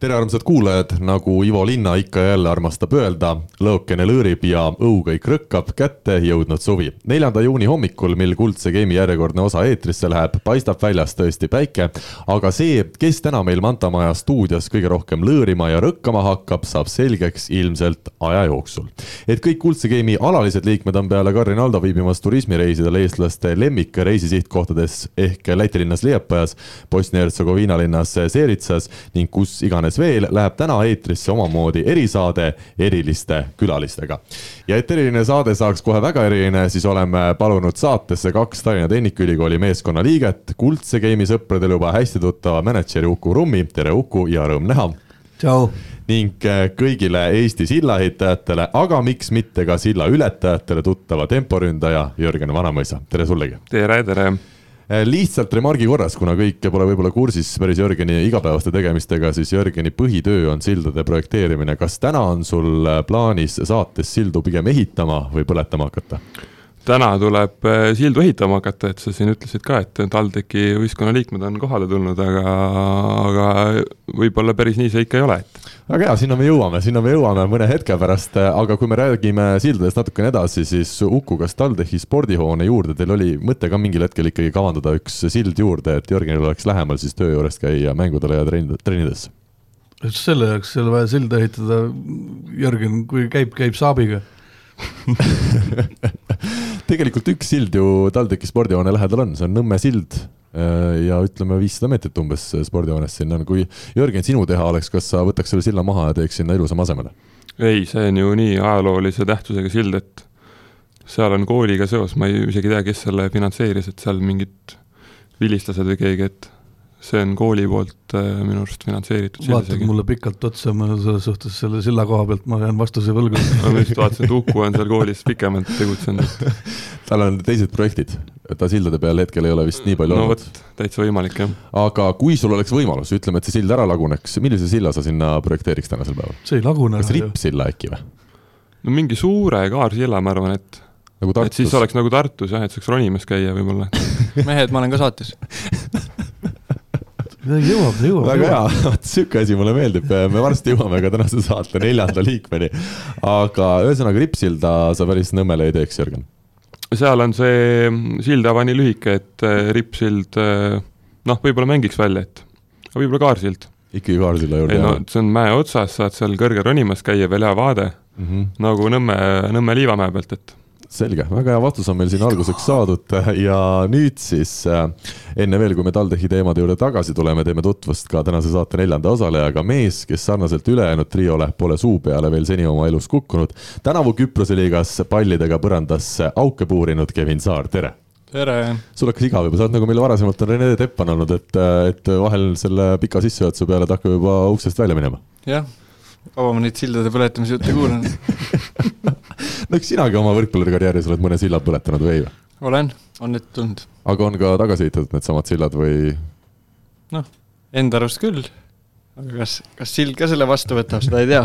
tere, armsad kuulajad, nagu Ivo Linna ikka ja jälle armastab öelda, lõõkene lõõrib ja õukõik rõkkab, kätte jõudnud suvi. neljanda juuni hommikul, mil Kuldse Game'i järjekordne osa eetrisse läheb, paistab väljas tõesti päike, aga see, kes täna meil Manta Maja stuudios kõige rohkem lõõrima ja rõkkama hakkab, saab selgeks ilmselt aja jooksul. et kõik Kuldse Game'i alalised liikmed on peale Karin Aldo viibimas turismireisidel eestlaste lemmikreisisihtkohtades ehk Läti linnas Liepajas, Bosnia-Hertsegoviina linnas Seeritsas ning kus iganes iganes veel, läheb täna eetrisse omamoodi erisaade eriliste külalistega. ja et eriline saade saaks kohe väga eriline, siis oleme palunud saatesse kaks Tallinna Tehnikaülikooli meeskonna liiget, kuldse game'i sõpradele juba hästi tuttava mänedžeri Uku Rummi, tere Uku ja rõõm näha. tšau ning äh, kõigile Eesti sillaehitajatele, aga miks mitte ka silla ületajatele tuttava temporündaja Jörgen Vanamõisa, tere sullegi. tere, tere lihtsalt remargi korras, kuna kõik pole võib-olla kursis päris Jörgeni igapäevaste tegemistega, siis Jörgeni põhitöö on sildade projekteerimine. kas täna on sul äh, plaanis saates sildu pigem ehitama või põletama hakata? Täna tuleb äh, sildu ehitama hakata, et sa siin ütlesid ka, et TalTechi võistkonnaliikmed on kohale tulnud, aga, aga võib-olla päris nii see ikka ei ole, et väga hea, sinna me jõuame, sinna me jõuame mõne hetke pärast, aga kui me räägime sildadest natukene edasi, siis Uku, kas TalTechi spordihoone juurde teil oli mõte ka mingil hetkel ikkagi kavandada üks sild juurde, et Jörgenil oleks lähemal siis töö juurest käia mängudele ja trenn, trennides? selle jaoks ei ole vaja silda ehitada, Jörgen, kui käib, käib saabiga tegelikult üks sild ju TalTechi spordihoone lähedal on, see on Nõmme sild Äh, ja ütleme, viissada meetrit umbes spordihoonest sinna on, kui Jörgen, sinu teha oleks, kas sa võtaks selle silla maha ja teeks sinna ilusama asemele? ei, see on ju nii ajaloolise tähtsusega sild, et seal on kooliga seos, ma ei isegi tea, kes selle finantseeris, et seal mingid vilistlased või keegi, et see on kooli poolt äh, minu arust finantseeritud. vaatad mulle pikalt otsa, ma selles suhtes selle silla koha pealt ma jään vastuse võlgu ma just vaatasin, et Uku on seal koolis pikemalt tegutsenud tal on teised projektid, ta sildade peal hetkel ei ole vist nii palju no, olnud. täitsa võimalik, jah. aga kui sul oleks võimalus, ütleme, et see sild ära laguneks, millise silla sa sinna projekteeriks tänasel päeval? see ei lagune. kas rippsilla äkki või? no mingi suure kaarsilla, ma arvan, et nagu Tartus. et siis oleks nagu Tartus jah, et saaks ronimas käia võib-olla mehed, ma olen ka saates midagi jõuab, jõuab. väga hea, vot sihuke asi mulle meeldib, me varsti jõuame ka tänase saate neljanda liikmeni. aga ühesõnaga Rippsilda sa päris Nõmmele ei teeks, Jürgen? seal on see sildava nii lühike, et äh, Rippsild äh, noh, võib-olla mängiks välja, et võib-olla kaarsild. ikkagi kaarsilla juurde? ei no see on mäe otsas, saad seal kõrgel ronimas käia, veel hea vaade mm, -hmm. nagu Nõmme, Nõmme Liivamäe pealt, et selge, väga hea vastus on meil siin alguseks saadud ja nüüd siis äh, enne veel, kui me TalTechi teemade juurde tagasi tuleme, teeme tutvust ka tänase saate neljanda osalejaga, mees, kes sarnaselt ülejäänud triole pole suu peale veel seni oma elus kukkunud. tänavu Küprose liigas pallidega põrandasse auke puurinud Kevin Saar, tere! tere! sul hakkas igav juba, sa oled nagu meil varasemalt on Rene Teppan olnud, et, et vahel selle pika sissejuhatuse peale ta hakkab juba uksest välja minema. jah, kaua ma neid sildade põletamise jutte kuulan no eks sinagi oma võrkpallurikarjääris oled mõne silla põletanud või ei? olen, on ette tulnud. aga on ka tagasi ehitatud needsamad sillad või? noh, enda arust küll. aga kas, kas sild ka selle vastu võtab, seda ei tea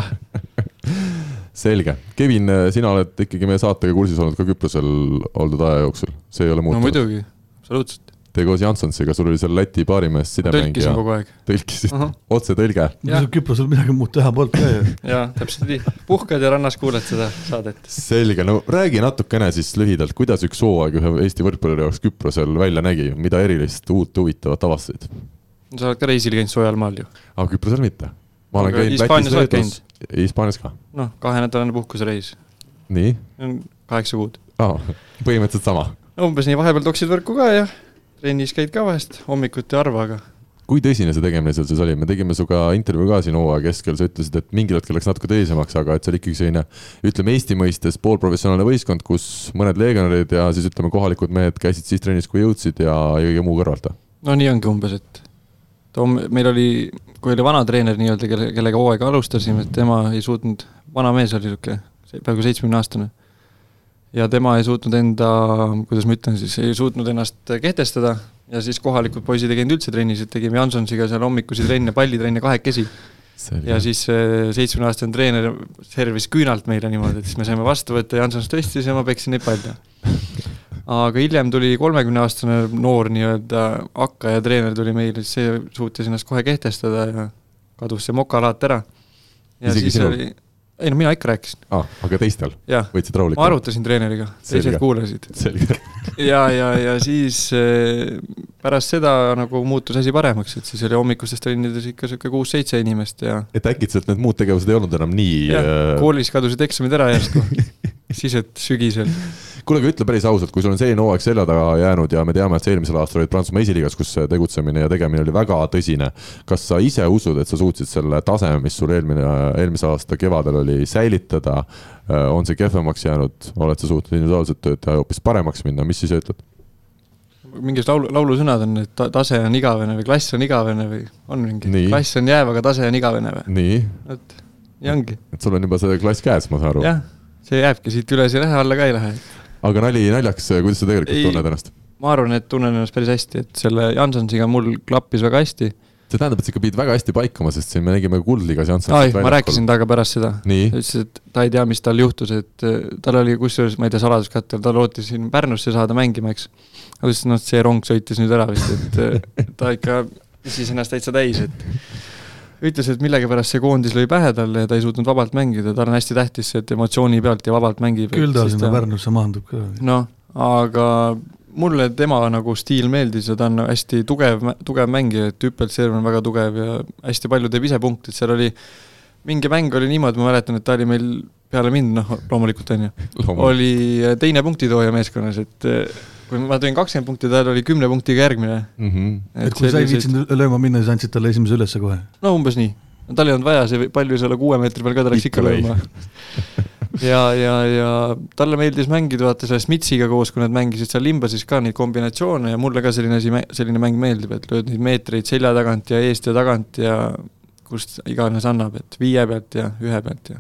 selge, Kevin, sina oled ikkagi meie saatega kursis olnud ka Küprosel oldud aja jooksul, see ei ole muutunud? no muidugi, absoluutselt Te koos Jansonsiga, sul oli seal Läti baarimees sidemängija. tõlkisin kogu aeg. tõlkisid uh -huh., otsetõlge. Küprosel midagi muud teha polnud ka ju. jaa, täpselt nii, puhkad ja rannas kuulad seda saadet. selge, no räägi natukene siis lühidalt, kuidas üks hooaeg ühe Eesti võrkpalluri jaoks Küprosel välja nägi, mida erilist, uut, huvitavat avastasid? sa oled ka reisil käinud soojal maal ju? aga Küprosel mitte. ma olen käinud Lätis, Leedus. Hispaanias ka. noh, kahenädalane puhkusereis. nii? kaheksa kuud. aa, põhimõtteliselt sama? umbes nii, vahepeal toksid võrku ka ja trennis käid ka vahest, hommikuti harva, aga kui tõsine see tegemine seal siis oli, me tegime sinuga intervjuu ka siin hooaja keskel, sa ütlesid, et mingil hetkel läks natuke tõsisemaks, aga et see oli ikkagi selline ütleme Eesti mõistes poolprofessionaalne võistkond, kus mõned legionärid ja siis ütleme, kohalikud mehed käisid siis trennis, kui jõudsid ja kõige muu kõrvalt? no nii ongi umbes, et Tom, meil oli, kui oli vana treener nii-öelda, kelle, kellega hooaega alustasime, et tema ei suutnud, vana mees oli niisugune, peaaegu seitsmekümne aastane ja tema ei suutnud enda, kuidas ma ütlen siis, ei suutnud ennast kehtestada ja siis kohalikud poisid ei käinud üldse trennis, et tegime Jansonsiga seal hommikusi trenne, pallitrenne kahekesi. ja siis see seitsmekümne-aastane treener servis küünalt meile niimoodi, et siis me saime vastu võtta, Janson tõstis ja ma peksin neid palle. aga hiljem tuli kolmekümneaastane noor nii-öelda hakkaja treener tuli meile, see suutis ennast kohe kehtestada ja kadus see mokalaat ära. ja Isegi siis sinul? oli, ei no mina ikka rääkisin, ah, aga teistel? Võtsid rahulikult? ma arutasin treeneriga, teised kuulasid. ja, ja, ja siis eh, pärast seda nagu muutus asi paremaks, et siis oli hommikustes trennides ikka sihuke kuus-seitse inimest ja et äkitselt need muud tegevused ei olnud enam nii äh, koolis kadusid eksamid ära järsku siis, et sügisel. kuule, aga ütle päris ausalt, kui sul on selline hooaeg selja taga jäänud ja me teame, et sa eelmisel aastal olid Prantsusmaa esiliigas, kus tegutsemine ja tegemine oli väga tõsine. kas sa ise usud, et sa suutsid selle taseme, mis sul eelmine, eelmise aasta kevadel oli, säilitada? on see kehvemaks jäänud, oled sa suutnud individuaalset tööd teha ja hoopis paremaks minna, mis siis ütled? mingid laulu, laulusõnad on, et ta, tase on igavene või klass on igavene või on mingi klass on jääv, aga tase on igavene või? nii, vot, nii ongi. et sul on juba see klass käes, ma saan aru. jah, see jääbki siit üles ei lähe, alla ka ei lähe. aga nali naljaks, kuidas sa tegelikult Ei. tunned ennast? ma arvan, et tunnen ennast päris hästi, et selle Jansonsiga mul klappis väga hästi. see tähendab, et sa ikka pidid väga hästi paikama, sest siin me nägime Kuldliigas Janssonit ai, ma rääkisin temaga pärast seda. ta ütles, et ta ei tea, mis tal juhtus, et eh, tal oli kusjuures, ma ei tea, saladuskatel, ta lootis siin Pärnusse saada mängima, eks. ta ütles, noh, see rong sõitis nüüd ära vist, et eh, ta ikka pisis ennast täitsa täis, et ütles, et millegipärast see koondis lõi pähe talle ja ta ei suutnud vabalt mängida, tal on hästi tähtis see, et emotsiooni pealt ja vabalt mängib. küll ta sinna Pärnusse maandub ka. noh, aga mulle tema nagu stiil meeldis ja ta on hästi tugev, tugev mängija, et hüppelserv on väga tugev ja hästi palju teeb ise punkte, et seal oli mingi mäng oli niimoodi, ma mäletan, et ta oli meil peale mind, noh, loomulikult on ju, oli teine punktitooja meeskonnas, et kui ma tõin kakskümmend punkti, tal oli kümne punktiga järgmine. mm. -hmm. et kui sa ei viitsinud lööma minna, siis andsid talle esimese ülesse kohe? no umbes nii. tal ei olnud vaja, see palju selle kuue meetri peal ka, ta läks Ikka lööma. ja, ja, ja talle meeldis mängida, vaata selle Smitsiga koos, kui nad mängisid seal limbasis ka neid kombinatsioone ja mulle ka selline asi, selline mäng meeldib, et lööd neid meetreid selja tagant ja eest ja tagant ja kust iganes annab, et viie pealt ja ühe pealt ja.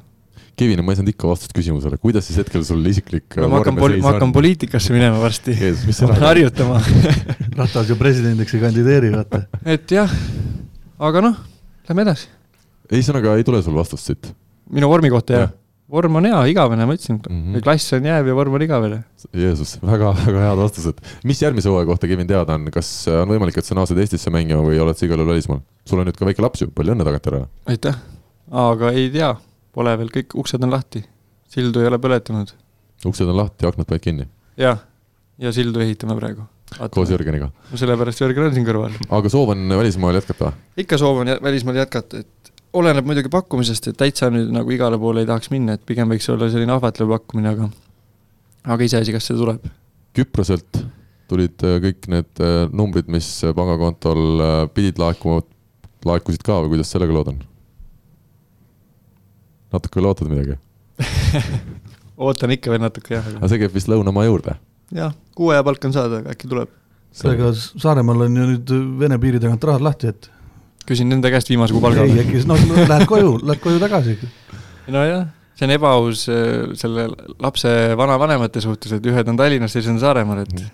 Kevin, ma ei saanud ikka vastust küsimusele, kuidas siis hetkel sul isiklik no ma hakkan poli-, ma hakkan poliitikasse minema varsti. Hakkan harjutama Ratas ju presidendiks ei kandideeri, vaata. et jah, aga noh, lähme edasi. ei, ühesõnaga ei tule sul vastust siit? minu vormi kohta jah ja.? vorm on hea, igavene, ma ütlesin mm. -hmm. klass on jääv ja vorm on igavene. Jeesus, väga, väga head vastused. mis järgmise hooaja kohta, Kevin, teada on, kas on võimalik, et sa naased Eestisse mängima või oled sa igal juhul välismaal? sul on nüüd ka väike laps ju, palju õnne tagantjärele! aitäh, aga ei tea, pole veel, kõik uksed on lahti. sildu ei ole põletanud. uksed on lahti, aknad paned kinni. jah, ja sildu ehitame praegu. koos Jürgeniga. sellepärast Jörgen on siin kõrval. aga soov on välismaal jätkata? ikka soov on välismaal jätkata, et oleneb muidugi pakkumisest, et täitsa nüüd nagu igale poole ei tahaks minna, et pigem võiks olla selline ahvatlev pakkumine, aga aga iseasi, kas see tuleb. Küproselt tulid äh, kõik need äh, numbrid, mis pangakontol äh, pidid laekuma, laekusid ka või kuidas sellega lood on? Natuke lootad midagi? ootan ikka veel natuke jah, aga see käib vist lõunamaa juurde? jah, kuu aja palk on saada, aga äkki tuleb. ega Saaremaal on ju nüüd Vene piiri tagant rahad lahti, et küsin nende käest viimase kuu palga ei, äkki no lähed koju, lähed koju tagasi. nojah, see on ebaaus äh, selle lapse vanavanemate suhtes, et ühed on Tallinnas, teised on Saaremaal, et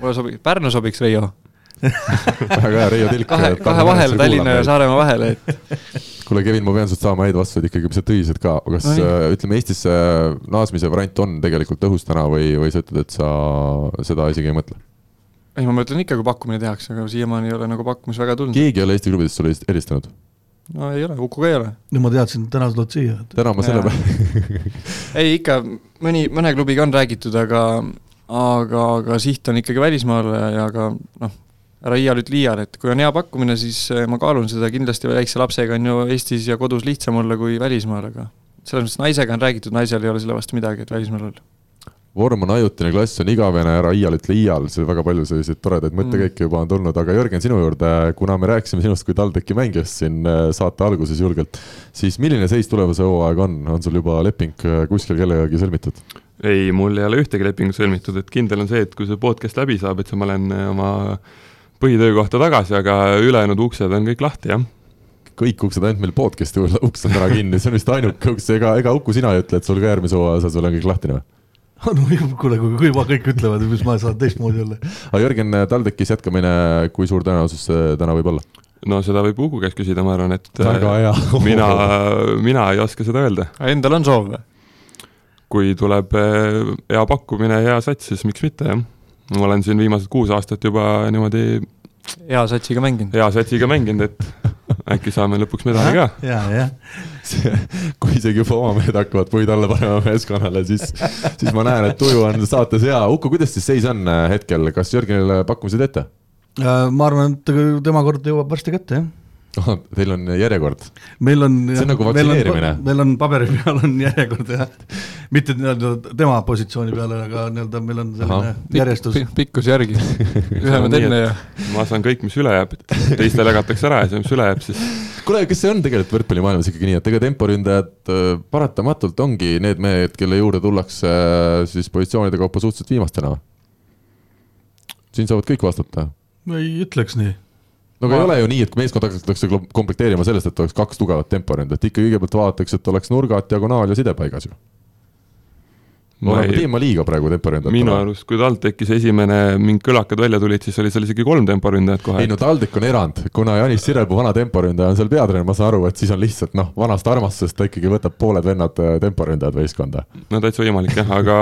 mulle sobib, Pärnu sobiks Reio. väga hea, Reio Tilk. kahe, kahe vahele, Tallinna ja Saaremaa vahele, et kuule, Kevin, ma pean sult saama häid vastuseid ikkagi, mis on tõsised ka, kas No no, nii. ütleme Eestisse naasmise variant on tegelikult õhus täna või, või sa ütled, et sa seda isegi ei mõtle? ei, ma mõtlen ikka, kui pakkumine tehakse, aga siiamaani ei ole nagu pakkumisi väga tulnud. keegi ei ole Eesti klubidest sulle helistanud? no ei ole, Uku ka ei ole. nüüd ma teadsin, et täna sa tuled siia. täna ma selle peale, ei ikka mõni, mõne klubiga on räägitud, aga aga, aga siht on ikkagi välismaale ja ka noh, ära iial ütle iial, et kui on hea pakkumine, siis eh, ma kaalun seda kindlasti, väikse lapsega on ju Eestis ja kodus lihtsam olla kui välismaal, aga selles mõttes naisega on räägitud, naisel ei ole selle vastu midagi, et välismaal olla. vorm on ajutine, klass on igavene, ära iial ütle iial, see väga palju selliseid toredaid Mm. mõttekäike juba on tulnud, aga Jörgen, sinu juurde, kuna me rääkisime sinust kui TalTechi mängijast siin äh, saate alguses julgelt, siis milline seis tulevase hooaega on, on sul juba leping äh, kuskil kellegagi sõlmitud? ei, mul ei ole ühtegi lepingut sõlmitud, et kindel on see, et kui see podcast läbi saab, et siis ma lähen äh, oma põhitöökohta tagasi, aga ülejäänud uksed on kõik lahti, jah. kõik uksed ainult meil podcast'i uks on täna kinni, see on vist ainuke uks, ega, ega Uku sina ei ütle, et sul ka järgmise hooaja osas veel on kõik lahtine või? no kuule, kui kui juba kõik ütlevad, mis ma saan teistmoodi olla. aga Jörgen, TalTechis jätkamine, kui suur tõenäosus see täna võib olla? no seda võib Uku käest küsida, ma arvan, et äh, mina, mina ei oska seda öelda. Endal on soov või? kui tuleb äh, hea pakkumine, hea sats, siis miks mitte, jah. Ma olen siin viimased kuus aastat juba niimoodi hea satsiga mänginud. hea satsiga mänginud, et äkki saame lõpuks medali ka. ja, ja, kui isegi juba oma mehed hakkavad puid alla panema meeskonnale, siis, siis ma näen, et tuju on saates hea. Uku, kuidas siis seis on äh, hetkel, kas Jörgenile pakkumised ette? ma arvan, et tema kord jõuab varsti kätte, jah. Teil on järjekord. meil on. See on nagu vaktsineerimine. meil on paberi peal on järjekord jah, mitte nii-öelda tema positsiooni peale, aga nii-öelda meil on selline Ahah. järjestus. pikkus järgi, ühe me nii, teeme ja ma saan kõik, mis üle jääb, teistele jagatakse ära ja see, mis üle jääb, siis kuule, kas see on tegelikult võrkpallimaailmas ikkagi nii, et ega temporündajad äh, paratamatult ongi need mehed, kelle juurde tullakse äh, siis positsioonide kaupa suhteliselt viimastena? siin saavad kõik vastata. ma ei ütleks nii. No aga Ma- ei ole ju nii, et meeskond hakatakse komplekteerima sellest, et oleks kaks tugevat temporündajat, ikka kõigepealt vaadatakse, et oleks nurgad, diagonaal ja side paigas ju. ma oleme, ei, teeme ma liiga praegu minu temporündajatele. arust, kui TalTechis esimene mingid kõlakad välja tulid, siis oli seal isegi kolm temporündajat kohe ei. no TalTech on erand, kuna Janis Sirelpuu vana temporündaja on seal peatreener, ma saan aru, et siis on lihtsalt noh, vanast armastusest ta ikkagi võtab pooled vennad äh, temporündajad võistkonda. no täitsa võimalik jah, aga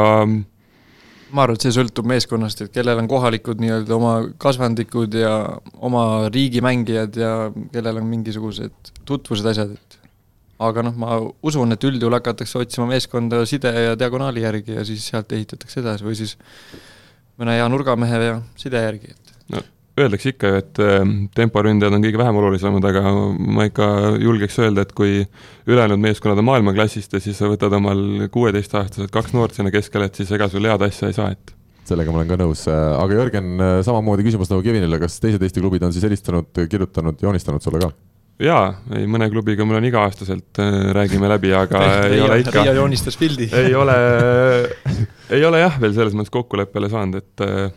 ma arvan, et see sõltub meeskonnast, et kellel on kohalikud nii-öelda oma kasvandikud ja oma riigi mängijad ja kellel on mingisugused tutvused, asjad, et aga noh, ma usun, et üldjuhul hakatakse otsima meeskonda side ja diagonaali järgi ja siis sealt ehitatakse edasi või siis mõne hea nurgamehe ja side järgi, et öeldakse ikka ju, et äh, temporündajad on kõige vähem olulisemad, aga ma ikka julgeks öelda, et kui ülejäänud meeskonnad on maailmaklassist ja siis sa võtad omal kuueteistaastased kaks noort sinna keskele, et siis ega sul head asja ei saa, et sellega ma olen ka nõus, aga Jörgen, samamoodi küsimus nagu Kevinile, kas teised Eesti klubid on siis helistanud, kirjutanud, joonistanud sulle ka? jaa, ei mõne klubiga mul on iga-aastaselt äh, räägime läbi, aga ei ole ikka, Riia joonistas pildi. ei ole, ei ole jah, veel selles mõttes kokkuleppele saanud, et äh,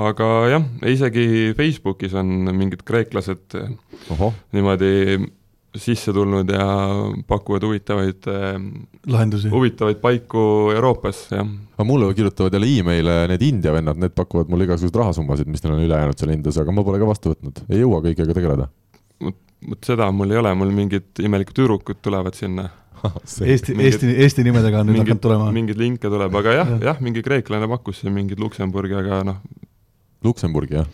aga jah, isegi Facebookis on mingid kreeklased ohoh, niimoodi sisse tulnud ja pakuvad huvitavaid äh, lahendusi. huvitavaid paiku Euroopas, jah. aga mulle kirjutavad jälle email'e need India vennad, need pakuvad mulle igasuguseid rahasummasid, mis neil on üle jäänud seal Indias, aga ma pole ka vastu võtnud, ei jõua kõigega tegeleda. vot seda mul ei ole, mul mingid imelikud tüdrukud tulevad sinna. Eesti, Eesti, Eesti nimedega on nüüd mingid hakanud, tulema. mingeid linke tuleb, aga jah, Jah. jah, mingi kreeklane pakkus siin mingit Luksemburgi, aga noh, Luksemburgi jah,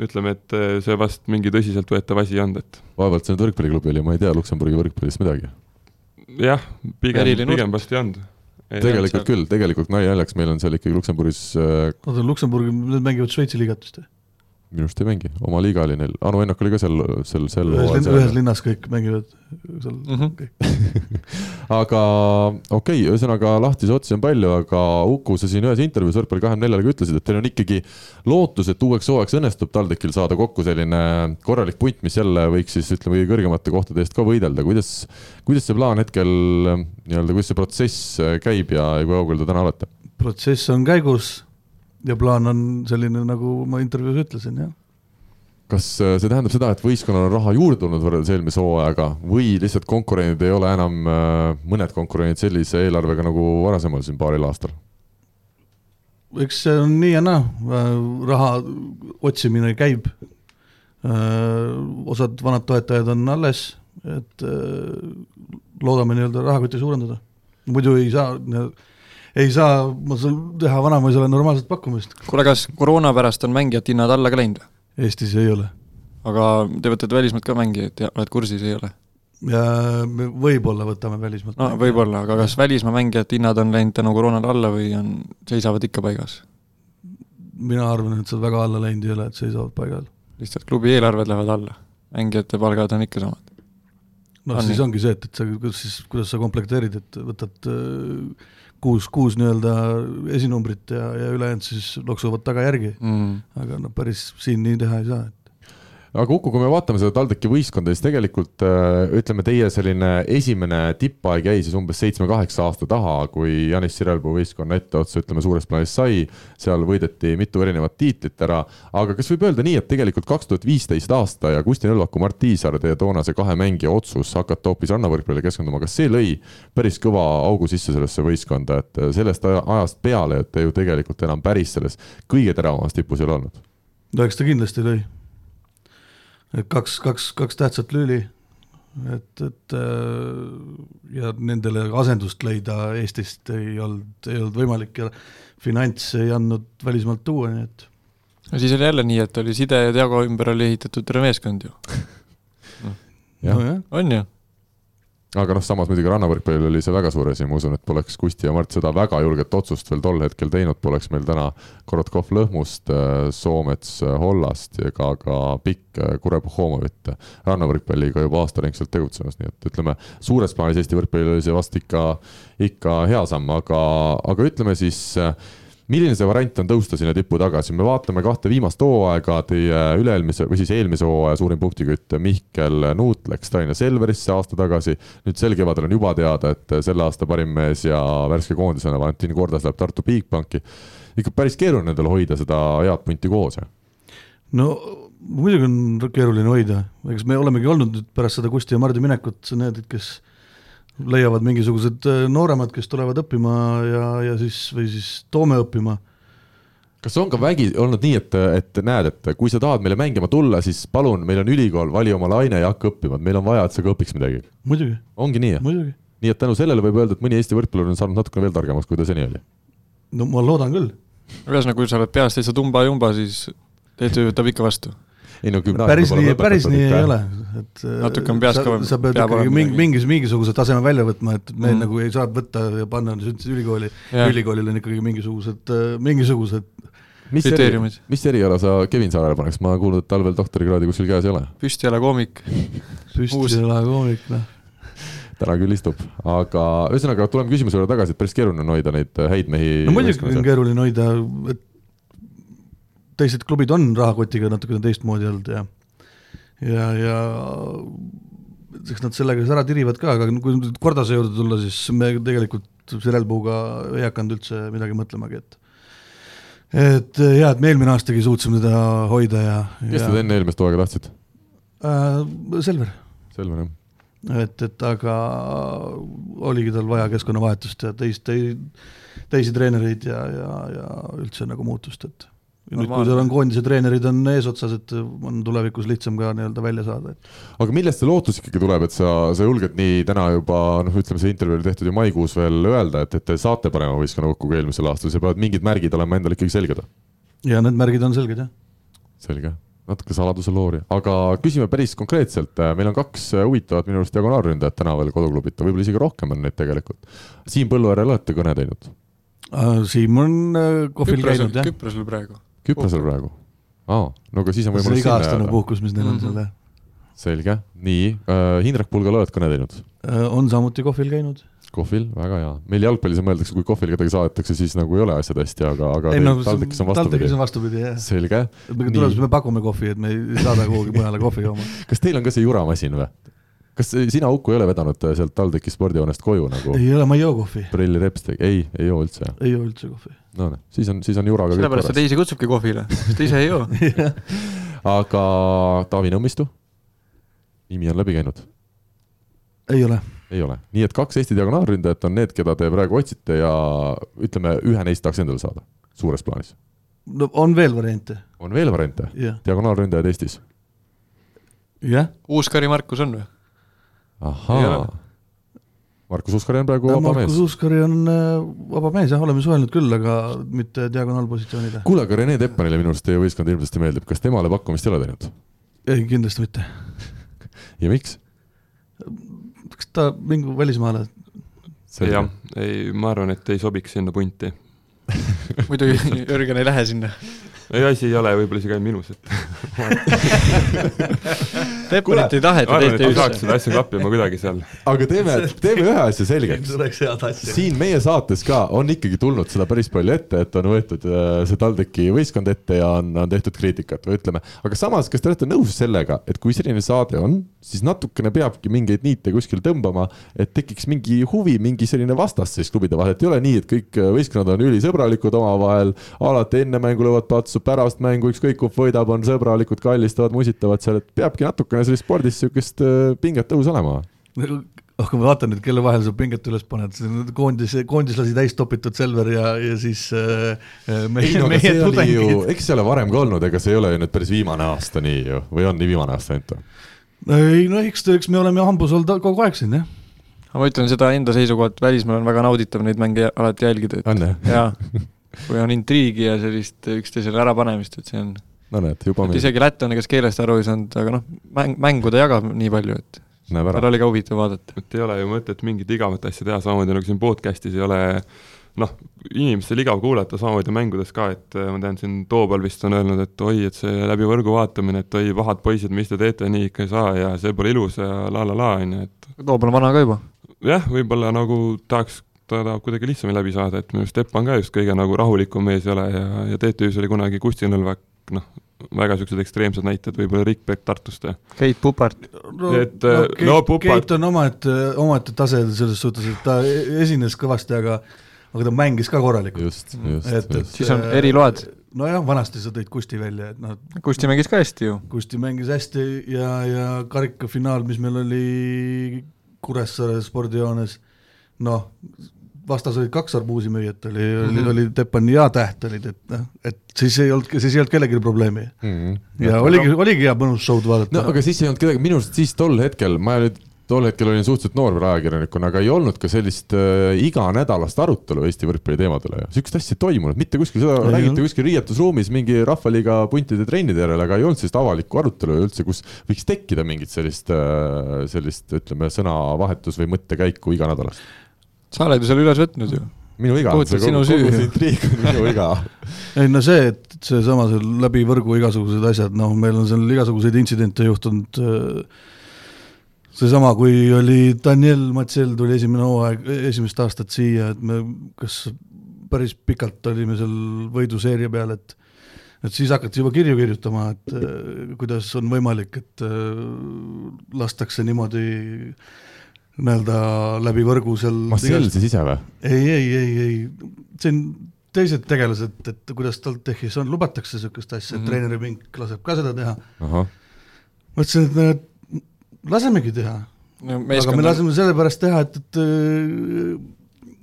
ütleme, et eh, see vast mingi tõsiseltvõetav asi ei olnud, et vaevalt see nüüd võrkpalliklubi oli, ma ei tea Luksemburgi võrkpallist midagi. jah, pigem, pigem vast ei olnud. tegelikult küll, tegelikult nali naljaks, meil on seal ikkagi Luksemburgis äh, oota, Luksemburgi, nad mängivad Šveitsi liigat vist või? Minu arust ei mängi, oma liiga oli neil, Anu Ennok oli ka seal, sel, sel ühes, lin, seal. ühes linnas kõik mängivad seal mm. -hmm. aga okei okay,, ühesõnaga lahtisi otsi on palju, aga Uku, sa siin ühes intervjuus Võrkpalli kahekümne neljale ka ütlesid, et teil on ikkagi lootus, et uueks hooajaks õnnestub TalTechil saada kokku selline korralik punt, mis jälle võiks siis ütleme kõige kõrgemate kohtade eest ka võidelda, kuidas, kuidas see plaan hetkel nii-öelda, kuidas see protsess käib ja, ja kui kaugel te täna olete? protsess on käigus ja plaan on selline, nagu ma intervjuus ütlesin, jah. kas äh, see tähendab seda, et võistkonnal on raha juurde tulnud võrreldes eelmise hooajaga või lihtsalt konkurendid ei ole enam, mõned konkurendid sellise eelarvega nagu varasemal siin paaril aastal? eks see on nii ja naa, raha otsimine käib. osad vanad toetajad on alles, et äh, loodame nii-öelda rahakotti suurendada. muidu ei saa, ei saa teha Vanamaisele normaalset pakkumist, kuule, kas koroona pärast on mängijate hinnad alla ka läinud või? Eestis ei ole. aga te võtate välismaalt ka mängijaid ja oled kursis, ei ole? ja me võib-olla võtame välismaalt. no võib-olla, aga kas välismaa mängijate hinnad on läinud tänu koroonale alla või on, seisavad ikka paigas? mina arvan, et seal väga alla läinud ei ole, et seisavad paigal. lihtsalt klubi eelarved lähevad alla, mängijate palgad on ikka samad. noh, siis nii? ongi see, et, et sa, kuidas siis, kuidas sa komplekteerid, et võtad äh, kuus, kuus nii-öelda esinumbrit ja, ja ülejäänud siis loksuvad tagajärgi, Mm. aga no päris siin nii teha ei saa, et aga Uku, kui me vaatame seda TalTechi võistkonda, siis tegelikult äh, ütleme, teie selline esimene tippaeg jäi siis umbes seitsme-kaheksa aasta taha, kui Janis Sirelpuu võistkonna etteotsa, ütleme suures plaanis sai, seal võideti mitu erinevat tiitlit ära, aga kas võib öelda nii, et tegelikult kaks tuhat viisteist aasta ja Kusti Nõlvaku, Mart Tiisar, teie toonase kahe mängija otsus hakata hoopis rannavõrkpallile keskenduma, kas see lõi päris kõva augu sisse sellesse võistkonda, et äh, sellest aja- ajast peale, te ju tegelikult enam päris selles kõige teravamas tipus ei ole olnud? no eks ta kindlasti lõi. Et kaks, kaks, kaks tähtsat lüli, et, et äh, ja nendele asendust leida Eestist ei olnud, ei olnud võimalik ja finants ei andnud välismaalt tuua, nii et no siis oli jälle nii, et oli Side ja Diago ümber oli ehitatud terve meeskond ju. Nojah, on ju? Aga noh, samas muidugi rannavõrkpallil oli see väga suur asi, ma usun, et poleks Kusti ja Mart seda väga julget otsust veel tol hetkel teinud, poleks meil täna Korotkov Lõhmust, Soomets Hollast ja ka, ka Pikk Kurepuhhomovit rannavõrkpalliga juba aastaringselt tegutsemas, nii et ütleme, suures plaanis Eesti võrkpallil oli see vast ikka, ikka hea samm, aga, aga ütleme siis milline see variant on tõusta sinna tippu tagasi, me vaatame kahte viimast hooaega, teie üle-eelmise või siis eelmise hooaja suurim punktikütt Mihkel Nuut läks Tallinna Selverisse aasta tagasi. nüüd sel kevadel on juba teada, et selle aasta parim mees ja värske koondisena Valentin Kordas läheb Tartu Bigbanki. ikka päris keeruline endal hoida seda head punti koos, jah? no muidugi on keeruline hoida, eks me olemegi olnud nüüd pärast seda Kusti ja Mardi minekut need, kes leiavad mingisugused äh, nooremad, kes tulevad õppima ja, ja siis, või siis toome õppima. kas on ka vägi olnud nii, et, et näed, et kui sa tahad meile mängima tulla, siis palun, meil on ülikool, vali oma laine ja hakka õppima, et meil on vaja, et sa ka õpiks midagi. muidugi, ongi nii, jah? muidugi. nii et tänu sellele võib öelda, et mõni Eesti võrkpallur on saanud natukene veel targemaks, kui ta seni oli. no ma loodan küll. ühesõnaga, kui sa oled peast täitsa tumba-jumba, siis TTÜ võtab ikka vastu ei no gümnaasium päris nii, päris nii ei ole, et natuke on peas kõvem. sa pead ikkagi mingi, mingis, mingisuguse taseme välja võtma, et meil mm. nagu ei saa võtta ja panna üldse ülikooli, ülikoolil on ikkagi mingisugused, mingisugused mis eri, mis eriala sa Kevin Saarele paneks, ma kuulnud, et tal veel doktorikraadi kuskil käes ei ole. püstijala koomik. püstijala koomik, noh täna küll istub, aga ühesõnaga tuleme küsimuse juurde tagasi, et päris keeruline on hoida neid häid mehi. no muidugi on keeruline hoida, et teised klubid on rahakotiga natukene teistmoodi olnud ja ja, ja eks nad sellega siis ära tirivad ka, aga kui nüüd Kordase juurde tulla, siis me tegelikult Sirelpuuga ei hakanud üldse midagi mõtlemagi, et et hea, et me eelmine aastagi suutsime teda hoida ja kes teda enne eelmist hooaega tahtsid äh,? Selver. Selver, jah. et, et aga oligi tal vaja keskkonnavahetust ja teist, teisi treenereid ja, ja, ja üldse nagu muutust, et ja nüüd, kui seal on koondise treenerid on eesotsas, et on tulevikus lihtsam ka nii-öelda välja saada, aga millest see lootus ikkagi tuleb, et sa, sa julged nii täna juba noh, ütleme, see intervjuu oli tehtud ju maikuus veel öelda, et, et te saate parema võistkonna kokku kui eelmisel aastal, seal peavad mingid märgid olema endal ikkagi selged? ja need märgid on selged, jah. selge, natuke saladuse loori, aga küsime päris konkreetselt, meil on kaks huvitavat minu arust diagonaalründajat täna veel koduklubita, võib-olla isegi rohkem on neid tegelikult. Siim Põlluäärel olete kõne teinud? Siim on äh, kohvil käinud, jah. Küprosel praegu Küprosel praegu? aa, no aga siis on võimalus see iga-aastane puhkus, mis neil on Mhm. selle. selge, nii äh,, Hindrek Pulgal oled kõne teinud? Äh, on samuti kohvil käinud. kohvil, väga hea. meil jalgpallis mõeldakse, kui kohvil kedagi saadetakse, siis nagu ei ole asjad hästi, aga, aga ei no TalTechis on vastupidi. TalTechis on vastupidi, jah. selge. me tulemas, me pakume kohvi, et me ei saada kuhugi mujale kohvi jooma. kas teil on ka see juramasin või? Kas sina, Uku, ei ole vedanud sealt TalTechi spordihoonest koju nagu? ei ole, ma ei joo kohvi. prillireps tegi, ei, ei joo üldse? ei joo üldse kohvi. no noh, siis on, siis on juraga sellepärast ta teisi kutsubki kohvile, sest ta ise ei joo aga Taavi Nõmmistu? nimi on läbi käinud? ei ole. ei ole, nii et kaks Eesti diagonaalründajat on need, keda te praegu otsite ja ütleme, ühe neist tahaks endale saada, suures plaanis. no on veel variante. on veel variante? jah. diagonaalründajad Eestis? jah. Uuskari Markus on või? Ahaa. Markus Uskari on praegu vaba Markus mees. Uskari on äh, vaba mees, jah, oleme suhelnud küll, aga mitte diagonaalpositsioonile. kuule, aga Rene Teppanile minu arust teie võistkond hirmsasti meeldib, kas temale pakkumist ei ole teinud? ei, kindlasti mitte. ja miks? kas ta mingu välismaale? jah, ei, ma arvan, et ei sobiks sinna punti. muidu Jürgen ei lähe sinna. Ei, asi ei ole võib-olla isegi ainult minus, et Teppanit ei taheta et ei saaks seda asja klappima kuidagi seal. aga teeme, teeme ühe asja selgeks. siin meie saates ka on ikkagi tulnud seda päris palju ette, et on võetud äh, see TalTechi võistkond ette ja on, on tehtud kriitikat või ütleme, aga samas, kas te olete nõus sellega, et kui selline saade on, siis natukene peabki mingeid niite kuskil tõmbama, et tekiks mingi huvi, mingi selline vastasseis klubide vahel, et ei ole nii, et kõik võistkonnad on ülisõbralikud omavahel, alati enne mängu löövad patsu, pärast mängu ükskõik kumb võidab, on sõbralikud, kallistavad, musitavad seal, et peabki natukene selles spordis niisugust äh, pinget õhus olema. oh kui ma vaatan nüüd, kelle vahel sa pinget üles paned, koondis, koondislasi täis topitud Selver ja, ja siis äh, meie, ei no aga meie see oli ju, tudengid. eks see ole varem ka olnud, ega see ei ole ju nüüd päris viimane aasta nii ju, või on nii viimane aasta ainult või? ei no eks, eks me oleme hambus olnud kogu aeg siin jah. aga ma ütlen seda enda seisukohalt, välismaal on väga nauditav neid mänge alati jälgida, et jaa, kui on intriigi ja sellist üksteisele ärapanemist, et see on, no näed, juba et meil isegi Lätt on, kes keelest aru ei saanud, aga noh, mäng, mängu ta jagab nii palju, et tal oli ka huvitav vaadata. et ei ole ju mõtet mingit igavat asja teha, samamoodi nagu siin podcast'is ei ole noh, inimestel igav kuulata, samamoodi mängudes ka, et äh, ma tean, siin Toobal vist on öelnud, et oi, et see läbi võrgu vaatamine, et oi, pahad poisid, mis te teete, nii ikka ei saa ja see pole ilus ja la la la, on ju, et Toobal on vana ka juba. jah, võib-olla nagu tahaks, ta tahab kuidagi lihtsamini läbi saada, et minu arust Epp on ka just kõige nagu rahulikum mees ei ole ja, ja TTÜ-s oli kunagi Kusti Nõlvak, noh, väga niisugused ekstreemsed näited, võib-olla Rick Beck Tartust ja Keit Pupart, no, Et, äh, Keit, no Pupart- Keit on omaette, omaette tase selles suhtes, et ta esines kõvasti, aga aga ta mängis ka korralikult. just, just, just. Siis on eriload. nojah, vanasti sa tõid Kusti välja, et noh, Kusti mängis ka hästi ju. Kusti mängis hästi ja, ja karikafinaal, mis meil oli Kuressaare spordijoones, noh, vastas olid kaks arbuusimüüjat, oli mm. -hmm. oli Teppan ja Täht olid, et noh, et siis ei olnud, siis ei olnud kellelgi probleemi. mm. -hmm. ja oligi, oligi hea mõnus show'd vaadata no aga siis ei olnud kedagi, minu arust siis tol hetkel, ma nüüd tol hetkel olin suhteliselt noor veel ajakirjanikuna, aga ei olnud ka sellist äh, iganädalast arutelu Eesti võrkpalli teemadele ja sihukest asja ei toimunud, mitte kuskil, seda Ei räägiti kuskil riietusruumis mingi Rahvaliiga puntide trennide järel, aga ei olnud sellist avalikku arutelu üldse, kus võiks tekkida mingit sellist, sellist ütleme, sõnavahetus või mõttekäiku iganädalast. Sa oled ju selle üles võtnud ju. minu viga, see kogu, kogu see intriig on minu viga. ei no see, et seesama seal läbi võrgu igasugused asjad, noh, meil on seal igasuguseid intsidente juhtunud, seesama, kui oli Daniel Matsiel tuli esimene hooaeg, esimest aastat siia, et me kas päris pikalt olime seal võiduseeria peal, et et siis hakati juba kirju kirjutama, et äh, kuidas on võimalik, et äh, lastakse niimoodi nii-öelda läbi võrgu seal Marcel siis ise või? ei, ei, ei, ei, see on teised tegelased, et kuidas TalTechis on, lubatakse niisugust asja mm, -hmm. Et treeneripink laseb ka seda teha. mõtlesin, et no, lasemegi teha no aga me laseme sellepärast teha, et, et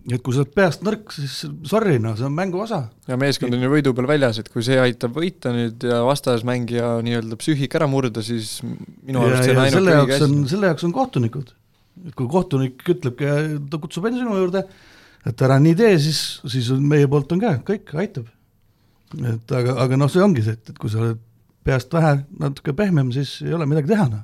et kui sa oled peast nõrk, siis sorry, noh, see on mängu osa. ja meeskond on ju võidu peal väljas, et kui see aitab võita nüüd ja vastasmängija nii-öelda psüühika ära murda, siis minu arust see on ja ainuke selle õige jaoks on, asi. selle jaoks on kohtunikud. Et kui kohtunik ütlebki, ta kutsub enne sinu juurde, et ära nii tee, siis, siis on meie poolt on ka, kõik aitab. et aga, aga noh, see ongi see, et, et kui sa oled peast vähe natuke pehmem, siis ei ole midagi teha, noh.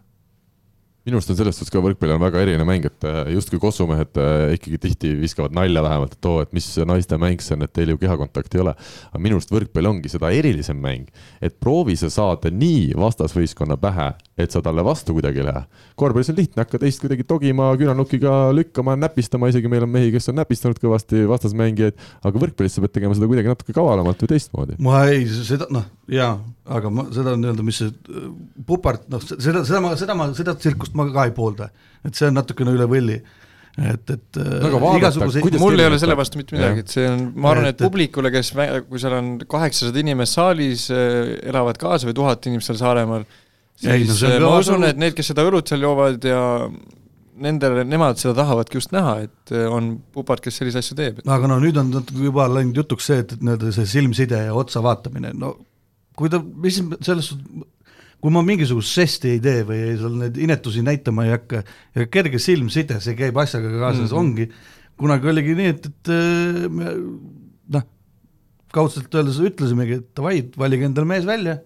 minu arust on selles suhtes ka võrkpall on väga eriline mäng, et äh, justkui kossumehed äh, ikkagi tihti viskavad nalja vähemalt, et oo, et mis naiste mäng see on, et teil ju kehakontakti ei ole. aga minu arust võrkpall ongi seda erilisem mäng, et proovi sa saada nii vastasvõistkonna pähe, et sa talle vastu kuidagi ei lähe. korvpallis on lihtne, hakka teist kuidagi togima, küünarnukiga lükkama, näpistama, isegi meil on mehi, kes on näpistanud kõvasti vastasmängijaid, aga võrkpallis sa pead tegema seda kuidagi natuke kavalamalt või teistmoodi. ma ei, seda noh, jaa, aga ma seda nii-öelda, mis see äh, pupart, noh, seda, seda ma, seda ma, seda tsirkust ma ka ei poolda. et see on natukene üle võlli. et, et äh, No aga vaadata, igasuguseid mul ei teile ole selle vastu mitte midagi, et see on, ma arvan, et publikule, kes, kui seal on kaheksasada inimest saalis, elavad kaasa või tuhat inimest seal Saaremaal, Ei, no siis see on eh, ma usun, et need, kes seda õlut seal joovad ja nendele, nemad seda tahavadki just näha, et eh, on pupart, kes selliseid asju teeb. aga no nüüd on natuke juba läinud jutuks see, et, nii-öelda see silmside ja otsa vaatamine, no kui ta, mis selles suhtes, kui ma mingisugust žesti ei tee või ei, seal neid inetusi näitama ei hakka, ja kerge silmside, see käib asjaga kaasas mm, -hmm. ongi, kunagi oligi nii, et, et äh, me noh, kaudselt öeldes ütlesimegi, et davai, valige endale mees välja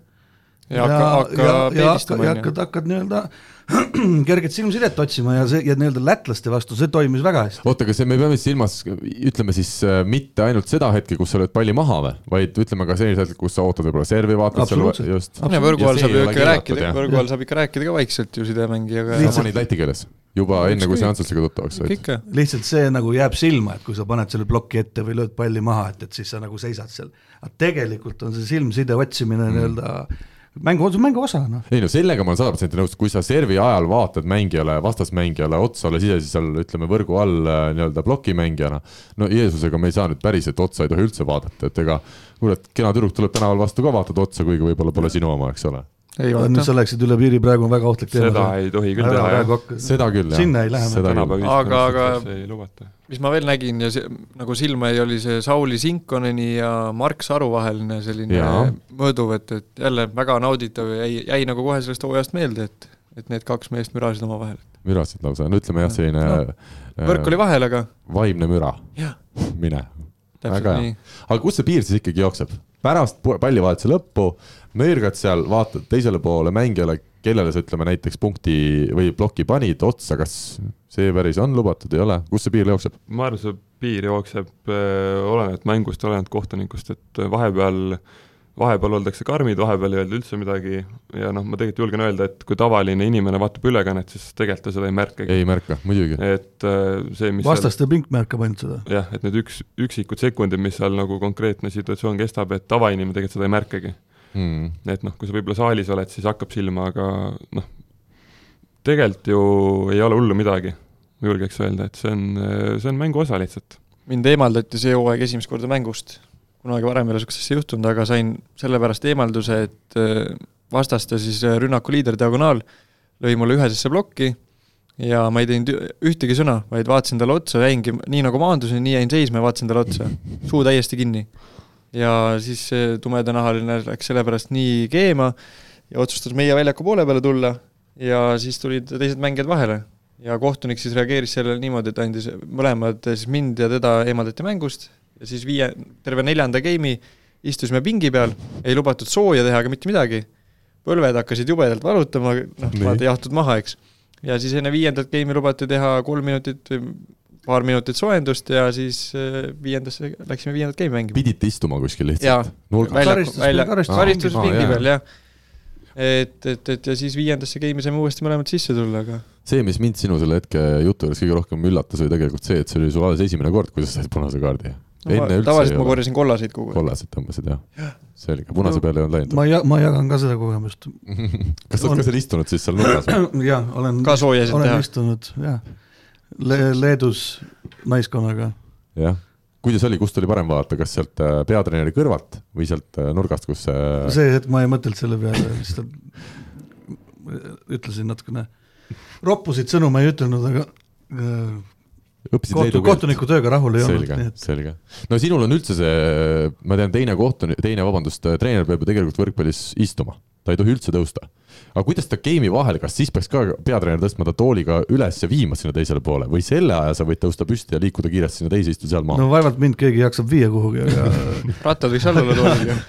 ja hakka, hakka peedistama, ja on ju. hakkad, hakkad nii-öelda kerget silmsidet otsima ja see, ja nii-öelda lätlaste vastu, see toimis väga hästi. oota, aga see, me peame silmas, ütleme siis äh, mitte ainult seda hetke, kus sa lööd palli maha või, vaid ütleme ka sellised hetked, kus sa ootad võib-olla servi, vaatad seal just. ja võrgu all saab ju ikka rääkida, võrgu all saab ikka rääkida ka vaikselt ju sidemängijaga Lihtsalt- sa panid läti keeles juba enne, kui Antselsega tuttavaks said. lihtsalt see nagu jääb silma, et kui sa paned selle ploki ette või lööd palli maha, et, et siis sa nagu seisad seal. aga tegelikult on see silmside otsimine mm. nii-öelda mängu, mängu osa, noh. ei no sellega ma olen sada protsenti nõus, kui sa servi ajal vaatad mängijale, vastasmängijale otsa, olles ise siis seal ütleme võrgu all äh, nii-öelda plokimängijana. no Jeesusega me ei saa nüüd päriselt otsa ei tohi üldse vaadata, et ega kurat, kena tüdruk tuleb tänaval vastu ka, vaatad otsa, kuigi võib-olla pole sinu oma, eks ole. Ei nüüd vaata sa läksid üle piiri, praegu on väga ohtlik teema. seda ei tohi küll teha jah, seda küll, jah. Sinna ei lähe Aga- aga- ei lubata. mis ma veel nägin ja see nagu silma jäi, oli see Sauli Sinkoneni ja Mark Saru vaheline selline Jaa. mõõduv, et, et jälle väga nauditav ja jäi, jäi nagu kohe sellest hooajast meelde, et et need kaks meest mürasid omavahel. mürasid lausa, no ütleme jah, selline No, äh, võrk oli vahel, aga vaimne müra, mine. täpselt Väga hea. nii. aga kus see piir siis ikkagi jookseb? pärast pallivahetuse lõppu nõirgad seal, vaatad teisele poole mängijale, kellele sa ütleme näiteks punkti või ploki panid otsa, kas see päris on lubatud, ei ole, kus see piir jookseb? ma arvan, see piir jookseb äh, olenevalt mängust, olenevalt kohtunikust, et äh, vahepeal, vahepeal oldakse karmid, vahepeal ei öelda üldse midagi ja noh, ma tegelikult julgen öelda, et kui tavaline inimene vaatab ülekannet, siis tegelikult ta seda ei märkagi. ei märka, muidugi. et äh, see, mis vastaste pink märkab ainult seda. seal, jah, et need üks, üksikud sekundid, mis seal nagu konkreetne situatsioon kestab, et tavainimene tegelikult seda ei märkagi. Mm. et noh, kui sa võib-olla saalis oled, siis hakkab silma, aga noh, tegelikult ju ei ole hullu midagi, ma julgeks öelda, et see on, see on mängu osa lihtsalt. mind eemaldati see hooaeg esimest korda mängust, kunagi varem ei ole niisugust asja juhtunud, aga sain sellepärast eemalduse, et äh, vastaste siis äh, rünnaku liider Diagonaal lõi mulle ühesesse plokki ja ma ei teinud ühtegi sõna, vaid vaatasin talle otsa, jäingi nii nagu maandusin, nii jäin seisma ja vaatasin talle otsa, suu täiesti kinni. Ja siis see tumedanahaline läks sellepärast nii keema ja otsustas meie väljaku poole peale tulla ja siis tulid teised mängijad vahele ja kohtunik siis reageeris sellele niimoodi, et andis mõlemad siis mind ja teda eemaldati mängust ja siis viie, terve neljanda game'i istusime pingi peal, ei lubatud sooja teha ega mitte midagi. põlved hakkasid jubedalt valutama, noh vaata jahtud maha, eks. ja siis enne viiendat game'i lubati teha kolm minutit või paar minutit soojendust ja siis äh, viiendasse läksime viiendat game'i mängima. pidite istuma kuskil lihtsalt? nurgas? väljaku, Karistus- välja, karistus- karistus Aa, pingi jaa. peal, jah. et, et, et ja siis viiendasse game'i saime uuesti mõlemad sisse tulla, aga see, mis mind sinu selle hetke jutu juures kõige rohkem üllatas, oli tegelikult see, et see oli sul alles esimene kord, kui sa said punase kaardi. no, ma, tavaliselt ma korjasin kollaseid kogu aeg. kollased tõmbasid jah? selge, punase No, peale ei olnud läinud. ma ja-, ma jagan ka seda kogemust. kas sa oled ka seal istunud siis seal nurgas jaa, olen, ka soojasid olen teha. istunud, jah Le,. Leedus naiskonnaga. jah. kuidas oli, kust oli parem vaadata, kas sealt äh, peatreeneri kõrvalt või sealt äh, nurgast, kus see see hetk ma ei mõtelnud selle peale, lihtsalt ütlesin natukene roppusid sõnu ma ei ütelnud, aga äh, õppisid kohtu, leedu keelt? kohtuniku tööga rahul ei olnud, selge et selge. no sinul on üldse see, ma tean, teine kohtunik, teine, vabandust, treener peab ju tegelikult võrkpallis istuma, ta ei tohi üldse tõusta. aga kuidas ta game'i vahel, kas siis peaks ka peatreener tõstma ta tooliga üles ja viima sinna teisele poole või selle aja sa võid tõusta püsti ja liikuda kiiresti sinna teise, istuda seal maha no vaevalt mind keegi jaksab viia kuhugi, aga rattad võiks all olla toolil ju.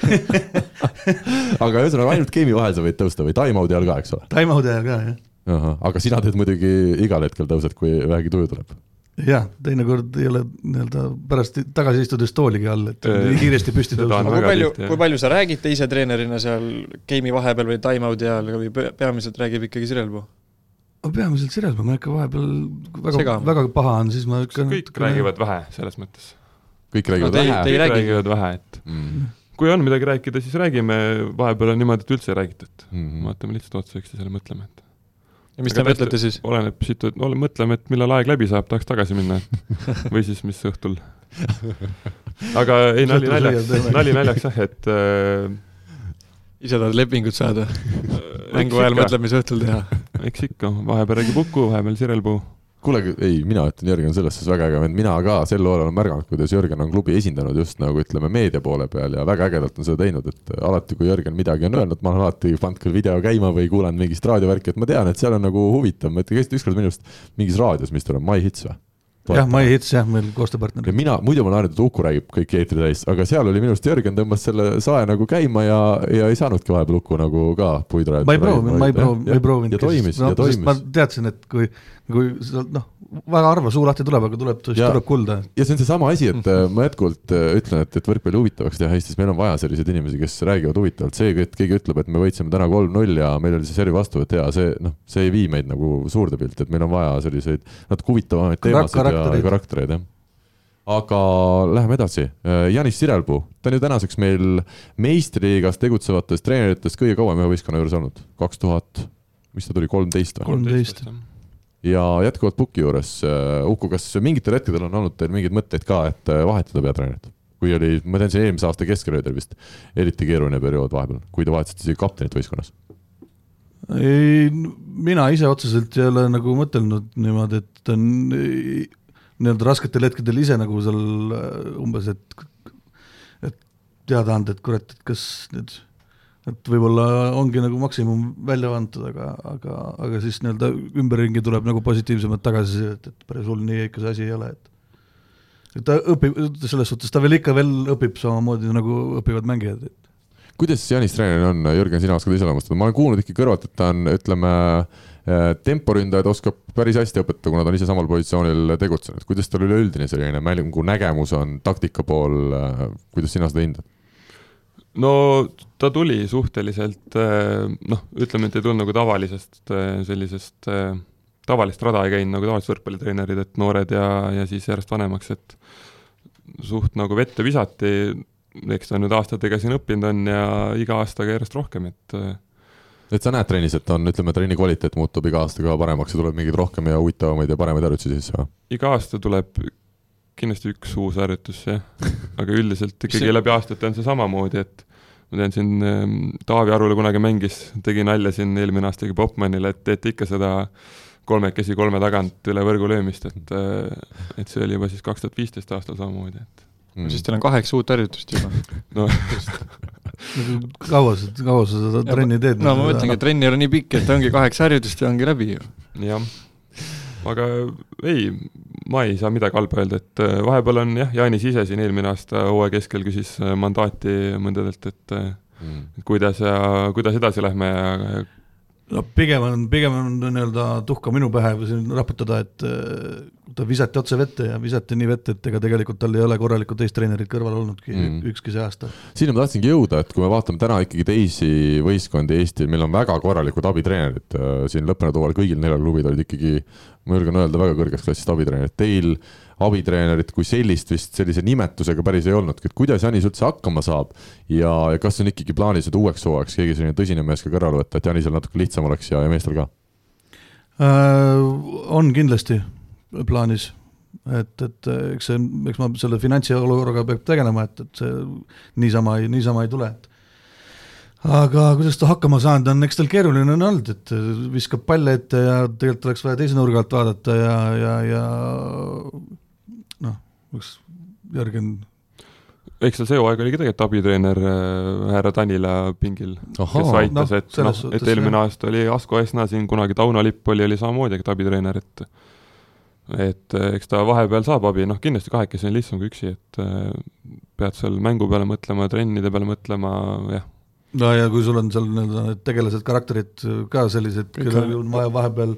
aga ühesõnaga ainult game'i vahel sa võid tõusta või time-out'i ajal ka, eks ole? time-out'i ajal ka, jah. aga sina teed muidugi igal hetkel tõused, kui vähegi tuju tuleb. jah, teinekord ei ole nii-öelda pärast tagasi istudes tooligi all, et nii kiiresti püsti on kui palju kui palju sa räägid teise treenerina seal game'i vahepeal või time-out'i ajal või pe- peamiselt räägib ikkagi Sirelpuu? peamiselt Sirelpuu, ma ikka vahepeal väga väga paha on, siis ma ikka kõik räägivad vähe selles mõttes. kõik räägivad No te ei- vähe kõik räägi. räägivad vähe, et mm.. kui on midagi rääkida, siis räägime, vahepeal on niimoodi, et üldse ei räägita, et Mm. vaatame lihtsalt otsa üksteisele, mõtleme, et ja mis Aga te mõtlete siis? oleneb siit, ole, mõtleme, et millal aeg läbi saab, tahaks tagasi minna või siis mis õhtul. aga ei, nali naljaks nali naljaks jah, et äh, ise tahad lepingut saada? mängu ajal mõtled, mis õhtul teha. eks ikka, vahepeal räägib Uku, vahepeal Sirelpuu. kuule, ei, mina ütlen, Jörgen on selles suhtes väga äge vend, mina ka sel hooajal olen märganud, kuidas Jörgen on klubi esindanud just nagu ütleme meedia poole peal ja väga ägedalt on seda teinud, et alati, kui Jörgen midagi on öelnud, ma olen alati pannud küll video käima või kuulanud mingist raadiovärki, et ma tean, et seal on nagu huvitav, ma ütlen, käisite ükskord minu arust mingis raadios, mis tuleb, My Hits või? jah, My Hits jah, meil koostööpartner ja. mina, muidu ma harjunud, et Uku räägib kõik eetri täis, aga seal oli minu arust Jörgen tõmbas selle sae nagu käima ja, ja ei saanudki vahepeal Uku nagu ka puidu ma ei proovinud, ma ei proovinud, ma ei proovinud. ja toimis, ja ma toimis. teadsin, et kui, kui sealt noh, väga harva suu lahti tuleb, aga tuleb, tuleb kulda. ja see on seesama asi, et äh, ma jätkuvalt äh, ütlen, et, et võrkpalli huvitavaks teha Eestis, meil on vaja selliseid inimesi, kes räägivad huvitavalt, see, et keegi ütleb, et me võitsime täna kolm-null ja meil oli see servi vastuvõtt hea, see noh, see ei vii meid nagu suurde pilti, et meil on vaja selliseid natuke huvitavamaid teemasid ja karaktereid. jah. aga läheme edasi, Janis Sirelpuu, ta on ju tänaseks meil meistriliigas tegutsevatest treeneritest kõige kauem ühe võistkonna juures olnud, kaks tuhat, mis ta tuli, kolmteist või? kolmteist. Ja jätkuvalt Puki juures, Uku, kas mingitel hetkedel on olnud teil mingeid mõtteid ka, et äh, vahetada peatreenerit? kui oli, ma tean, see eelmise aasta keskel oli teil vist eriti keeruline periood vahepeal, kui te vahetasite isegi kaptenit võistkonnas. ei, mina ise otseselt ei ole nagu mõtelnud niimoodi, et on nii-öelda rasketel hetkedel ise nagu seal äh, umbes, et et teada anda, et kurat, et kas nüüd et võib-olla ongi nagu maksimum välja antud, aga, aga, aga siis nii-öelda ümberringi tuleb nagu positiivsemat tagasisidet, et päris hull nii ikka see asi ei ole, et et ta õpib, selles suhtes ta veel ikka veel õpib samamoodi nagu õpivad mängijad, kuidas Janis treenerina on, Jürgen, sina oskad iseloomustada, ma olen kuulnud ikka kõrvalt, et ta on, ütleme, temporündajaid oskab päris hästi õpetada, kuna ta on ise samal positsioonil tegutsenud, kuidas tal üleüldine selline mängu nägemus on, taktika pool, kuidas sina seda hindad? No ta tuli suhteliselt eh, noh, ütleme, et ei tulnud nagu tavalisest eh, sellisest eh, tavalist rada ei käinud nagu tavalised võrkpallitreenerid, et noored ja, ja siis järjest vanemaks, et suht nagu vette visati, eks ta nüüd aastatega siin õppinud on ja iga aastaga järjest rohkem, et et sa näed trennis, et on, ütleme, trenni kvaliteet muutub iga aastaga paremaks ja tuleb mingeid rohkem ja huvitavamaid ja paremaid harjutusi sisse või? iga aasta tuleb kindlasti üks uus harjutus, jah. aga üldiselt ikkagi See- läbi aastate on see samamoodi, et ma tean siin ähm, Taavi Arula kunagi mängis, tegi nalja siin eelmine aastagi Popmanile, et teete ikka seda kolmekesi kolme tagant üle võrgu löömist, et äh, et see oli juba siis kaks tuhat viisteist aastal samamoodi, et Mm. siis teil on kaheksa uut harjutust juba. no kaua sa, kaua sa seda trenni teed? no ma mõtlengi, et trenn ei ole nii pikk, et ongi kaheksa harjutust ja ongi läbi ju. jah, aga ei, ma ei saa midagi halba öelda, et äh, vahepeal on jah, Jaanis ise siin eelmine aasta hooaja keskel küsis äh, mandaati mõndadelt, et äh, Mm. et kuidas ja kuidas edasi lähme ja no pigem on, pigem on nii-öelda tuhka minu pähe või siin raputada, et ta visati otse vette ja visati nii vette, et ega tegelikult tal ei ole korralikku teist treenerit kõrval olnudki Mm. mm. ükski see aasta. sinna ma tahtsingi jõuda, et kui me vaatame täna ikkagi teisi võistkondi Eestil, meil on väga korralikud abitreenerid, siin lõppenud hooajal kõigil neljal klubil olid ikkagi, ma julgen öelda, väga kõrgest klassist abitreenerid, teil abitreenerit kui sellist vist sellise nimetusega päris ei olnudki, et kuidas Janis üldse hakkama saab? Ja, ja kas on ikkagi plaanis, et uueks hooajaks keegi selline tõsine mees ka kõrvale võtta, et Janisel natuke lihtsam oleks ja, ja meestel ka? Äh, on kindlasti plaanis, et, et äh, eks see, eks ma selle finantsiolukorraga peab tegelema, et, et see niisama ei, niisama ei tule, et aga kuidas ta hakkama saanud on, eks tal keeruline on olnud, et viskab palle ette ja tegelikult oleks vaja teise nurga alt vaadata ja, ja, ja noh, üks Jörgen eks tal see hooaeg oli ka tegelikult abitreener äh, härra Tanila pingil, kes aitas noh, et noh et suhtes eelmine jah. aasta oli Asko Esna siin kunagi Tauno Lipp oli, oli samamoodi abitreener, et et äh, eks ta vahepeal saab abi, noh kindlasti kahekesi on lihtsam kui üksi, et äh, pead seal mängu peale mõtlema, trennide peale mõtlema, jah, no ja kui sul on seal nii-öelda need tegelased, karakterid ka sellised, kellel on- vaja vahepeal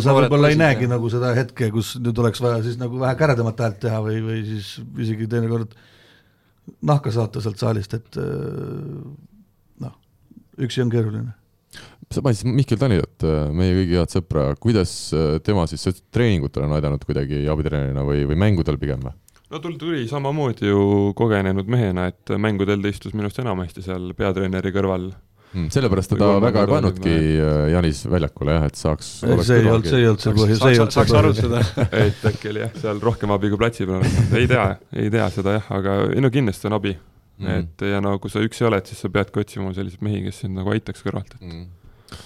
sa võib-olla ei näegi nagu seda hetke, kus nüüd oleks vaja siis nagu vähe käredamat häält teha või, või siis isegi teinekord nahka saata sealt saalist, et äh, noh, üksi on keeruline. sa mainisid Mihkel Tanilat, meie kõigi head sõpra, kuidas äh, tema siis treeningutel on aidanud kuidagi abitreenerina või, või mängudel pigem või? No tul tuli samamoodi ju kogenenud mehena, et mängudel ta istus minu arust enamasti seal peatreeneri kõrval, Mm, sellepärast teda väga ei pannudki äh, Janis väljakule jah, et saaks. see ei olnud, see ei olnud see põhjus, see ei olnud saaks see põhjus. arutada. et äkki oli jah, seal rohkem abi kui platsi peal, ei tea, ei tea seda jah, aga ei no kindlasti on abi mm.. et ja no kui sa üksi oled, siis sa peadki otsima selliseid mehi, kes sind nagu aitaks kõrvalt, et Mm.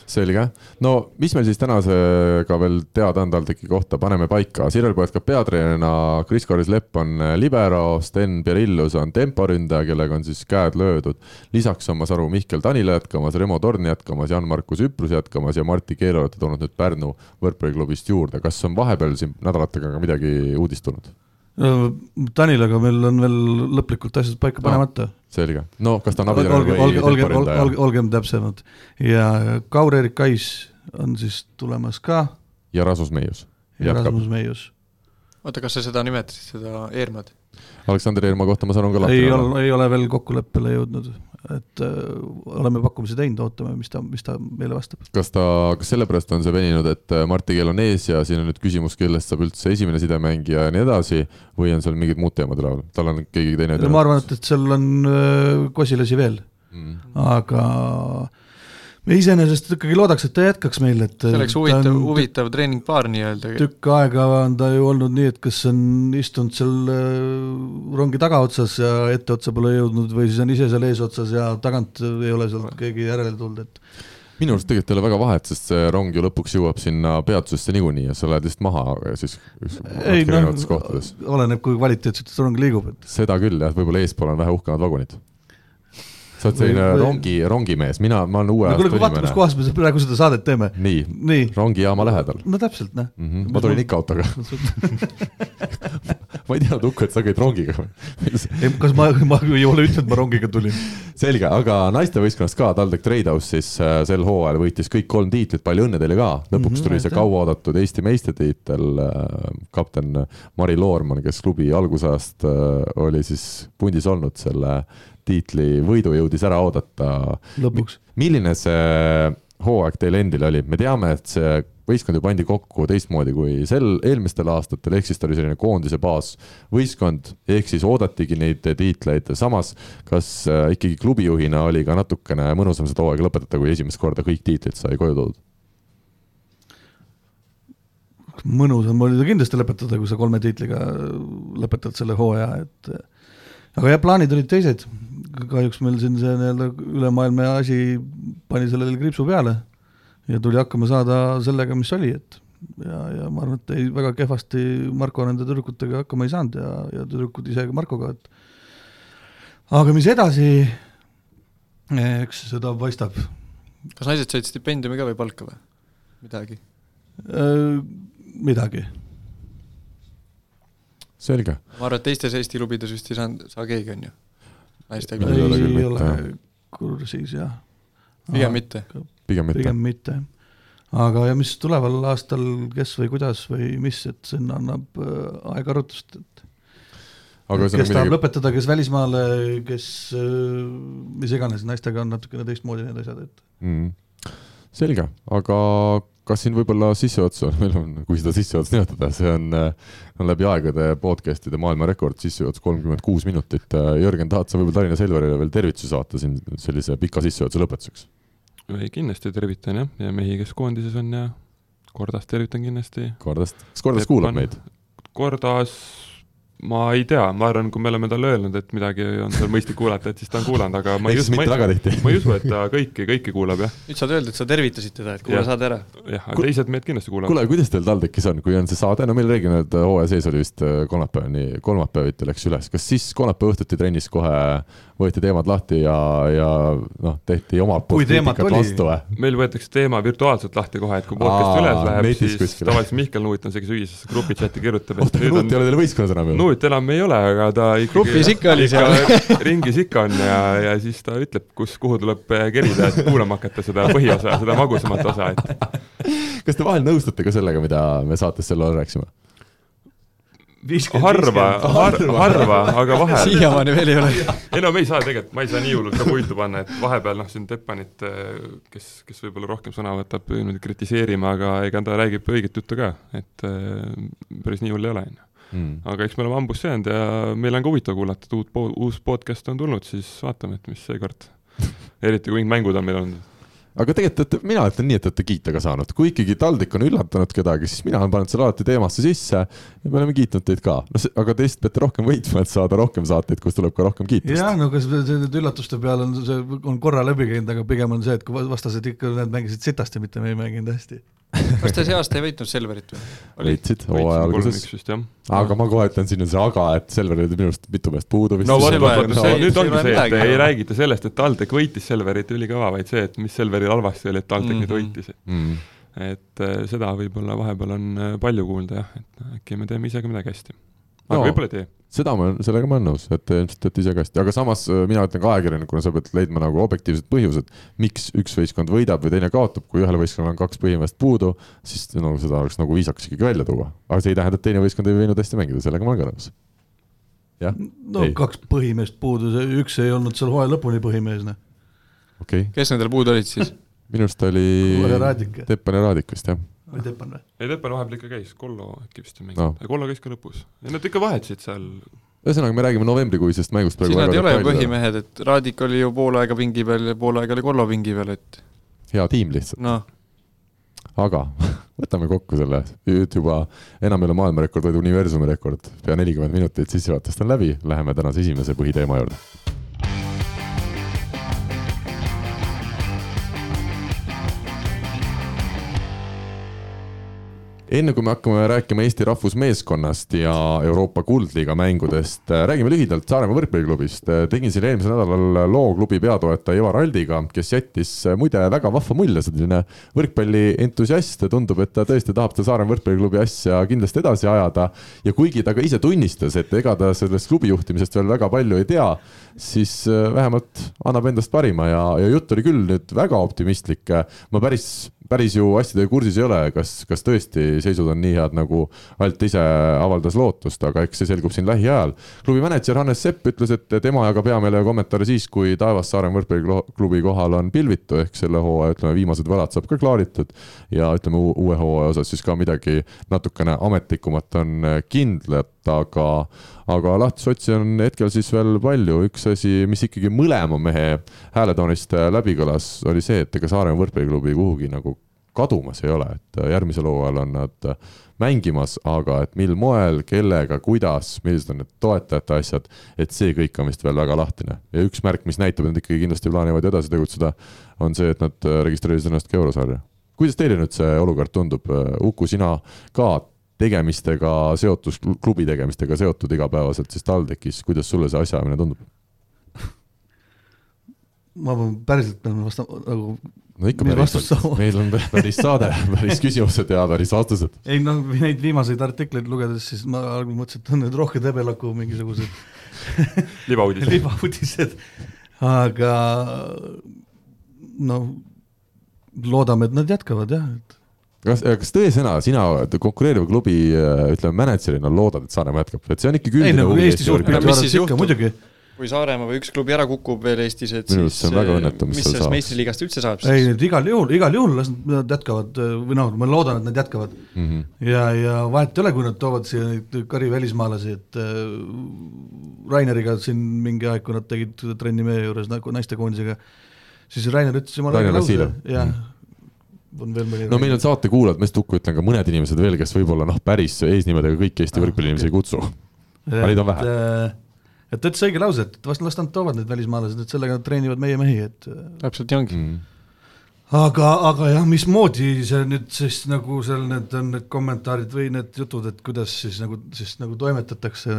selge, no mis meil siis tänasega veel teada on TalTechi kohta, paneme paika, Sirel Poet ka peatreenerina, Kris-Karis Lepp on äh, libero, Sten Pierillus on temporündaja, kellega on siis käed löödud. lisaks on, ma saan aru, Mihkel Tanila jätkamas, Remo Torn jätkamas, Jan-Markus Üprus jätkamas ja Martti Keero olete toonud nüüd Pärnu võrkpalliklubist juurde, kas on vahepeal siin nädalatega ka midagi uudist tulnud? Tanilaga meil on veel lõplikult asjad paika No. panemata. selge, no kas ta on olge, olge, või olge, olge, temporündaja? olge, olgem täpsemad ja Kaur-Erik Kais on siis tulemas ka ja Rasmus Meius ja. Rasmus Meius. oota, kas sa seda nimetasid, seda Eermad? Aleksander Eermaa kohta ma saan ka ei lahti ole, ei ole veel kokkuleppele jõudnud, et äh, oleme pakkumise teinud, ootame, mis ta, mis ta meile vastab. kas ta, kas sellepärast on see veninud, et äh, Martti Keel on ees ja siin on nüüd küsimus, kellest saab üldse esimene sidemängija ja nii edasi või on seal mingid muud teemad üleval, tal on keegi teine ma arvan, et, et seal on äh, kosilasi veel, mm.. aga me iseenesest ikkagi loodaks, et ta jätkaks meil, et see oleks ta huvitav, huvitav treeningpaar nii-öelda. tükk aega on ta ju olnud nii, et kas on istunud seal äh, rongi tagaotsas ja etteotsa pole jõudnud või siis on ise seal eesotsas ja tagant ei ole sealt keegi järele tulnud, et minu arust tegelikult ei ole väga vahet, sest see rong ju lõpuks jõuab sinna peatusesse niikuinii ja sa lähed lihtsalt maha siis ei noh oleneb, kui kvaliteetselt see rong liigub, et seda küll jah, võib-olla eespool on vähe uhkemad vagunid. Sa oled selline Või- rongi, rongimees, mina, ma olen uue no aasta vaata, kus inimene. kohas me praegu seda saadet teeme. nii, nii, rongijaama lähedal no täpselt, noh. mm. -hmm. ma tulin ikka autoga, ma ei teadnud Uku, et sa käid rongiga või? ei, kas ma, ma ei ole ütelnud, ma rongiga tulin. selge, aga naistevõistkonnas ka TalTech Tradehouse siis äh, sel hooajal võitis kõik kolm tiitlit, palju õnne teile ka, lõpuks Mhm, tuli see kauaoodatud Eesti meistritiitel, kapten Mari Loormann, kes klubi algusajast äh, oli siis pundis olnud selle tiitli võidu jõudis ära oodata. lõpuks. milline see hooaeg teil endil oli, me teame, et see võistkond ju pandi kokku teistmoodi kui sel eelmistel aastatel, ehk siis ta oli selline koondise baasvõistkond, ehk siis oodatigi neid tiitleid, samas kas äh, ikkagi klubijuhina oli ka natukene mõnusam seda hooaega lõpetada, kui esimest korda kõik tiitlid sai koju toodud? mõnusam oli ta kindlasti lõpetada, kui sa kolme tiitliga lõpetad selle hooaja, et aga jah, plaanid olid teised. Kahjuks meil siin see nii-öelda ülemaailmne asi pani sellele kriipsu peale ja tuli hakkama saada sellega, mis oli, et ja, ja ma arvan, et ei, väga kehvasti Marko nende tüdrukutega hakkama ei saanud ja, ja tüdrukud ise ka Markoga, et aga mis edasi, eks seda paistab kas naised said stipendiumi ka või palka või? midagi? äh, midagi selge, ma arvan, et teistes Eesti klubides vist ei saanud, saa keegi, on ju? Naiste Ei ole küll mitte, kursis jah. pigem mitte. pigem mitte. pigem mitte. aga ja mis tuleval aastal, kes või kuidas või mis, et sinna annab äh, aeg arutust, et aga kes ühesõnaga tahab midagi, lõpetada, kes välismaale, kes äh, mis iganes, naistega on natukene teistmoodi need asjad, et mm. selge, aga kas siin võib-olla sissejuhatus, meil on, kui seda sissejuhatust nimetada, see on, on läbi aegade podcast'ide maailmarekord, sissejuhatus kolmkümmend kuus minutit. Jörgen, tahad sa võib-olla Tallinna Selverile veel tervitusi saata siin sellise pika sissejuhatuse lõpetuseks? ei, kindlasti tervitan jah, ja mehi, kes koondises on ja Kordast tervitan kindlasti. Kordast, kas Kordas kuulab meid? Kordas, ma ei tea, ma arvan, kui me oleme talle öelnud, et midagi on seal mõistlik kuulata, et siis ta on kuulanud, aga ma ei usu, ma ma ei usu, et ta kõiki, kõiki kuulab jah, nüüd saad öelda, et sa tervitasid teda, et kuule saad ära. jah, aga teised mehed kindlasti kuulavad. kuule, kuidas teil TalTechis on, kui on see saade, no meil reeglina nüüd hooaja sees oli vist äh, kolmapäevani, kolmapäeviti läks üles, kas siis kolmapäeva õhtuti trennis kohe võeti teemad lahti ja, ja noh, tehti omalt Kui poolt teemat oli? vastu või? meil võetakse teema virtuaalselt lahti kohe, et kui podcast Aa, üles läheb, siis kuskil. tavaliselt Mihkel Nuut on see, kes ühisesse grupi chati kirjutab, oota, nüüd Nuut ei on ole teil võistkonnas enam ju? Nuut enam ei ole, aga ta ikkagi Grupis ikka oli seal. ringis ikka on ja, ja siis ta ütleb, kus, kuhu tuleb kerida, et kuulama hakata seda põhiosa, seda magusamat osa, et kas te vahel nõustute ka sellega, mida me saates sel ajal rääkisime? harva, harva, harva, aga vahel. siiamaani veel ei ole. ei no me ei saa tegelikult, ma ei saa nii hullult ka puitu panna, et vahepeal noh, siin Teppanit, kes, kes võib-olla rohkem sõna võtab, niimoodi kritiseerime, aga ega ta räägib õiget juttu ka, et äh, päris nii hull ei ole, on ju. Mm. aga eks me oleme hambusse jäänud ja meil on ka huvitav kuulata, et uut, uus podcast on tulnud, siis vaatame, et mis seekord. eriti kui mingid mängud on meil olnud. Aga tegelikult, et mina ütlen nii, et olete kiita ka saanud, kui ikkagi TalTech on üllatanud kedagi, siis mina olen pannud selle alati teemasse sisse ja me oleme kiitnud teid ka. no see, aga te lihtsalt peate rohkem võitma, et saada rohkem saateid, kus tuleb ka rohkem kiitust. jah, no kas nüüd üllatuste peale on see, on korra läbi käinud, aga pigem on see, et kui vastased ikka, need mängisid sitasti, mitte me ei mänginud hästi. Kas te see aasta ei võitnud Selverit või? võitsid hooaja alguses, aga ma kohe ütlen, siin on see aga, et Selveril oli minu arust mitu meest puudu vist. no vot, see vot, nüüd ei ongi see, et ei räägita sellest, et TalTech võitis Selverit ülikõva, vaid see, et mis Selveril halvasti oli, et TalTech nüüd Mhm. võitis. mm.. et äh, seda võib-olla vahepeal on äh, palju kuulda jah, et äkki me teeme ise ka midagi hästi. Aga No. võib-olla ei tee. seda ma, sellega ma olen nõus, et te ilmselt teete ise ka hästi, aga samas äh, mina ütlen ka ajakirjanikuna, sa pead leidma nagu objektiivsed põhjused, miks üks võistkond võidab või teine kaotab, kui ühel võistkonnal on kaks põhimeest puudu, siis no seda oleks nagu viisakas ikkagi välja tuua. aga see ei tähenda, et teine võistkond ei võinud hästi mängida, sellega ma olen ka nõus. jah, no Ei. kaks põhimeest puudu, see üks ei olnud seal hooaja lõpuni põhimees, noh. okei okay., kes nendel puudu olid siis? minu arust oli Kuule, Raadik. Teppan ja Raadik vist jah. Või Teppan või? ei, Teppan vahepeal ikka käis, Kollo äkki vist ei No. mänginud no., Kollo käis ka lõpus. ja nad ikka vahetasid seal, ühesõnaga, me räägime novembrikuisest mängust praegu siis nad ei ole ju põhimehed, et Raadik oli ju pool aega pingi peal ja pool aega oli Kollo pingi peal, et hea tiim lihtsalt, noh, aga võtame kokku selle, nüüd juba enam ei ole maailmarekord, vaid universumi rekord. pea nelikümmend minutit sissejuhatust on läbi, läheme tänase esimese põhiteema juurde. Enne kui me hakkame rääkima Eesti rahvusmeeskonnast ja Euroopa Kuldliiga mängudest, räägime lühidalt Saaremaa võrkpalliklubist. tegin siin eelmisel nädalal loo klubi peatoetaja Ivar Aldiga, kes jättis muide väga vahva mulje, selline võrkpallientusiast. tundub, et ta tõesti tahab seda Saaremaa võrkpalliklubi asja kindlasti edasi ajada. ja kuigi ta ka ise tunnistas, et ega ta sellest klubi juhtimisest veel väga palju ei tea, siis vähemalt annab endast parima ja, ja jutt oli küll nüüd väga optimistlik. ma päris päris ju asjadega kursis ei ole, kas, kas tõesti seisud on nii head, nagu Alt ise avaldas lootust, aga eks see selgub siin lähiajal. klubi mänedžer Hannes Sepp ütles, et tema jagab hea meelega kommentaare siis, kui taevas Saaremaa võrkpalliklubi kohal on pilvitu, ehk selle hooaja, ütleme, viimased võlad saab ka klaaritud ja ütleme, uue hooaja osas siis ka midagi natukene ametlikumat on kindlat, aga aga lahtisotsi on hetkel siis veel palju, üks asi, mis ikkagi mõlema mehe hääletoonist läbi kõlas, oli see, et ega Saaremaa võrkpalliklubi kuhugi nagu kadumas ei ole, et järgmisel hooajal on nad mängimas, aga et mil moel, kellega, kuidas, millised on need toetajate asjad, et see kõik on vist veel väga lahtine. ja üks märk, mis näitab, et nad ikkagi kindlasti plaanivad edasi tegutseda, on see, et nad registreerisid ennast ka eurosarja. kuidas teile nüüd see olukord tundub, Uku, sina ka tegemistega seotus, klubi tegemistega seotud igapäevaselt siis TalTechis, kuidas sulle see asjaajamine tundub? ma pean päriselt pean vastama nagu no ikka päris, meil on päris saade, päris küsimused ja päris vastused. ei noh, neid viimaseid artikleid lugedes, siis ma algul mõtlesin, et on need rohke debelaku mingisugused libauudised libauudised, aga noh, loodame, et nad jätkavad jah, et kas, kas tõesõna, sina konkureeriva klubi ütleme mänedžerina loodad, et Saaremaa jätkab, et see on ikkagi üldine nagu huvi Eesti muidugi kui Saaremaa või üks klubi ära kukub veel Eestis, et Minu siis see on väga õnnetu, mis, mis sellest meistriliigast üldse saab siis? ei, igal juhul, igal juhul las nad jätkavad või noh, ma loodan, et nad jätkavad mm. -hmm. ja, ja vahet ei ole, kui nad toovad siia neid kari välismaalasi, et äh, Raineriga siin mingi aeg, kui nad tegid trenni meie juures nagu naistekoondisega, siis Rainer ütles jumala õige lause, jah. -hmm on veel mõni no meil on saatekuulajad, ma just hukku ütlen ka mõned inimesed veel, kes võib-olla noh, päris eesnimedega kõiki Eesti ah, võrkpalliinimesi ei kutsu. aga neid on vähe äh, et ta ütles õige lause, et vast las nad toovad need välismaalased, et sellega nad treenivad meie mehi, et äh, täpselt nii ongi mm. aga, aga jah, mismoodi see nüüd siis nagu seal need on need kommentaarid või need jutud, et kuidas siis nagu, siis nagu toimetatakse,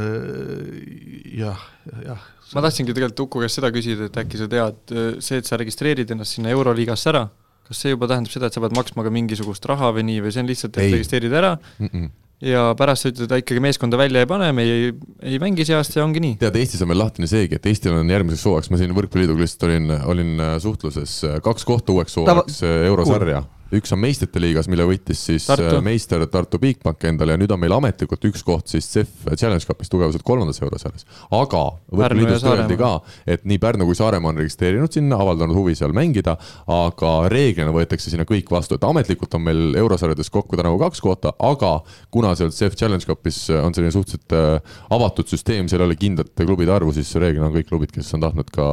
jah, jah. ma tahtsingi tegelikult Uku käest seda küsida, et äkki sa tead, see, et sa registreerid ennast sinna Euroliigasse ära, kas see juba tähendab seda, et sa pead maksma ka mingisugust raha või nii, või see on lihtsalt, et registreerid ära mm, -mm ja pärast sa ütled, et ikkagi meeskonda välja ei pane, me ei, ei mängi see aasta ja ongi nii. tead, Eestis on meil lahtine seegi, et Eestil on järgmiseks hooajaks, ma siin Võrkpalliliiduga lihtsalt olin, olin äh, suhtluses, äh, kaks kohta uueks hooajaks. Äh, eurosarja cool üks on meistrite liigas, mille võitis siis Tartu. Äh, meister Tartu Bigbank endale ja nüüd on meil ametlikult üks koht siis CEF Challenge Cupis tugevuselt kolmandas eurosarjas. aga võrkpalliliidust öeldi ka, et nii Pärnu kui Saaremaa on registreerinud sinna, avaldanud huvi seal mängida, aga reeglina võetakse sinna kõik vastu, et ametlikult on meil eurosarjades kokku tänavu kaks kohta, aga kuna seal CEF Challenge Cupis on selline suhteliselt äh, avatud süsteem, seal ei ole kindlat klubide arvu, siis reeglina on kõik klubid, kes on tahtnud ka,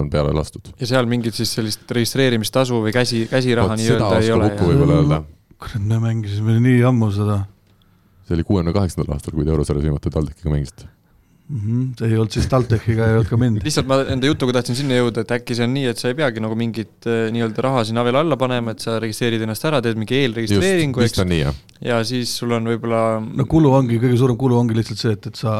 on peale lastud. ja seal mingit siis sellist registreerimistasu või käsi, käsiraha nii-öelda seda ei kokku võib-olla öelda. kurat, me mängisime nii ammu seda. see oli kuuekümne kaheksandal aastal, kui te eurosarjas viimati TalTechiga mängisite mm. -hmm. see ei olnud siis TalTechiga, ei olnud ka mind. lihtsalt ma enda jutuga tahtsin sinna jõuda, et äkki see on nii, et sa ei peagi nagu mingit äh, nii-öelda raha sinna veel alla panema, et sa registreerid ennast ära, teed mingi eelregistreeringu, eks. Ja siis sul on võib-olla. no kulu ongi, kõige suurem kulu ongi lihtsalt see, et, et sa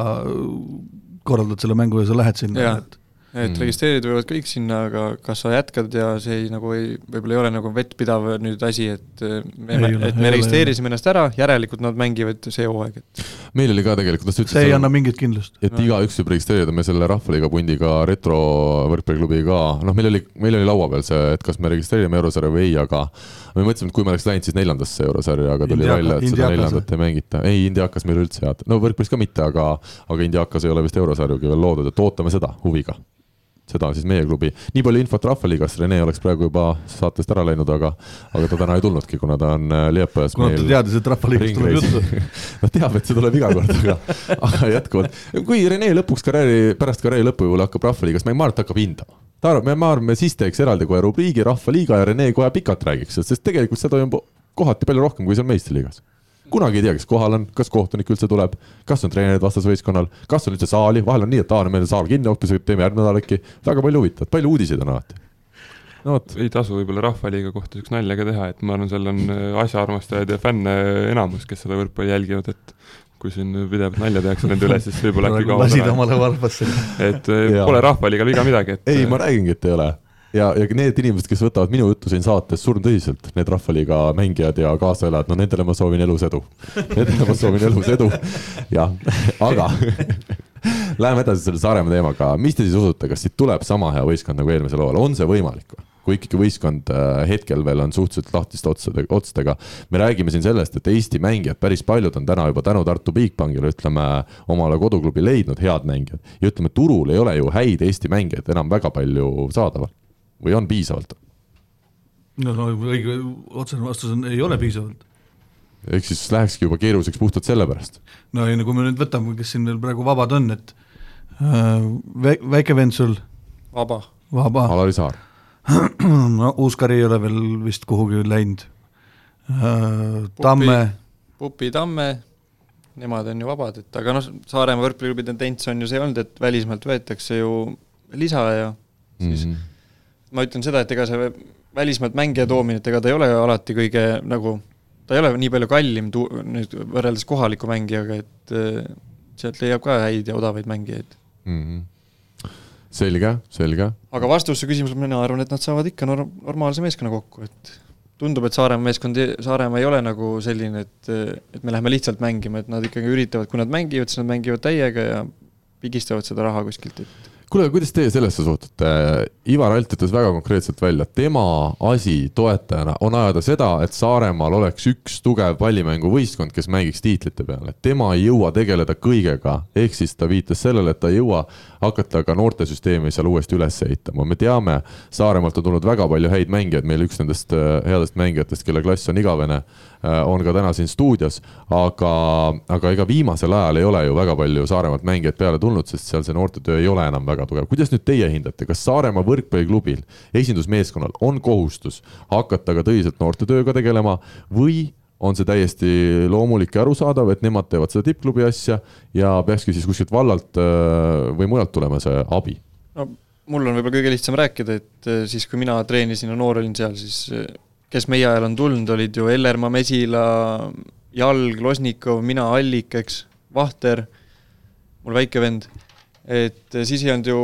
korraldad selle mängu ja sa lähed sinna, et et mm. registreerida võivad kõik sinna, aga kas sa jätkad ja see ei nagu ei, võib-olla ei ole nagu vettpidav nüüd asi, et me, ole, et me registreerisime ennast ära, järelikult nad mängivad see hooaeg, et meil oli ka tegelikult, see ei anna mingit kindlust. et no. igaüks võib registreerida, me selle Rahvaliiga pundiga retro võrkpalliklubi ka, noh, meil oli, meil oli laua peal see, et kas me registreerime eurosarja või ei, aga me mõtlesime, et kui me oleks läinud siis neljandasse eurosarja, aga tuli Indiaka, välja, et seda neljandat ei mängita. ei, Indiakas meil üldse head, no võrkpallis ka mitte, aga, aga Indiakas ei ole vist eurosarjugi veel loodud, et ootame seda huviga seda siis meie klubi. nii palju infot Rahvaliigast, Rene oleks praegu juba saatest ära läinud, aga, aga ta täna ei tulnudki, kuna ta on äh, Liepajas. kuna ta teadis, et Rahvaliigast tuleb juttu ta teab, et see tuleb iga kord, aga, aga jätkuvalt. kui Rene lõpuks karjääri, pärast karjääri lõppu võib-olla hakkab Rahvaliigas mängima, ma arvan, et ta hakkab hindama. ta arvab, ma arvan, me siis teeks eraldi kohe rubriigi Rahvaliiga ja Rene kohe pikalt räägiks, sest tegelikult see toimub kohati palju rohkem, kui seal meistriliigas kunagi ei tea, kes kohal on, kas kohtunik üldse tuleb, kas on treenerid vastasvõistkonnal, kas on üldse saali, vahel on nii, et aa, meil on saal kinni hoopis, teeme järgmine nädal äkki. väga palju huvitavat, palju uudiseid on alati. no vot, ei tasu võib-olla Rahvaliiga kohta niisugust nalja ka teha, et ma arvan, seal on äh, asjaarmastajaid ja fänne enamus, kes seda võrkpalli jälgivad, et kui siin pidevalt nalja tehakse nende üle, siis võib-olla äkki praegu kaob lasid ära. omale varbasse. et äh, Jaa. pole Rahvaliigal viga midagi, et ei, ma räägingi, et ei ole. ja, ja need inimesed, kes võtavad minu juttu siin saates surmtõsiselt, need Rahvaliiga mängijad ja kaasaelajad, no nendele ma soovin elus edu. Nendele ma soovin elus edu, jah, aga läheme edasi selle Saaremaa teemaga, mis te siis usute, kas siit tuleb sama hea võistkond nagu eelmisel hooajal, on see võimalik või? kui ikkagi võistkond äh, hetkel veel on suhteliselt lahtiste otsadega, otstega, me räägime siin sellest, et Eesti mängijad, päris paljud on täna juba tänu Tartu Bigbankile, ütleme, omale koduklubi leidnud head mängijad. Ja ütleme, turul ei ole ju häid Eesti mängijaid enam väga palju saadaval või on piisavalt? no no õige otsene vastus on, ei ole piisavalt. ehk siis lähekski juba keeruliseks puhtalt sellepärast. no ei no kui me nüüd võtame, kes siin veel praegu vabad on, et äh, vä- väike vend sul, vaba. vaba, Alari Saar, no Uuskari ei ole veel vist kuhugi läinud äh,. Tamme, Pupi Tamme, nemad on ju vabad, et aga noh, Saaremaa võrkpalliklubi tendents on ju see olnud, et välismaalt võetakse ju lisa ja siis Mhm. Ma ütlen seda, et ega see välismaalt mängija toomine, et ega ta ei ole alati kõige nagu, ta ei ole nii palju kallim tu-, nüüd võrreldes kohaliku mängijaga, et äh, sealt leiab ka häid ja odavaid mängijaid. Mhm. selge, selge. aga vastus su küsimusele, mina arvan, et nad saavad ikka norm-, normaalse meeskonna kokku, et tundub, et Saaremaa meeskond, Saaremaa ei ole nagu selline, et, et me läheme lihtsalt mängima, et nad ikkagi üritavad, kui nad mängivad, siis nad mängivad täiega ja pigistavad seda raha kuskilt, et kuule, kuidas teie sellesse suhtute? Ivar Alt ütles väga konkreetselt välja, tema asi toetajana on ajada seda, et Saaremaal oleks üks tugev pallimänguvõistkond, kes mängiks tiitlite peale. tema ei jõua tegeleda kõigega, ehk siis ta viitas sellele, et ta ei jõua hakata ka noortesüsteemi seal uuesti üles ehitama. me teame, Saaremaalt on tulnud väga palju häid mängijaid, meil üks nendest äh, headest mängijatest, kelle klass on igavene, on ka täna siin stuudios, aga, aga ega viimasel ajal ei ole ju väga palju Saaremaalt mängijaid peale tulnud, sest seal see noortetöö ei ole enam väga tugev. kuidas nüüd teie hindate, kas Saaremaa võrkpalliklubil, esindusmeeskonnal on kohustus hakata ka tõsiselt noortetööga tegelema või on see täiesti loomulik ja arusaadav, et nemad teevad seda tippklubi asja ja peakski siis kuskilt vallalt äh, või mujalt tulema see abi? no mul on võib-olla kõige lihtsam rääkida, et eh, siis, kui mina treenisin ja noor olin seal, siis kes meie ajal on tulnud, olid ju Ellermaa, Mesila, Jalg, Losnikov, mina, Allik, eks, Vahter, mul väike vend, et eh, siis ei olnud ju,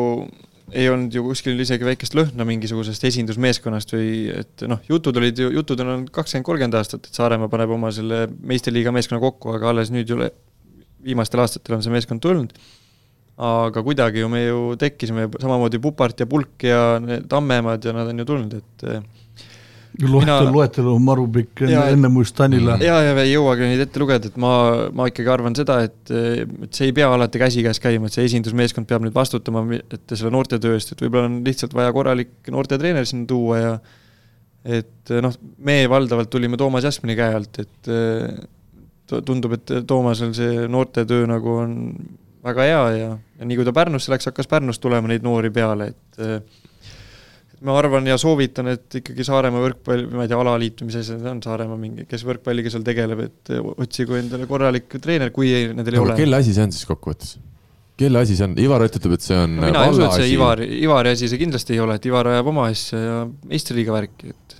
ei olnud ju kuskil isegi väikest lõhna mingisugusest esindusmeeskonnast või et noh, jutud olid ju, jutud on olnud kakskümmend, kolmkümmend aastat, et Saaremaa paneb oma selle meistriliiga meeskonna kokku, aga alles nüüd ju viimastel aastatel on see meeskond tulnud. Aga kuidagi ju me ju tekkisime samamoodi Pupart ja Pulk ja Tammemad ja nad on ju tulnud, et eh, loetelu loetelu on maru pikk enne, enne muist Tanila ja, ja ei jõuagi neid ette lugeda, et ma, ma ikkagi arvan seda, et, et see ei pea alati käsikäes käima, et see esindusmeeskond peab nüüd vastutama, et selle noortetöö eest, et võib-olla on lihtsalt vaja korralik noortetreener sinna tuua ja et noh, me valdavalt tulime Toomas Jasmini käe alt, et tu- tundub, et Toomasel see noortetöö nagu on väga hea ja, ja nii kui ta Pärnusse läks, hakkas Pärnust tulema neid noori peale, et ma arvan ja soovitan, et ikkagi Saaremaa võrkpall, ma ei tea, alaliit või mis asi see on, Saaremaa mingi, kes võrkpalliga seal tegeleb, et eh, otsigu endale korralik treener, kui ei, nendel ei aga ole. kelle asi see on siis kokkuvõttes? kelle asi see on? Ivar ütleb, et see on mina ei usu, et see asi. Ivari, asi see kindlasti ei ole, et Ivar ajab oma asja ja meistriliiga värki, et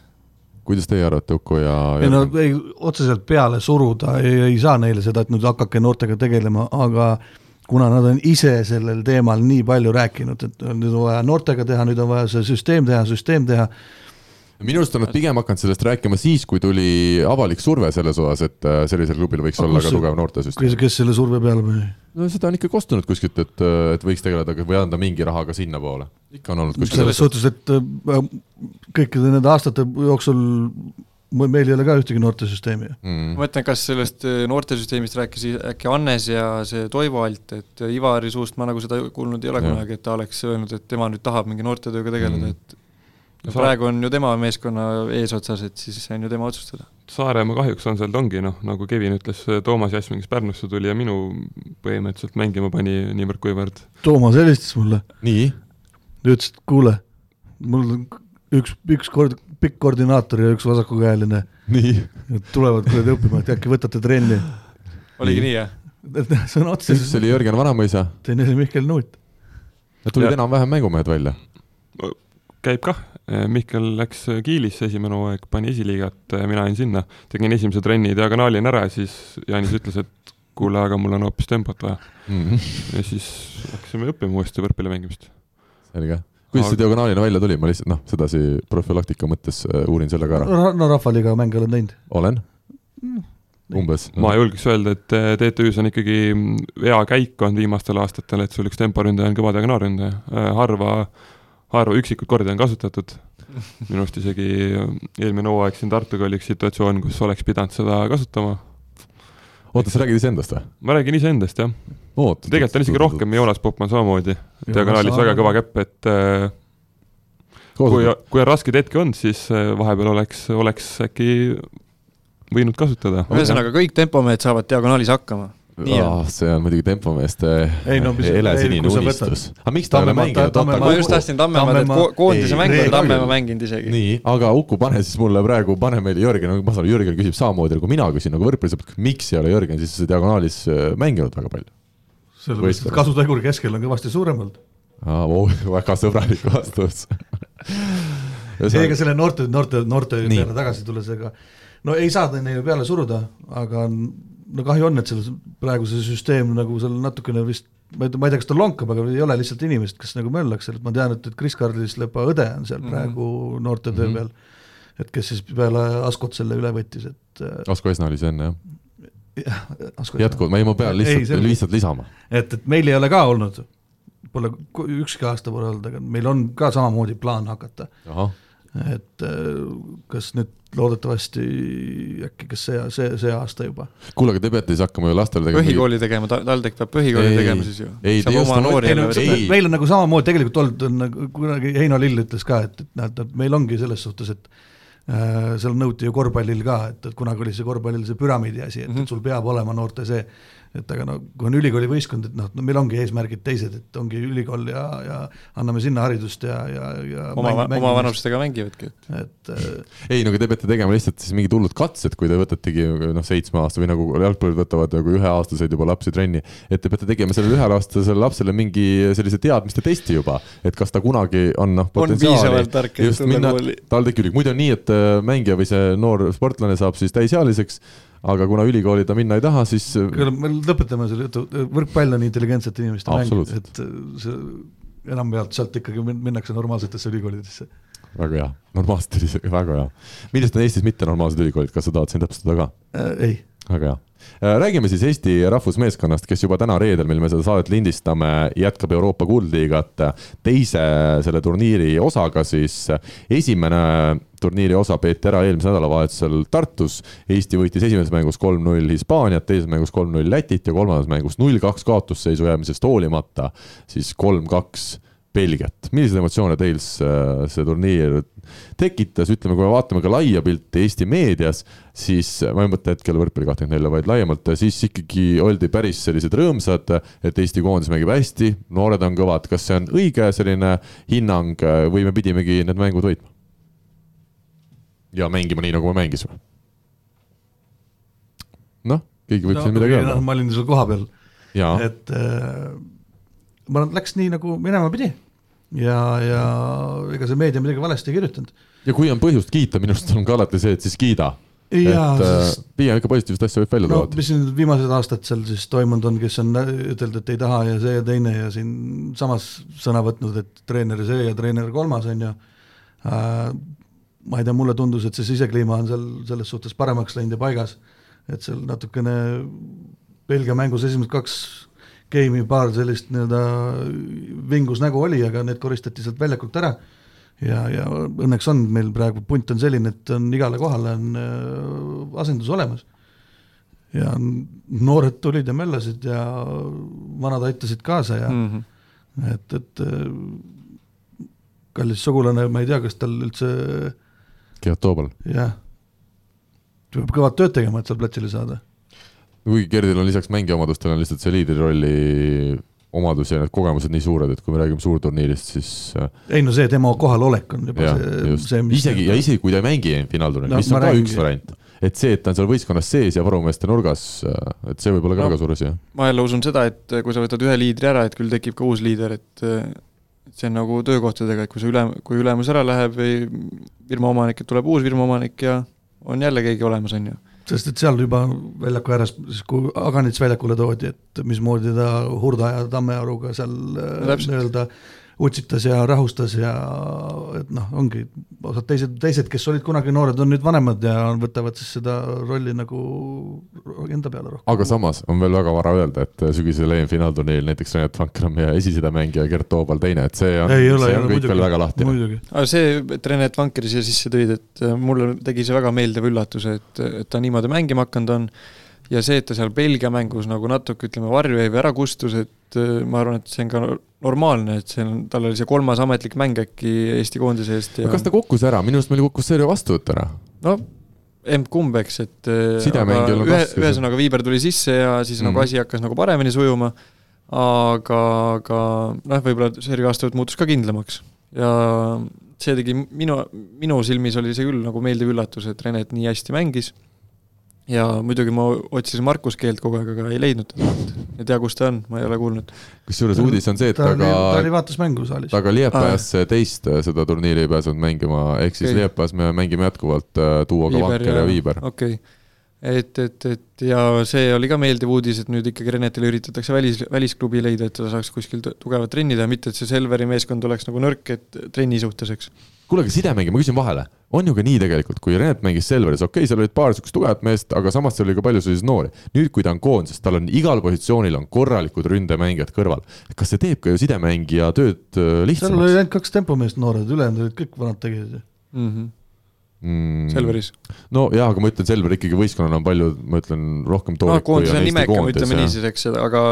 kuidas teie arvate, Uku ja? ei no ei, otseselt peale suruda ei, ei saa neile seda, et nüüd hakake noortega tegelema, aga kuna nad on ise sellel teemal nii palju rääkinud, et nüüd on vaja noortega teha, nüüd on vaja see süsteem teha, süsteem teha, minu arust on nad pigem hakanud sellest rääkima siis, kui tuli avalik surve selles osas, et äh, sellisel klubil võiks Aga olla ka tugev noortesüsteem. kes selle surve peale pani? no seda on ikka kostunud kuskilt, et, et võiks tegeleda või anda mingi raha ka sinnapoole. ikka on olnud kuskil selles. suhtes, et äh, kõikide nende aastate jooksul meil ei ole ka ühtegi noortesüsteemi. Mm. ma mõtlen, kas sellest eh, noortesüsteemist rääkis äkki Hannes ja see Toivo Alt, et Ivari suust ma nagu seda kuulnud ei ole Jah. kunagi, et ta oleks öelnud, et tema nüüd tahab mingi noortetööga tegeleda, Mm. et no praegu on ju tema meeskonna eesotsas, et siis see on ju tema otsustada. Saaremaa kahjuks on seal, ta ongi noh, nagu Kevin ütles, Toomas Jasmin, kes Pärnusse tuli ja minu põhimõtteliselt mängima pani niivõrd-kuivõrd. Toomas helistas mulle, nii, ütles, et kuule, mul on üks, üks kord pikk koordinaator ja üks vasakukäeline, nii. tulevad kuradi õppima, et äkki võtate trenni. oligi nii, jah? sõna otseses, oli Jörgen Vanamõisa, teine oli Mihkel Nuut. tulid Jah. enam-vähem mängumehed välja. käib kah, Mihkel läks Kiilisse esimene hooaeg, pani esiliigat, mina jäin sinna, tegin esimese trenni diagonaalina ära ja siis Jaanis ütles, et kuule, aga mul on hoopis tempot vaja mm. -hmm. ja siis hakkasime õppima uuesti võrkpalli mängimist. selge. Kuidas see diagonaalina välja tuli, ma lihtsalt noh, sedasi profülaktika mõttes äh, uurin selle ka ära. no Rahvaliiga mänge oled näinud? olen umbes. ma julgeks öelda, et äh, TTÜ-s on ikkagi hea käik olnud viimastel aastatel, et sul üks temporündaja on kõva diagonaalründaja, äh, harva, harva üksikud kordi on kasutatud. minu arust isegi eelmine hooaeg siin Tartuga oli üks situatsioon, kus oleks pidanud seda kasutama. oota, sa räägid iseendast või? ma räägin iseendast, jah. Tegelikult on isegi rohkem, Joonas Popman samamoodi, diagonaalis väga kõva käpp, et kui, kui on raskeid hetki olnud, siis vahepeal oleks, oleks äkki võinud kasutada. ühesõnaga, kõik tempomehed saavad diagonaalis hakkama. Oh, see on muidugi tempomeeste no, helesinine unistus. aga miks ta ei ole mänginud? ma just tahtsin Tammemaad, et koondise mängu on Tammemaa mänginud isegi. nii, aga Uku, pane siis mulle praegu, pane meile Jörgen, ma saan aru, Jürgen küsib samamoodi nagu mina küsin nagu võrkpallisõber, miks ei ole Jörgen siis diagonaalis äh, mänginud väga palju? Sellepärast, et kasutegur keskel on kõvasti suurem olnud. Oh, väga sõbralik vastus ega selle noorte, noorte, noorte peale tagasi tulles, ega no ei saa neile peale suruda, aga no kahju on, et selles praegu see süsteem nagu seal natukene vist ma ei tea, ma ei tea, kas ta lonkab, aga ei ole lihtsalt inimest, kes nagu möllaks seal, et ma tean, et, et Kris Karlis Lepa õde on seal mm -hmm. praegu noortetöö mm -hmm. peal, et kes siis peale Askot selle üle võttis, et äh, Asko Esna oli see enne, jah? Jätkuvalt, ma ei, ma pean lihtsalt, lihtsalt lisama. et, et meil ei ole ka olnud, pole ükski aasta pole olnud, aga meil on ka samamoodi plaan hakata. et äh, kas nüüd loodetavasti äkki kas see, see, see aasta juba. kuule, aga te peate siis hakkama ju lastele tegema põhikooli tegema, TalTech peab põhikooli ei, tegema siis ju. ei, te just ei, meil on nagu samamoodi tegelikult olnud, on nagu kunagi Heino Lill ütles ka, et, et näed, et meil ongi selles suhtes, et seal nõuti ju korvpallil ka, et, et kunagi oli see korvpallil see püramiidi asi, et mm, -hmm. et sul peab olema noorte see et aga no kui on ülikooli võistkond, et noh, no meil ongi eesmärgid teised, et ongi ülikool ja, ja anname sinna haridust ja, ja, ja oma, oma vanustega mängivadki. et äh, ei, no aga te peate tegema lihtsalt siis mingid hullud katsed, kui te võtategi noh, seitsme aasta või nagu jalgpallurid võtavad nagu üheaastaseid juba lapsi trenni, et te peate tegema sellele üheaastasele lapsele mingi sellise teadmiste testi juba, et kas ta kunagi on noh, potentsiaali. just minna TalTechi ülikooli, muidu on nii, et äh, mängija või see noor sportlane saab siis täisealiseks aga kuna ülikooli ta minna ei taha, siis. kuule, me lõpetame selle jutu, võrkpall on intelligentsete inimeste mäng, et see enamjaolt sealt ikkagi minnakse normaalsetesse ülikoolidesse. väga hea, normaalsed, väga hea. millised on Eestis mittenormaalsed ülikoolid, kas sa tahad siin täpsustada ka äh,? ei. väga hea Äh, räägime siis Eesti rahvusmeeskonnast, kes juba täna reedel, mil me seda saadet lindistame, jätkab Euroopa kuldliigat teise selle turniiri osaga siis. esimene turniiri osa peeti ära eelmisel nädalavahetusel Tartus. Eesti võitis esimeses mängus kolm-null Hispaaniat, teises mängus kolm-null Lätit ja kolmandas mängus null-kaks kaotusseisu jäämisest hoolimata siis kolm-kaks Belgiat. milliseid emotsioone teil see turniir tekitas, ütleme, kui me vaatame ka laia pilti Eesti meedias, siis ma ei mõtle hetkel võrkpalli kahtekümmend nelja, vaid laiemalt, siis ikkagi oldi päris sellised rõõmsad, et Eesti koondis mängib hästi, noored on kõvad, kas see on õige selline hinnang või me pidimegi need mängud võitma? ja mängima nii, nagu me mängisime. noh, keegi võib no, siin midagi öelda. ma olin seal kohapeal, et äh, ma arvan, et läks nii, nagu minema pidi ja, ja ega see meedia midagi valesti ei kirjutanud. ja kui on põhjust kiita, minu arust on ka alati see, et siis kiida. et sest... Äh, pigem ikka positiivset asja võib välja no, tuua. mis siin viimased aastad seal siis toimunud on, kes on ütelnud, et ei taha ja see ja teine ja siin samas sõna võtnud, et treener see ja treener kolmas, on ju äh,. ma ei tea, mulle tundus, et see sisekliima on seal selles suhtes paremaks läinud ja paigas, et seal natukene Belgia mängus esimesed kaks game'i paar sellist nii-öelda vingus nägu oli, aga need koristati sealt väljakult ära ja, ja õnneks on meil praegu punt on selline, et on igale kohale on äh, asendus olemas. ja noored tulid ja möllasid ja vanad aitasid kaasa ja mm -hmm. et, et kallis sugulane, ma ei tea, kas tal üldse Gerard Toobal. jah, peab kõvat tööd tegema, et seal platsile saada kuigi Gerdil on lisaks mängija omadustele on lihtsalt see liidrirolli omadus ja need kogemused nii suured, et kui me räägime suurturniirist, siis. Äh, ei no see tema kohalolek on juba ja, see, see, mis. isegi ja isegi kui ta ei mängi finaalturniiril no,, mis on ka räägin, üks variant, et see, et ta on seal võistkonnas sees ja varumeeste nurgas, äh, et see võib olla ka no, väga suur asi. ma jälle usun seda, et kui sa võtad ühe liidri ära, et küll tekib ka uus liider, et see on nagu töökohtadega, et kui see ülem, kui ülemus ära läheb või firma omanik, et tuleb uus firma omanik ja on jälle keegi olemas, on ju sest et seal juba väljaku ääres, kui Aganits väljakule toodi, et mismoodi ta Hurda ja Tammearuga seal no, nii-öelda utsitas ja rahustas ja et noh, ongi, osad teised, teised, kes olid kunagi noored, on nüüd vanemad ja võtavad siis seda rolli nagu enda peale rohkem. aga samas on veel väga vara öelda, et sügisel EM-finaalturniiril näiteks Renat Vanker on meie esisidemängija, Gert Toobal teine, et see on, see ole, on kõik muidugi, veel väga lahtine. aga see, et Renat Vankeri siia sisse tõid, et mulle tegi see väga meeldiva üllatuse, et, et ta niimoodi mängima hakanud on ja see, et ta seal Belgia mängus nagu natuke ütleme, varju jäi või ära kustus, et äh, ma arvan, et see on ka normaalne, et see on, tal oli see kolmas ametlik mäng äkki Eesti koondise eest ja kas ta kukkus ära, minu arust meil kukkus seeria vastuvõtt ära? no emb-kumb, eks, et äh, ühe, ühesõnaga Viiber tuli sisse ja siis mm. nagu asi hakkas nagu paremini sujuma, aga, aga noh, võib-olla seeria vastuvõtt muutus ka kindlamaks ja see tegi minu, minu silmis oli see küll nagu meeldiv üllatus, et Renet nii hästi mängis ja muidugi ma otsisin Markus Keelt kogu aeg, aga ei leidnud teda, ei tea, kus ta on, ma ei ole kuulnud. kusjuures uudis on see, et ta, ka ta oli vaatas mängu saalis. ta ka Liepajas ah, teist äh, seda turniiri ei pääsenud mängima, ehk siis okay. Liepajas me mängime jätkuvalt äh, duoga Vanker ja, ja Viiber. okei okay., et, et, et ja see oli ka meeldiv uudis, et nüüd ikkagi Renetile üritatakse välis, välisklubi leida, et ta saaks kuskil tugevat trenni teha, mitte et see Selveri meeskond oleks nagu nõrk, et trenni suhtes, eks kuule, aga sidemängija, ma küsin vahele, on ju ka nii tegelikult, kui Renet mängis Selveris, okei okay,, seal olid paar sihukest tugevat meest, aga samas seal oli ka palju selliseid noori. nüüd, kui ta on koondises, tal on igal positsioonil on korralikud ründemängijad kõrval. kas see teeb ka ju sidemängija tööd äh, lihtsamaks? seal oli ainult kaks tempomeest noored, ülejäänud olid kõik vanad tegijad ju mm. -hmm. Mm. Selveris. no jaa, aga ma ütlen, Selver ikkagi võistkonnana on palju, ma ütlen, rohkem toorik no, kui on Eesti koondis. ütleme nii siis, eks, aga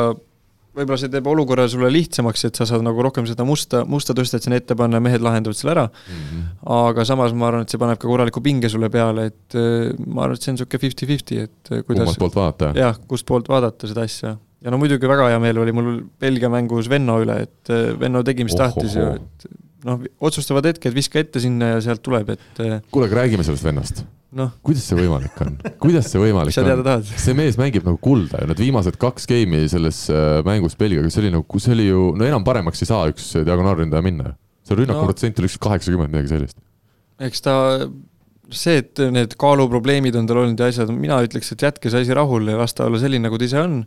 võib-olla see teeb olukorra sulle lihtsamaks, et sa saad nagu rohkem seda musta, musta tõstet sinna ette panna ja mehed lahendavad selle ära mm. -hmm. aga samas ma arvan, et see paneb ka korraliku pinge sulle peale, et äh, ma arvan, et see on niisugune fifty-fifty, et äh, kuidas kummast poolt vaadata? jah, kust poolt vaadata seda asja. ja no muidugi väga hea meel oli mul Belgia mängus Venno üle, et äh, Venno tegi, mis oh, tahtis ju, et noh, otsustavad hetked, viska ette sinna ja sealt tuleb, et kuule, aga räägime sellest vennast no.. kuidas see võimalik on, kuidas see võimalik tahad? see mees mängib nagu kulda ju, need viimased kaks game'i selles äh, mängus Belgiaga, see oli nagu, see oli ju, no enam paremaks ei saa üks diagonaalründaja minna. see rünnakuprotsent no. oli ükskõik kaheksakümmend, midagi sellist. eks ta, see, et need kaaluprobleemid on tal olnud ja asjad, mina ütleks, et jätke see asi rahule ja las ta olla selline, nagu ta ise on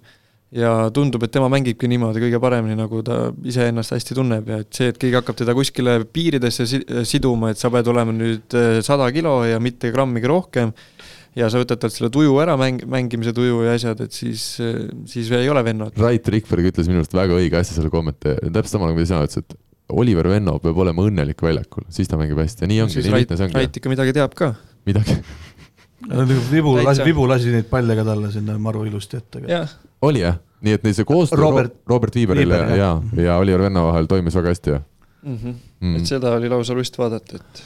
ja tundub, et tema mängibki niimoodi kõige paremini, nagu ta iseennast hästi tunneb ja et see, et keegi hakkab teda kuskile piiridesse siduma, et sa pead olema nüüd äh, sada kilo ja mitte grammigi rohkem, ja sa võtad talt selle tuju ära, mäng, mängimise tuju ja asjad, et siis, äh, siis ei ole vennad. Rait Rikberg ütles minu arust väga õige asja selle kommentaari, täpselt sama nagu sina ütlesid, et Oliver Venno peab olema õnnelik väljakul, siis ta mängib hästi ja nii ongi, nii lihtne see ongi. Rait ikka midagi teab ka. midagi vibu lasi, vibu lasi neid palle ka talle sinna maru ilusti ette. oli jah? nii et neil see koostöö Robert, Robert Viiberile ja, ja, ja Oliver Venno vahel toimis väga hästi, jah mm? -hmm. Mm. et seda oli lausa lust vaadata, et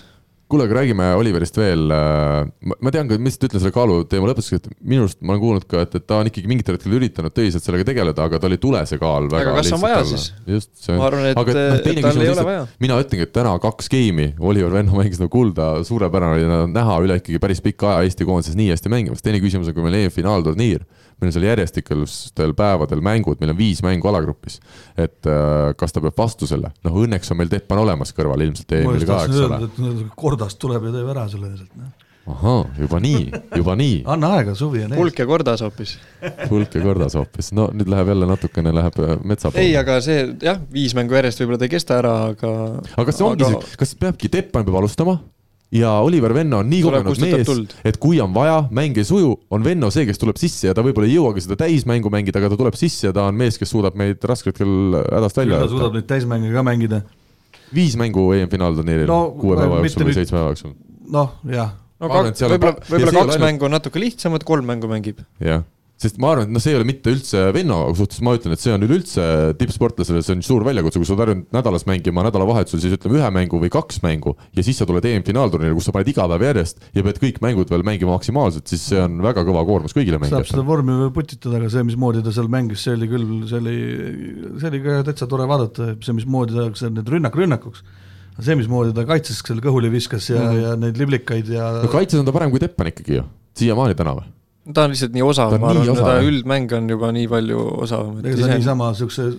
kuule, aga räägime Oliverist veel. Äh, ma tean ka, ma lihtsalt ütlen selle kaalu teema lõpetuseks, et minu arust ma olen kuulnud ka, et, et ta on ikkagi mingitel hetkedel üritanud tõsiselt sellega tegeleda, aga tal ei tule see kaal väga aga kas on vaja alla. siis? just, see on. ma arvan, et, no, et tal ei ole vaja. mina ütlengi, et täna kaks geimi, Oliver Venno mängis nagu kulda, suurepärane oli näha üle ikkagi päris pika aja Eesti koondises nii hästi mängimas. teine küsimus on, kui meil EM-finaalturniir meil on seal järjestikustel päevadel mängud, meil on viis mängu alagrupis. et äh, kas ta peab vastu selle, noh õnneks on meil Teppan olemas kõrval ilmselt EM-il ka, eks ole. Kordast tuleb ja teeb ära selle ilmselt, noh ahhaa, juba nii, juba nii. anna aega, suvi on ees. pulk ja kordas hoopis. pulk ja kordas hoopis, no nüüd läheb jälle natukene läheb äh, metsa poole. ei, aga see jah, viis mängu järjest võib-olla ta ei kesta ära, aga. aga kas see ongi aga... see, kas peabki Teppan peab alustama ja Oliver Venno on nii kogenud mees, et kui on vaja, mäng ei suju, on Venno see, kes tuleb sisse ja ta võib-olla ei jõuagi seda täismängu mängida, aga ta tuleb sisse ja ta on mees, kes suudab meid rasketel hädast välja võtta. suudab neid täismänge ka mängida. viis mängu EM-finaalturniiril no, kuue päeva jooksul või seitsme päeva jooksul. noh, jah. no võib-olla, võib-olla kaks mängu on natuke lihtsamad, kolm mängu mängib. jah sest ma arvan, et noh, see ei ole mitte üldse Venno suhtes, ma ütlen, et see on üleüldse tippsportlasele, see on suur väljakutse, kui sa oled harjunud nädalas mängima nädalavahetusel siis ütleme ühe mängu või kaks mängu ja siis sa tuled EM-finaalturniiri, kus sa paned iga päev järjest ja pead kõik mängud veel mängima maksimaalselt, siis see on väga kõva koormus kõigile mängijatele. saab seda vormi veel putitada, aga see, mismoodi ta seal mängis, see oli küll, see oli, see oli ka täitsa tore vaadata, see, mismoodi ta, see need rünnak rünnakuks see, mismoodi ta kaitses selle kõhuli viskas ja mm., ja neid liblikaid ja no kaitses on ta parem kui Teppan ikkagi ju, siiamaani tänavu ta on lihtsalt nii osav, ma arvan, ta üldmäng on juba nii palju osavam. ega ta niisama niisuguse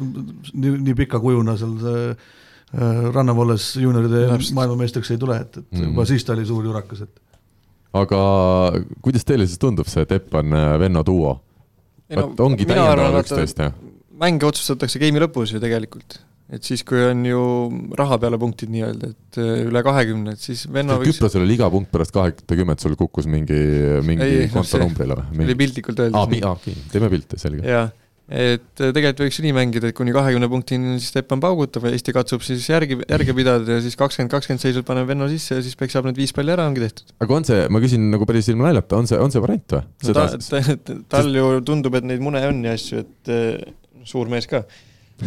nii, nii pika kujuna seal see Rannavalles juunioride maailmameistriks ei tule, et, et Mhm. juba siis ta oli suur jurakas, et aga kuidas teile siis tundub see Teppan-Venno duo? et ongi täiendavad üksteist, jah? mänge otsustatakse game'i lõpus ju tegelikult. Et siis, kui on ju raha peale punktid nii-öelda, et äh, üle kahekümne, et siis Venno võiks Küprosel oli iga punkt pärast kahekümmet, sul kukkus mingi, mingi Ei, noh, kontonumbrile oli või? piltlikult öeldes aa, okei, teeme pilte, selge. jah, et äh, tegelikult võiks ju nii mängida, et kuni kahekümne punktini siis Teppan paugutab ja Eesti katsub siis järgi, järge pidada ja siis kakskümmend, kakskümmend seisult paneb Venno sisse ja siis peksab need viis palli ära, ongi tehtud. aga on see, ma küsin nagu päris ilma naljata, on see, on see variant või? no ta, ta, ta, tal ju tundub, et neid mune on ja asju, et äh, suur mees ka.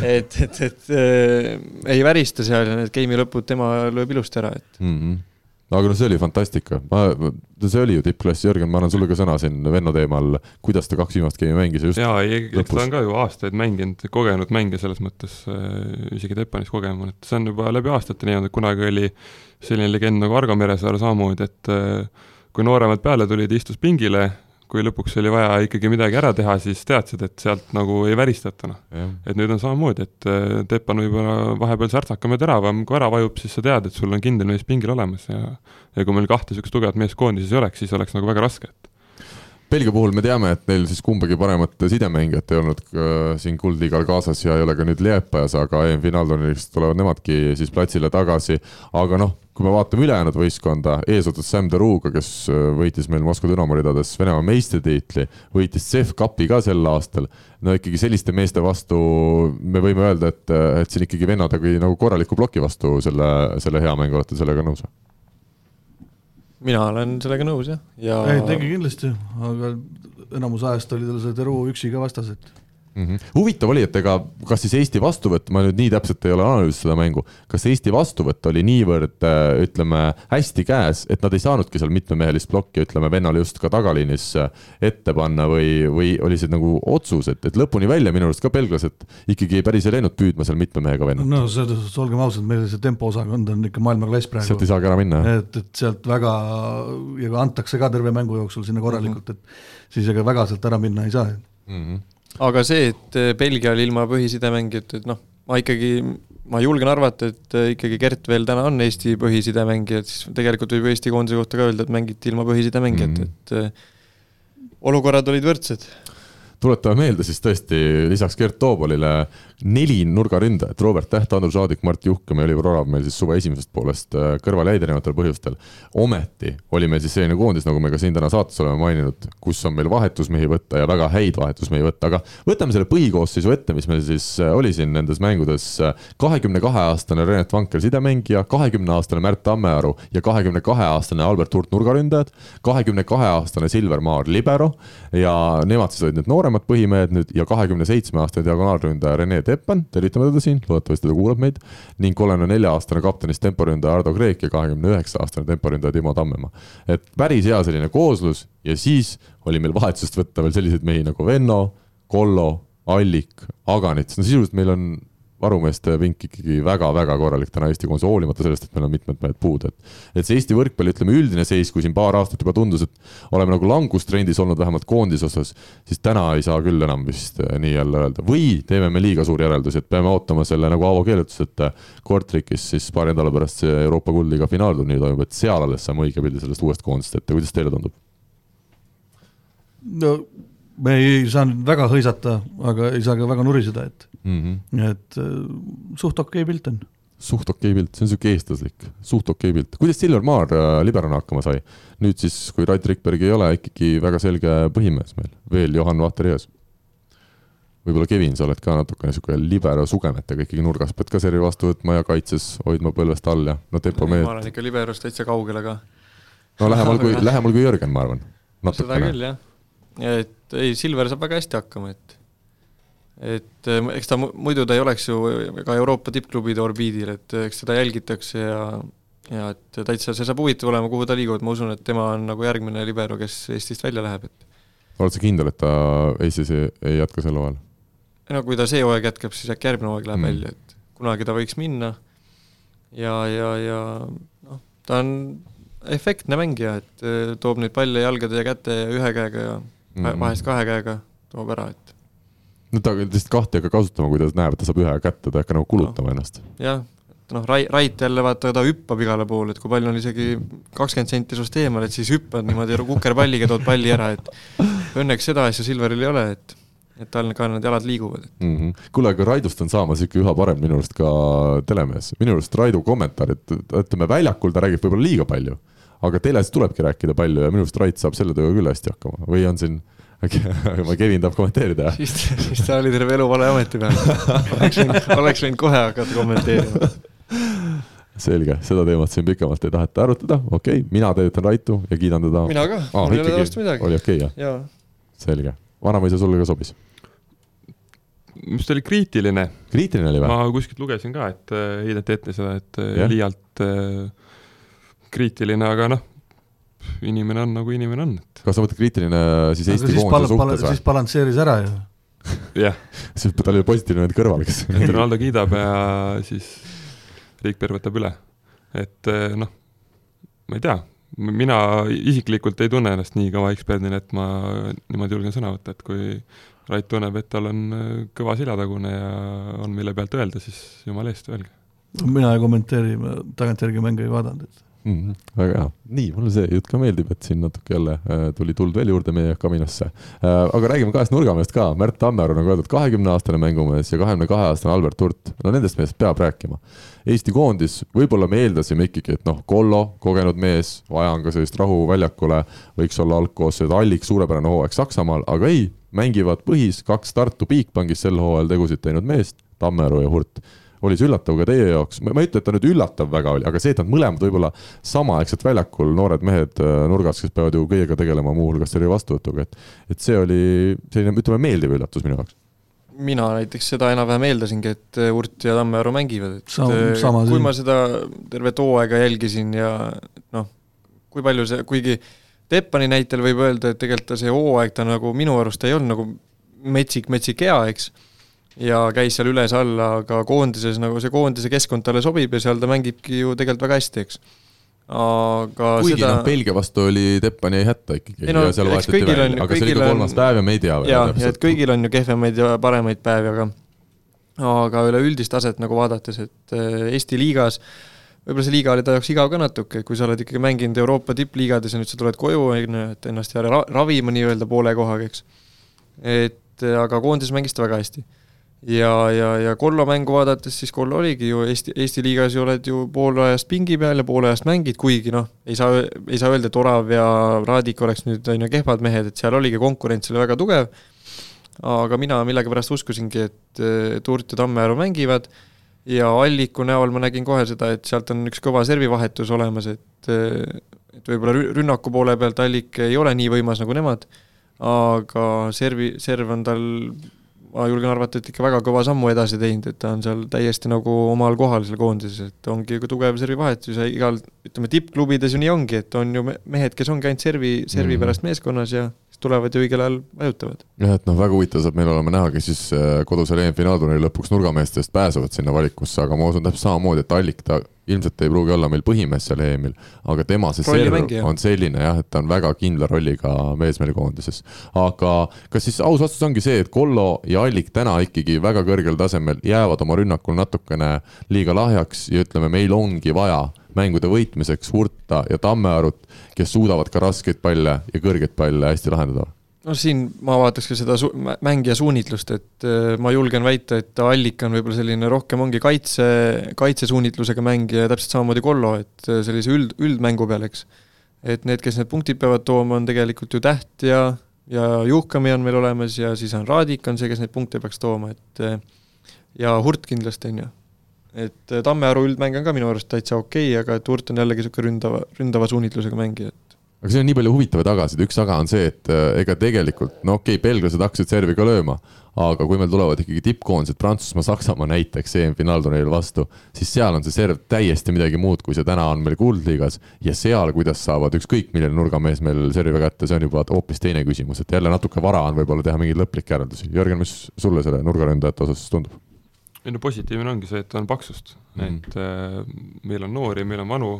Et, et, et äh, ei värista seal ja need game'i lõpud tema lööb ilusti ära, et mm. -hmm. aga noh, see oli fantastika, ma, see oli ju tippklass, Jörgen, ma annan sulle ka sõna siin Venno teemal, kuidas ta kaks viimast game'i mängis? Ja just jaa, ei, eks ta on ka ju aastaid mänginud, kogenud mängija selles mõttes äh,, isegi Teppanis kogenud, et see on juba läbi aastate nii-öelda, kunagi oli selline legend nagu Argo Meresaar samamoodi, et äh, kui nooremad peale tulid, istus pingile, kui lõpuks oli vaja ikkagi midagi ära teha, siis teadsid, et sealt nagu ei väristata, noh. et nüüd on samamoodi, et äh, Teppan võib-olla vahepeal särtsakam ja teravam, kui ära vajub, siis sa tead, et sul on kindel mees pingil olemas ja ja kui meil kahte niisugust tugevat meest koondises ei oleks, siis oleks nagu väga raske, et Belgia puhul me teame, et neil siis kumbagi paremat sidemängijat ei olnud ka siin kuldliigal kaasas ja ei ole ka nüüd Liepajas, aga EM-finaalturniirist tulevad nemadki siis platsile tagasi. aga noh, kui me vaatame ülejäänud võistkonda, eesotsas Sam Deruga, kes äh, võitis meil Moskva Dünamo ridades Venemaa meistritiitli, võitis CEF Cupi ka sel aastal. no ikkagi selliste meeste vastu me võime öelda, et, et siin ikkagi vennad tegi nagu korraliku ploki vastu selle, selle hea mängu, olete sellega nõus? mina olen sellega nõus jah, ja ei tegi kindlasti, aga enamus ajast oli tal see Teru üksi ka vastas, et mm. -hmm. huvitav oli, et ega kas siis Eesti vastuvõtt, ma nüüd nii täpselt ei ole analüüsinud seda mängu, kas Eesti vastuvõtt oli niivõrd äh, ütleme hästi käes, et nad ei saanudki seal mitmemehelist plokki, ütleme vennale just ka tagaliinis äh, ette panna või, või oli see nagu otsus, et, et lõpuni välja minu arust ka belglased ikkagi päris ei läinud püüdma seal mitme mehega vennat no. selles suhtes olgem ausad, meil see tempoosakond on ikka maailmaklass praegu. sealt ei saagi ära minna. et, et sealt väga ja antakse ka terve mängu jooksul sinna korralikult, et siis ega väga sealt ära minna ei saa Mm -hmm. Aga see, et äh, Belgia oli ilma põhisidemängijat, et noh, ma ikkagi, ma julgen arvata, et äh, ikkagi Gert veel täna on Eesti põhisidemängija, et siis tegelikult võib Eesti koondise kohta ka öelda, et mängiti ilma põhisidemängijat mm, -hmm. et äh, olukorrad olid võrdsed. Tuletame meelde siis tõesti lisaks Gert Toobalile neli nurgaründajat, Robert Täht, Andrus Aadik, Mart Juhkam ja Oliver Orav meil siis suve esimesest poolest äh, kõrvale jäid erinevatel põhjustel. ometi oli meil siis selline koondis, nagu me ka siin täna saates oleme maininud, kus on meil vahetusmehi võtta ja väga häid vahetusmehi võtta, aga võtame selle põhikoosseisu ette, mis meil siis äh, oli siin nendes mängudes. kahekümne kahe aastane Renet Vanker sidemängija, kahekümne aastane Märt Tammearu ja kahekümne kahe aastane Albert Hurt nurgaründajad, kahekümne kahe aastane Silver Maar libero ja nemad siis olid need nooremad põhimehed nüüd ja kahekümne seitsme aastane diagonaalründaja Rene Teppan, tervitame teda siin, loodetavasti ta kuulab meid. ning kolmekümne nelja aastane kaptenist temporündaja Ardo Kreek ja kahekümne üheksa aastane temporündaja Timo Tammemaa. et päris hea selline kooslus ja siis oli meil vahetusest võtta veel selliseid mehi nagu Venno, Kollo, Allik, Aganits, no sisuliselt meil on varumeeste vink ikkagi väga-väga korralik täna Eesti koondise, hoolimata sellest, et meil on mitmed mehed puudu, et. et see Eesti võrkpalli, ütleme üldine seis, kui siin paar aastat juba tundus, et oleme nagu langustrendis olnud vähemalt koondise osas, siis täna ei saa küll enam vist eh, nii jälle öelda või teeme me liiga suuri järeldusi, et peame ootama selle nagu Aavo ütles, et Kortrikis siis paari nädala pärast see Euroopa kuldliiga finaalturniir toimub, et seal alles saame õige pildi sellest uuest koondisest ette, kuidas teile tundub? no me ei saa nüüd väga hõisata, aga ei saa ka väga nuriseda, et mm. -hmm. et äh, suht okei okay pilt on. suht okei okay pilt, see on sihuke eestlaslik, suht okei okay pilt. kuidas Silver Maar äh, liberana hakkama sai? nüüd siis, kui Rait Rikberg ei ole, ikkagi väga selge põhimees meil, veel Johan Vaater ees. võib-olla Kevin, sa oled ka natukene sihuke libero sugemetega ikkagi nurgas, pead ka servi vastu võtma ja kaitses hoidma põlvest all ja no tempo mehed. ma olen ikka liberost täitsa kaugel, aga no lähemal kui, lähemal kui Jörgen, ma arvan. seda küll, jah. et ei, Silver saab väga hästi hakkama, et et eh, eks ta mu- muidu ta ei oleks ju ka Euroopa tippklubide orbiidil, et eks teda jälgitakse ja ja et täitsa see saab huvitav olema, kuhu ta liigub, et ma usun, et tema on nagu järgmine libero, kes Eestist välja läheb, et oled sa kindel, et ta Eestis ei, ei jätka sel hooajal? no kui ta see hooaeg jätkab, siis äkki järgmine hooaeg läheb Mm. välja, et kunagi ta võiks minna ja, ja, ja noh, ta on efektne mängija, et eh, toob neid palle jalgade ja käte ja ühe käega ja mm. vahest kahe käega toob ära, et no ta lihtsalt kahte ei hakka kasutama, kui ta näeb, et ta saab ühe kätte, ta ei hakka nagu kulutama ennast. jah, noh, Rai-, Rait jälle vaata, ta hüppab igale poole, et kui pall on isegi kakskümmend senti sinust eemal, et siis hüppad niimoodi kukerpalliga, tood palli ära, et õnneks seda asja Silveril ei ole, et et tal ka need jalad liiguvad, mm -hmm. kuule, aga Raidust on saamas ikka üha parem minu arust ka telemees, minu arust Raidu kommentaarid, ütleme väljakul ta räägib võib-olla liiga palju, aga teles tulebki rääkida palju ja minu arust Rait saab selle tööga küll hästi hakkama või on siin, ma Kevin tahab kommenteerida siis, siis ta oli terve elu vale ameti peal. oleks võinud, oleks võinud kohe hakata kommenteerima. selge, seda teemat siin pikemalt ei taheta arutada, okei okay,, mina tervitan Raitu ja kiidan teda. mina ka, mul ei ole ta vastu midagi. oli okei okay, jah, jaa, selge. vanamõisa sulle ka sobis? mis ta oli kriitiline, kriitiline oli või? ma kuskilt lugesin ka, et äh, heideti ette seda, et äh, Jah. liialt äh, kriitiline, aga noh, inimene on nagu inimene on, et kas sa mõtled kriitiline siis aga Eesti siis koondise suhtes siis balansseeris ära ju. jah, või? siis tal oli positiivne vend kõrval, kes Ronaldo kiidab ja siis Rikberg võtab üle. et äh, noh, ma ei tea, mina isiklikult ei tunne ennast nii kõva eksperdina, et ma niimoodi julgen sõna võtta, et kui Rait tunneb, et tal on äh, kõva seljatagune ja on, mille pealt öelda, siis jumala eest öelge. mina ei kommenteeri, ma tagantjärgi mänge ei vaadanud, et mm. -hmm. väga hea, nii, mulle see jutt ka meeldib, et siin natuke jälle äh, tuli tuld veel juurde meie kaminasse äh,. aga räägime kahest nurgamehest ka, Märt Tammearu, nagu öeldud, kahekümne aastane mängumees ja kahekümne kahe aastane Albert Hurt, no nendest meestest peab rääkima. Eesti koondis, võib-olla me eeldasime ikkagi, et noh, Kollo, kogenud mees, vaja on ka sellist rahu väljakule, võiks olla algkoosseis, Allik, suurepärane hooaeg Saksamaal, aga ei, mängivad põhis kaks Tartu Bigbankis sel hooajal tegusid teinud meest, Tammearu ja Hurt oli see üllatav ka teie jaoks, ma ei ütle, et ta nüüd üllatav väga oli, aga see, et nad mõlemad võib-olla samaaegselt väljakul, noored mehed äh, nurgas, kes peavad ju kõigega tegelema, muuhulgas selle vastuvõtuga, et et see oli selline, ütleme, meeldiv üllatus minu jaoks. mina näiteks seda enam-vähem eeldasingi, et Urt ja Tammearu mängivad, et Sam- sama kui siin. ma seda tervet hooaega jälgisin ja noh, kui palju see, kuigi Teppani näitel võib öelda, et tegelikult ta see hooaeg ta nagu minu arust ei olnud nagu metsik, metsik hea, eks, ja käis seal üles-alla, aga koondises nagu see koondise keskkond talle sobib ja seal ta mängibki ju tegelikult väga hästi, eks. aga kuigi seda noh, Belgia vastu oli Teppani ei hätta ikkagi Ei no ja seal vahetati välja aga see oli kõigil ka on- kolmas päev ja me ei tea veel ja et kõigil on ju kehvemaid ja paremaid päevi, aga aga üleüldist taset nagu vaadates, et eh, Eesti liigas võib-olla see liiga oli ta jaoks igav ka natuke, kui sa oled ikkagi mänginud Euroopa tippliigades ja nüüd sa tuled koju, on ju, et ennast jääda ra- ravima nii-öelda poole kohaga, eks. et eh, aga koondises mängis ta väga hästi. ja, ja, ja Kollo mängu vaadates, siis Kollo oligi ju Eesti, Eesti liigas ju oled ju pool ajast pingi peal ja pool ajast mängid, kuigi noh, ei saa, ei saa öelda, et Orav ja Raadik oleks nüüd on ju kehvad mehed, et seal oligi konkurents oli väga tugev. Aga mina millegipärast uskusingi, et eh, Tuurt ja Tammearu mängivad ja Alliku näol ma nägin kohe seda, et sealt on üks kõva servivahetus olemas, et eh, et võib-olla rü- rünnaku poole pealt Allik ei ole nii võimas nagu nemad, aga servi, serv on tal ma julgen arvata, et ikka väga kõva sammu edasi teinud, et ta on seal täiesti nagu omal kohal seal koondises, et ongi ju tugev servivahetus ja igal, ütleme tippklubides ju nii ongi, et on ju me- mehed, kes ongi ainult servi, servi Mhm. pärast meeskonnas ja siis tulevad ju õigel ajal vajutavad. jah, et noh, väga huvitav saab meil olema näha, kes siis äh, kodusel EM-finaalturniiril lõpuks nurgameestest pääsevad sinna valikusse, aga ma usun täpselt samamoodi, et Allik ta ilmselt ei pruugi olla meil põhimees seal EM-il, aga tema see serv on selline jah, et ta on väga kindla rolliga mees meil koondises. aga kas siis aus vastus ongi see, et Kollo ja Allik täna ikkagi väga kõrgel tasemel jäävad oma rünnakul natukene liiga lahjaks ja ütleme, meil ongi vaja mängude võitmiseks Hurta ja Tammearut, kes suudavad ka raskeid palle ja kõrgeid palle hästi lahendada no siin ma vaataks ka seda su-, mä- mängija suunitlust, et äh, ma julgen väita, et Allik on võib-olla selline rohkem ongi kaitse, kaitsesuunitlusega mängija ja täpselt samamoodi Kollo, et äh, sellise üld, üldmängu peal, eks. et need, kes need punktid peavad tooma, on tegelikult ju Täht ja, ja Juhkami on meil olemas ja siis on Raadik on see, kes neid punkte peaks tooma, et äh, ja Hurt kindlasti, on ju. Et äh, Tammearu üldmäng on ka minu arust täitsa okei okay,, aga et Hurt on jällegi niisugune ründava, ründava suunitlusega mängija, et aga siin on nii palju huvitavaid tagasid, üks taga on see, et äh, ega tegelikult no okei okay,, belglased hakkasid servi ka lööma, aga kui meil tulevad ikkagi tippkoondised Prantsusmaa, Saksamaa näiteks EM-finaalturniiril vastu, siis seal on see serv täiesti midagi muud, kui see täna on meil kuldliigas ja seal, kuidas saavad ükskõik milline nurgamees meil servi kätte, see on juba hoopis teine küsimus, et jälle natuke vara on võib-olla teha mingeid lõplikke järeldusi. Jörgen, mis sulle selle nurgaründajate osas tundub? Ei no positiivne ongi see, et on paksust mm. -hmm. et äh, meil on noori, meil on vanu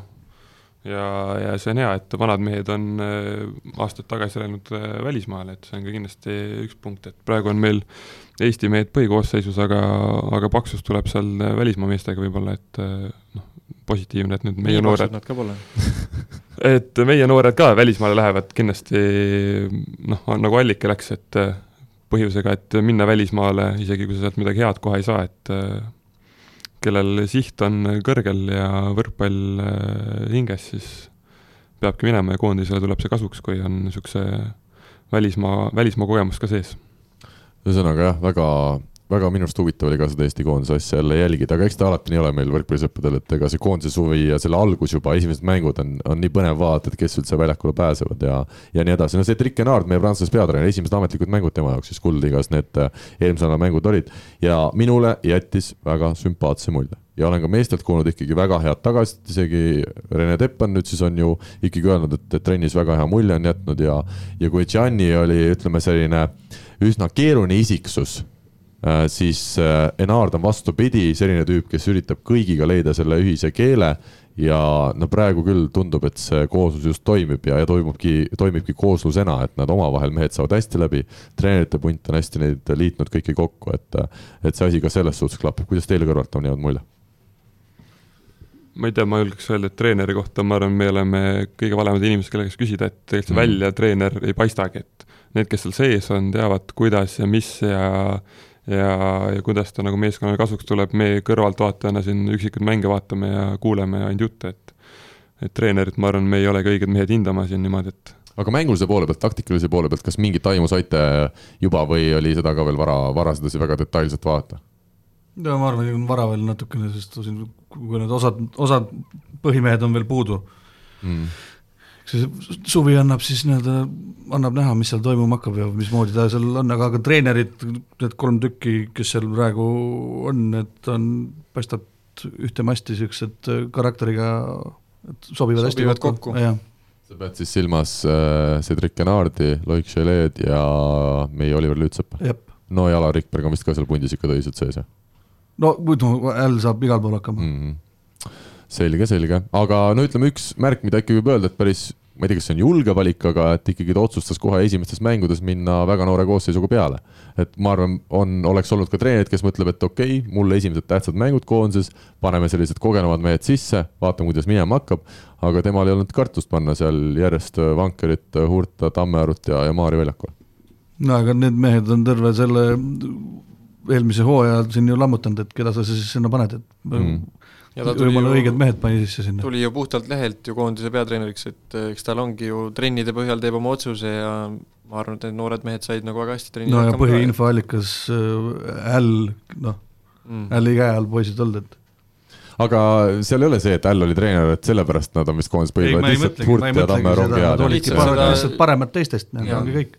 ja, ja see on hea, et vanad mehed on äh, aastaid tagasi läinud äh, välismaale, et see on ka kindlasti üks punkt, et praegu on meil Eesti mehed põhikoosseisus, aga, aga paksus tuleb seal välismaa meestega võib-olla, et noh, positiivne, et nüüd meie nii noored, Nad ka pole. et meie noored ka välismaale lähevad kindlasti noh, nagu Allike läks, et põhjusega, et minna välismaale, isegi kui sa sealt midagi head kohe ei saa, et äh, kellel siht on kõrgel ja võrkpall äh, hinges, siis peabki minema ja koondisele tuleb see kasuks, kui on niisuguse välismaa, välismaa kogemus ka sees. Ühesõnaga jah, väga, väga minu arust huvitav oli ka seda Eesti koondise asja jälle jälgida, aga eks ta alati nii ole meil võrkpallisõppedel, et ega see koondise suvi ja selle algus juba, esimesed mängud on, on nii põnev vaadata, et kes üldse väljakule pääsevad ja ja nii edasi, no see Trick Enard, meie Prantsuse peatreener, esimesed ametlikud mängud tema jaoks siis Kuldliigas need äh, eelmise nädala mängud olid. Ja minule jättis väga sümpaatse mulje. Ja olen ka meestelt kuulnud ikkagi väga head tagasisidet, isegi Rene Teppan nüüd siis on ju ikkagi öelnud, et, trennis väga hea mulje on jätnud ja ja kui Gianni oli, ütleme selline üsna keeruline isiksus, siis äh, Enard on vastupidi, selline tüüp, kes üritab kõigiga leida selle ühise keele ja no praegu küll tundub, et see kooslus just toimib ja, ja toimubki, toimibki kooslusena, et nad omavahel mehed saavad hästi läbi, treenerite punt on hästi neid liitnud kõiki kokku, et et see asi ka selles suhtes klapib, kuidas teile kõrvalt on jäänud mulje? ma ei tea, ma julgeks öelda, et treeneri kohta ma arvan, me oleme kõige valemad inimesed, kelle käest küsida, et tegelikult see Mhm. välja treener ei paistagi, et need, kes seal sees on, teavad, kuidas ja mis ja ja, ja kuidas ta nagu meeskonnale kasuks tuleb, me kõrvaltvaatajana siin üksikuid mänge vaatame ja kuuleme ainult jutte, et et treenerit, ma arvan, me ei olegi õiged mehed hindama siin niimoodi, et aga mängulise poole pealt, taktikalise poole pealt, kas mingit aimu saite juba või oli seda ka veel vara, vara sedasi väga detailselt vaadata? no ma arvan, on vara veel natukene, sest siin, kui need osad, osad põhimehed on veel puudu, Mm. See suvi annab siis nii-öelda, annab näha, mis seal toimuma hakkab ja mismoodi ta seal on, aga, aga treenerid, need kolm tükki, kes seal praegu on, need on, paistab ühte masti niisugused karakteriga, et sobivad hästi Sobivad kokku, kokku. jah. sa pead siis silmas äh, Cedric Enardi, Loic Gelet ja meie Oliver Lüütsepa. no ja Alar Rikberg on vist ka seal pundis ikka tõsiselt sees, jah no muidu L saab igal pool hakkama mm? -hmm. selge, selge, aga no ütleme, üks märk, mida ikka võib öelda, et päris, ma ei tea, kas see on julge valik, aga et ikkagi ta otsustas kohe esimestes mängudes minna väga noore koosseisuga peale. et ma arvan, on, oleks olnud ka treenerid, kes mõtleb, et okei okay,, mulle esimesed tähtsad mängud koondises, paneme sellised kogenumad mehed sisse, vaatame, kuidas minema hakkab. aga temal ei olnud kartust panna seal järjest Vankerit, Hurta, Tammearut ja, ja Maari väljakule. no aga need mehed on terve selle eelmise hooaja siin ju lammutanud, et keda sa siis sinna paned, et Mm. Jumala õiged mehed pani sisse sinna. tuli ju puhtalt lehelt ju koondise peatreeneriks, et eh, eks tal ongi ju trennide põhjal teeb oma otsuse ja ma arvan, et need noored mehed said nagu väga hästi trennis no ja põhiinfoallikas äh, Äll, noh, mm.. Älli käe all poisid olnud, et aga seal ei ole see, et Äll oli treener, et sellepärast nad on vist põhjal, ma ei lihtsalt Hurt ja Tammearu mõtlegi ongi seda, head nad olidki Lihtsalt paremad teistest, need ongi kõik.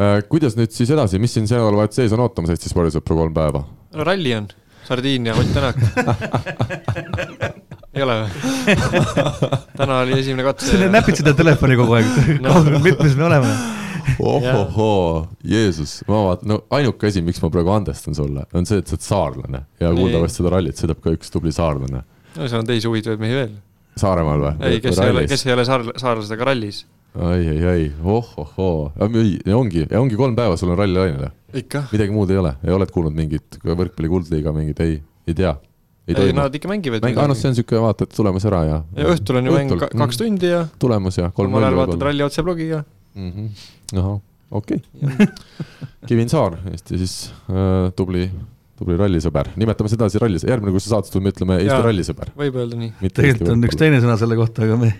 Äh, kuidas nüüd siis edasi, mis siin see nädalavahetus sees on ootamas Eesti spordisõpru kolm päeva? no ralli on, Sardiinia, Ott Tänak. ei ole või? täna oli esimene katse sa näpid seda telefoni kogu aeg No. mitmes me oleme? ohohoo, Jeesus, ma vaatan, no ainuke asi, miks ma praegu andestan sulle, on see, et sa oled saarlane ja kuuldavasti seda rallit sõidab ka üks tubli saarlane. no seal on teisi huvitavaid mehi veel. Saaremaal või? ei, kes ei ole, kes ei ole saar-, saarlased, aga rallis. ai, ai, ai, ohohoo, ja ongi, ja ongi kolm päeva, sul on ralli lainele, ikka. midagi muud ei ole, ei oled kuulnud mingit võrkpalli kuldliiga mingit, ei, ei tea, ei ei, nad ikka mängivad. mäng, aa noh, see on siuke, vaatad tulemus ära ja. ja õhtul on ju mäng ka- kaks tundi ja tulemus ja omal ajal vaatad ralli otseblogiga. ahah, okei okay. Kevin Saar, Eesti siis äh, tubli, tubli rallisõber, nimetame seda siis rallis, järgmine, kui sa saates tuled, me ütleme Eesti rallisõber. võib öelda nii. tegelikult on üks teine sõna selle kohta, aga me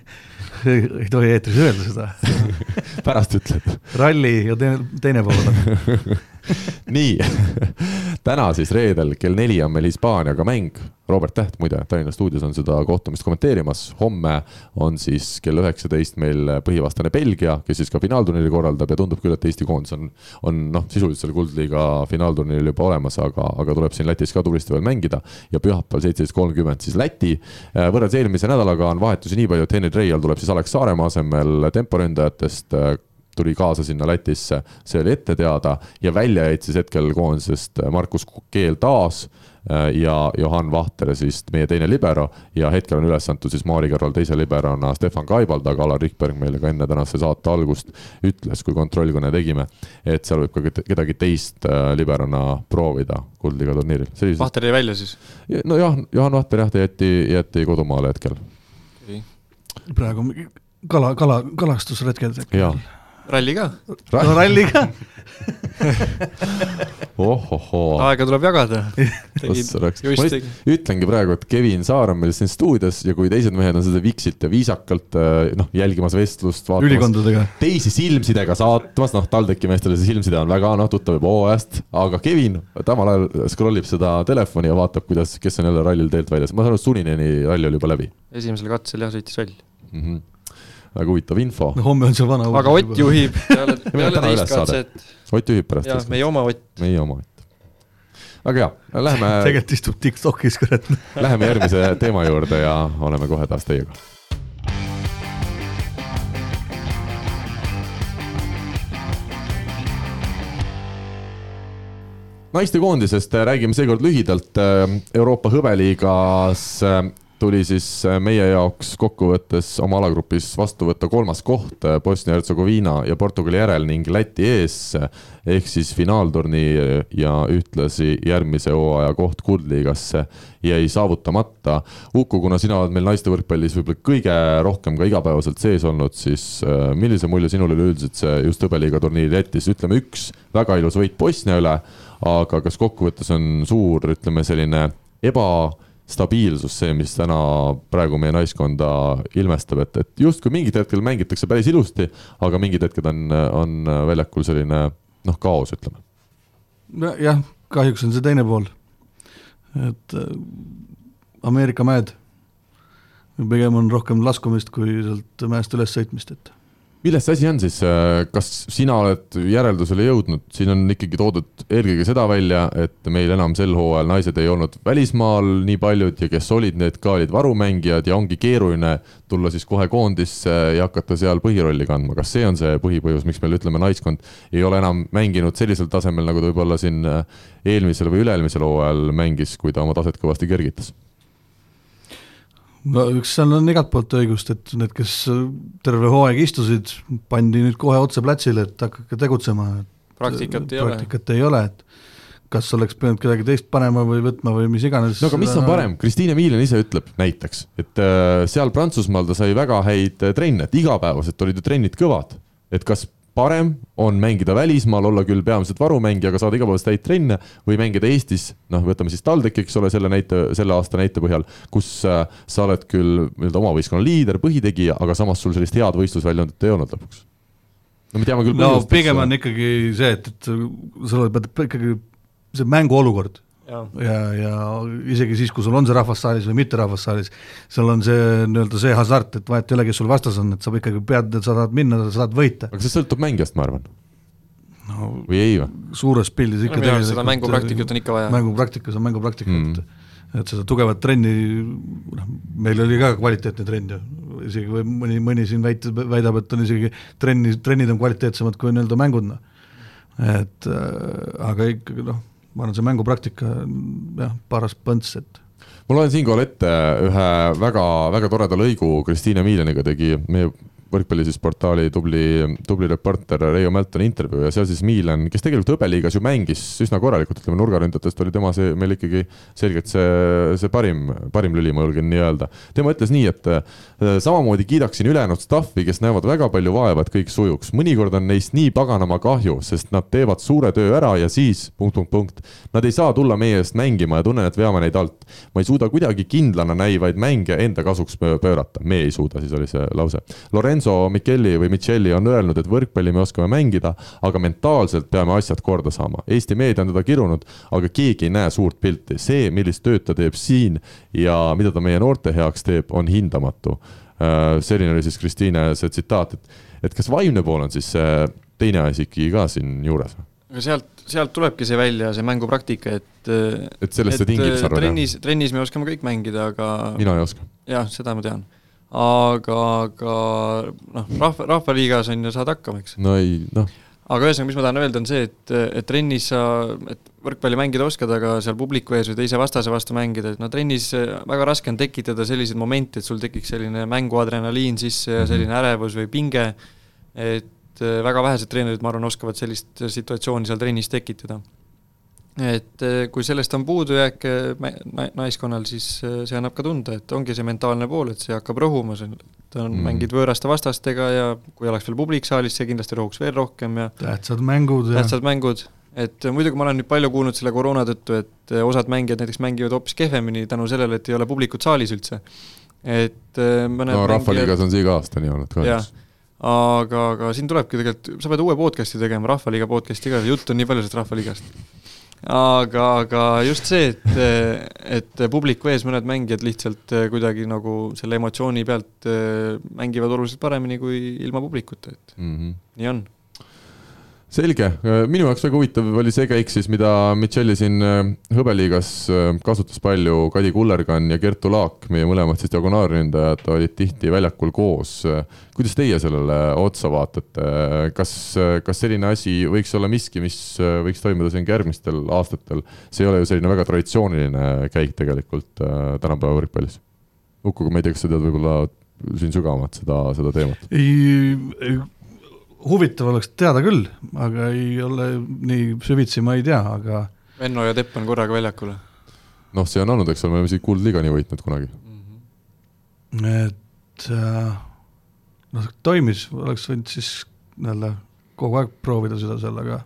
ei tohi eetris öelda seda. pärast ütled. ralli ja teine, teine pool on. nii, täna siis reedel kell neli on meil Hispaaniaga mäng. Robert Täht muide Tallinna stuudios on seda kohtumist kommenteerimas. homme on siis kell üheksateist meil põhivastane Belgia, kes siis ka finaalturniiri korraldab ja tundub küll, et Eesti koondis on, on noh, sisuliselt seal kuldliiga finaalturniiril juba olemas, aga, aga tuleb siin Lätis ka tublisti veel mängida. ja pühapäeval seitseteist kolmkümmend siis Läti. võrreldes eelmise nädalaga on vahetusi nii palju, et Henri Treial tuleb siis Alex Saaremaa asemel temporündajatest tuli kaasa sinna Lätisse, see oli ette teada ja välja jäid siis hetkel koondisest Markus Keel taas, ja Johan Vahter siis meie teine libero ja hetkel on üles antud siis Maari kõrval teise liberona Stefan Kaibald, aga Alar Rikberg meile ka enne tänase saate algust ütles, kui kontrollkõne tegime, et seal võib ka kedagi teist liberona proovida Kuldliiga turniiril. Vahter jäi välja siis? nojah, Johan Vahter jah, ta jäeti, jäeti kodumaale hetkel praegu kala, kala, kalastusretked äkki ralli ka Ra? ralli ka ohohoo. aega tuleb jagada. ütlengi praegu, et Kevin Saar on meil siin stuudios ja kui teised mehed on seda viksilt ja viisakalt äh, noh, jälgimas vestlust, vaatamas teisi silmsidega saatmas, noh, TalTechi meestele see silmside on väga noh, tuttav juba hooajast, aga Kevin samal ajal scroll ib seda telefoni ja vaatab, kuidas, kes on jälle rallil teelt väljas, ma saan aru, Sunineni rall oli juba läbi. esimesel katsel jah, sõitis rall mm. -hmm väga huvitav info. no homme on see vana uudis. aga Ott juhib peale, peale teist katset. Ott juhib pärast. jah, meie oma Ott. meie oma Ott. väga hea, lähme tegelikult istub Tiktokis, kurat. Läheme järgmise teema juurde ja oleme kohe taas teiega naistekoondisest räägime seekord lühidalt. Euroopa hõbeliigas tuli siis äh, meie jaoks kokkuvõttes oma alagrupis vastu võtta kolmas koht äh, Bosnia-Hertsegoviina ja Portugali järel ning Läti ees. ehk siis finaalturniir ja ühtlasi järgmise hooaja koht kuldliigasse jäi saavutamata. Uku, kuna sina oled meil naiste võrkpallis võib-olla kõige rohkem ka igapäevaselt sees olnud, siis äh, millise mulje sinul üleüldiselt see just hõbeliiga turniir jättis, ütleme üks väga ilus võit Bosnia üle, aga kas kokkuvõttes on suur, ütleme selline eba stabiilsus see, mis täna praegu meie naiskonda ilmestab, et, et justkui mingid hetkel mängitakse päris ilusti, aga mingid hetked on, on väljakul selline noh, kaos, ütleme. nojah, kahjuks on see teine pool, et äh, Ameerika mäed, pigem on rohkem laskumist kui sealt mäest üles sõitmist, et milles see asi on siis, kas sina oled järeldusele jõudnud, siin on ikkagi toodud eelkõige seda välja, et meil enam sel hooajal naised ei olnud välismaal nii paljud ja kes olid, need ka olid varumängijad ja ongi keeruline tulla siis kohe koondisse ja hakata seal põhirolli kandma, kas see on see põhipõhjus, miks meil ütleme, naiskond ei ole enam mänginud sellisel tasemel, nagu ta võib-olla siin eelmisel või üle-eelmisel hooajal mängis, kui ta oma taset kõvasti kergitas? No üks seal on igalt poolt õigust, et need, kes terve hooaeg istusid, pandi nüüd kohe otse platsile, et hakake tegutsema. praktikat ei ole. praktikat ei ole, et kas oleks pidanud kedagi teist panema või võtma või mis iganes. no aga mis on parem, Kristiine Miilen ise ütleb näiteks, et äh, seal Prantsusmaal ta sai väga häid äh, trenne, et igapäevaselt olid ju trennid kõvad. et kas parem on mängida välismaal, olla küll peamiselt varumängija, aga saada igapäevaselt häid trenne või mängida Eestis, noh, võtame siis TalTechi, eks ole, selle näite, selle aasta näite põhjal, kus äh, sa oled küll nii-öelda oma võistkonna liider, põhitegija, aga samas sul sellist head võistlusväljundit ei olnud lõpuks. no me teame küll no põhjust, pigem on ikkagi see, et, et sul peab ikkagi see mänguolukord ja, ja, ja isegi siis, kui sul on see rahvas saalis või mitte rahvas saalis, seal on see nii-öelda see hasart, et vahet ei ole, kes sul vastas on, et sa ikkagi pead, sa tahad minna, sa tahad võita. aga see sõltub mängijast, ma arvan no,. või ei või? suures pildis ikka no, tegelikult seda mängupraktikat on ikka vaja. mängupraktikas on mängupraktika mm., et et seda tugevat trenni, noh, meil oli ka kvaliteetne trenn ju, isegi või mõni, mõni siin väitab, väidab, et on isegi trenni, trennid on kvaliteetsemad kui nii-öelda mängud, noh. et äh, aga ikkagi noh ma arvan, see mängupraktika jah, paras põnts, et ma loen siinkohal ette ühe väga, väga toreda lõigu Kristiine Miileniga tegi meie võrkpalli siis portaali tubli, tubli reporter Reio Mältoni intervjuu ja seal siis Milan, kes tegelikult hõbeliigas ju mängis üsna korralikult, ütleme nurgaründajatest oli tema see meil ikkagi selgelt see, see parim, parim lüli, ma julgen nii öelda. tema ütles nii, et äh, samamoodi kiidaksin ülejäänud staffi, kes näevad väga palju vaeva, et kõik sujuks. mõnikord on neist nii paganama kahju, sest nad teevad suure töö ära ja siis punkt, punkt, punkt. Nad ei saa tulla meie eest mängima ja tunnen, et veame neid alt. ma ei suuda kuidagi kindlana näivaid mänge enda kasuks pöörata, me ei suuda, siis oli see lause. Lorenzo Lorenzo Micheli või Michelli on öelnud, et võrkpalli me oskame mängida, aga mentaalselt peame asjad korda saama. Eesti meedia on teda kirunud, aga keegi ei näe suurt pilti. see, millist tööd ta teeb siin ja mida ta meie noorte heaks teeb, on hindamatu. Äh, selline oli siis Kristiine see tsitaat, et, et kas vaimne pool on siis see teine asi ikkagi ka siin juures? aga sealt, sealt tulebki see välja, see mängupraktika, et et sellest see tingib, sa arvad? trennis, trennis me oskame kõik mängida, aga mina ei oska. jah, seda ma tean aga, aga noh, rahva, rahvaliigas on ju, saad hakkama, eks. no ei, noh. aga ühesõnaga, mis ma tahan öelda, on see, et, et trennis sa, et võrkpalli mängida oskad, aga seal publiku ees või teise vastase vastu mängida, et no trennis väga raske on tekitada selliseid momente, et sul tekiks selline mänguadrenaliin sisse ja selline ärevus või pinge, et väga vähesed treenerid, ma arvan, oskavad sellist situatsiooni seal trennis tekitada et eh, kui sellest on puudujääk naiskonnal, siis eh, see annab ka tunda, et ongi see mentaalne pool, et see hakkab rõhuma, sa on mm., mängid võõraste vastastega ja kui oleks veel publik saalis, see kindlasti rõhuks veel rohkem ja tähtsad mängud ja tähtsad mängud, et muidugi ma olen nüüd palju kuulnud selle koroona tõttu, et eh, osad mängijad näiteks mängivad hoopis kehvemini tänu sellele, et ei ole publikut saalis üldse. et mõned no Rahvaliigas mängijad... on see iga aasta nii olnud kahjuks. Aga, aga siin tulebki tegelikult, sa pead uue podcast'i tegema, Rahvaliiga podcast'i ka, jutt on nii palju sellest Rahvaliigast aga, aga just see, et, et publiku ees mõned mängijad lihtsalt kuidagi nagu selle emotsiooni pealt mängivad oluliselt paremini kui ilma publikuta, et mm -hmm. nii on selge, minu jaoks väga huvitav oli see käik siis, mida Micheli siin äh, hõbeliigas äh, kasutas palju, Kadi Kullergann ja Kertu Laak, meie mõlemad siis diagonaalründajad olid tihti väljakul koos. kuidas teie sellele otsa vaatate, kas, kas selline asi võiks olla miski, mis võiks toimuda siin ka järgmistel aastatel? see ei ole ju selline väga traditsiooniline käik tegelikult äh, tänapäeva võrkpallis. Uku, ma ei tea, kas sa tead võib-olla siin sügavamalt seda, seda teemat? Huvitav oleks teada küll, aga ei ole nii süvitsi, ma ei tea, aga Venno ja Tepp on korraga väljakul. noh, see on olnud, eks ole, me oleme isegi kuldliiga nii võitnud kunagi mm. -hmm. et äh, noh, toimis, oleks võinud siis nii-öelda kogu aeg proovida seda seal, aga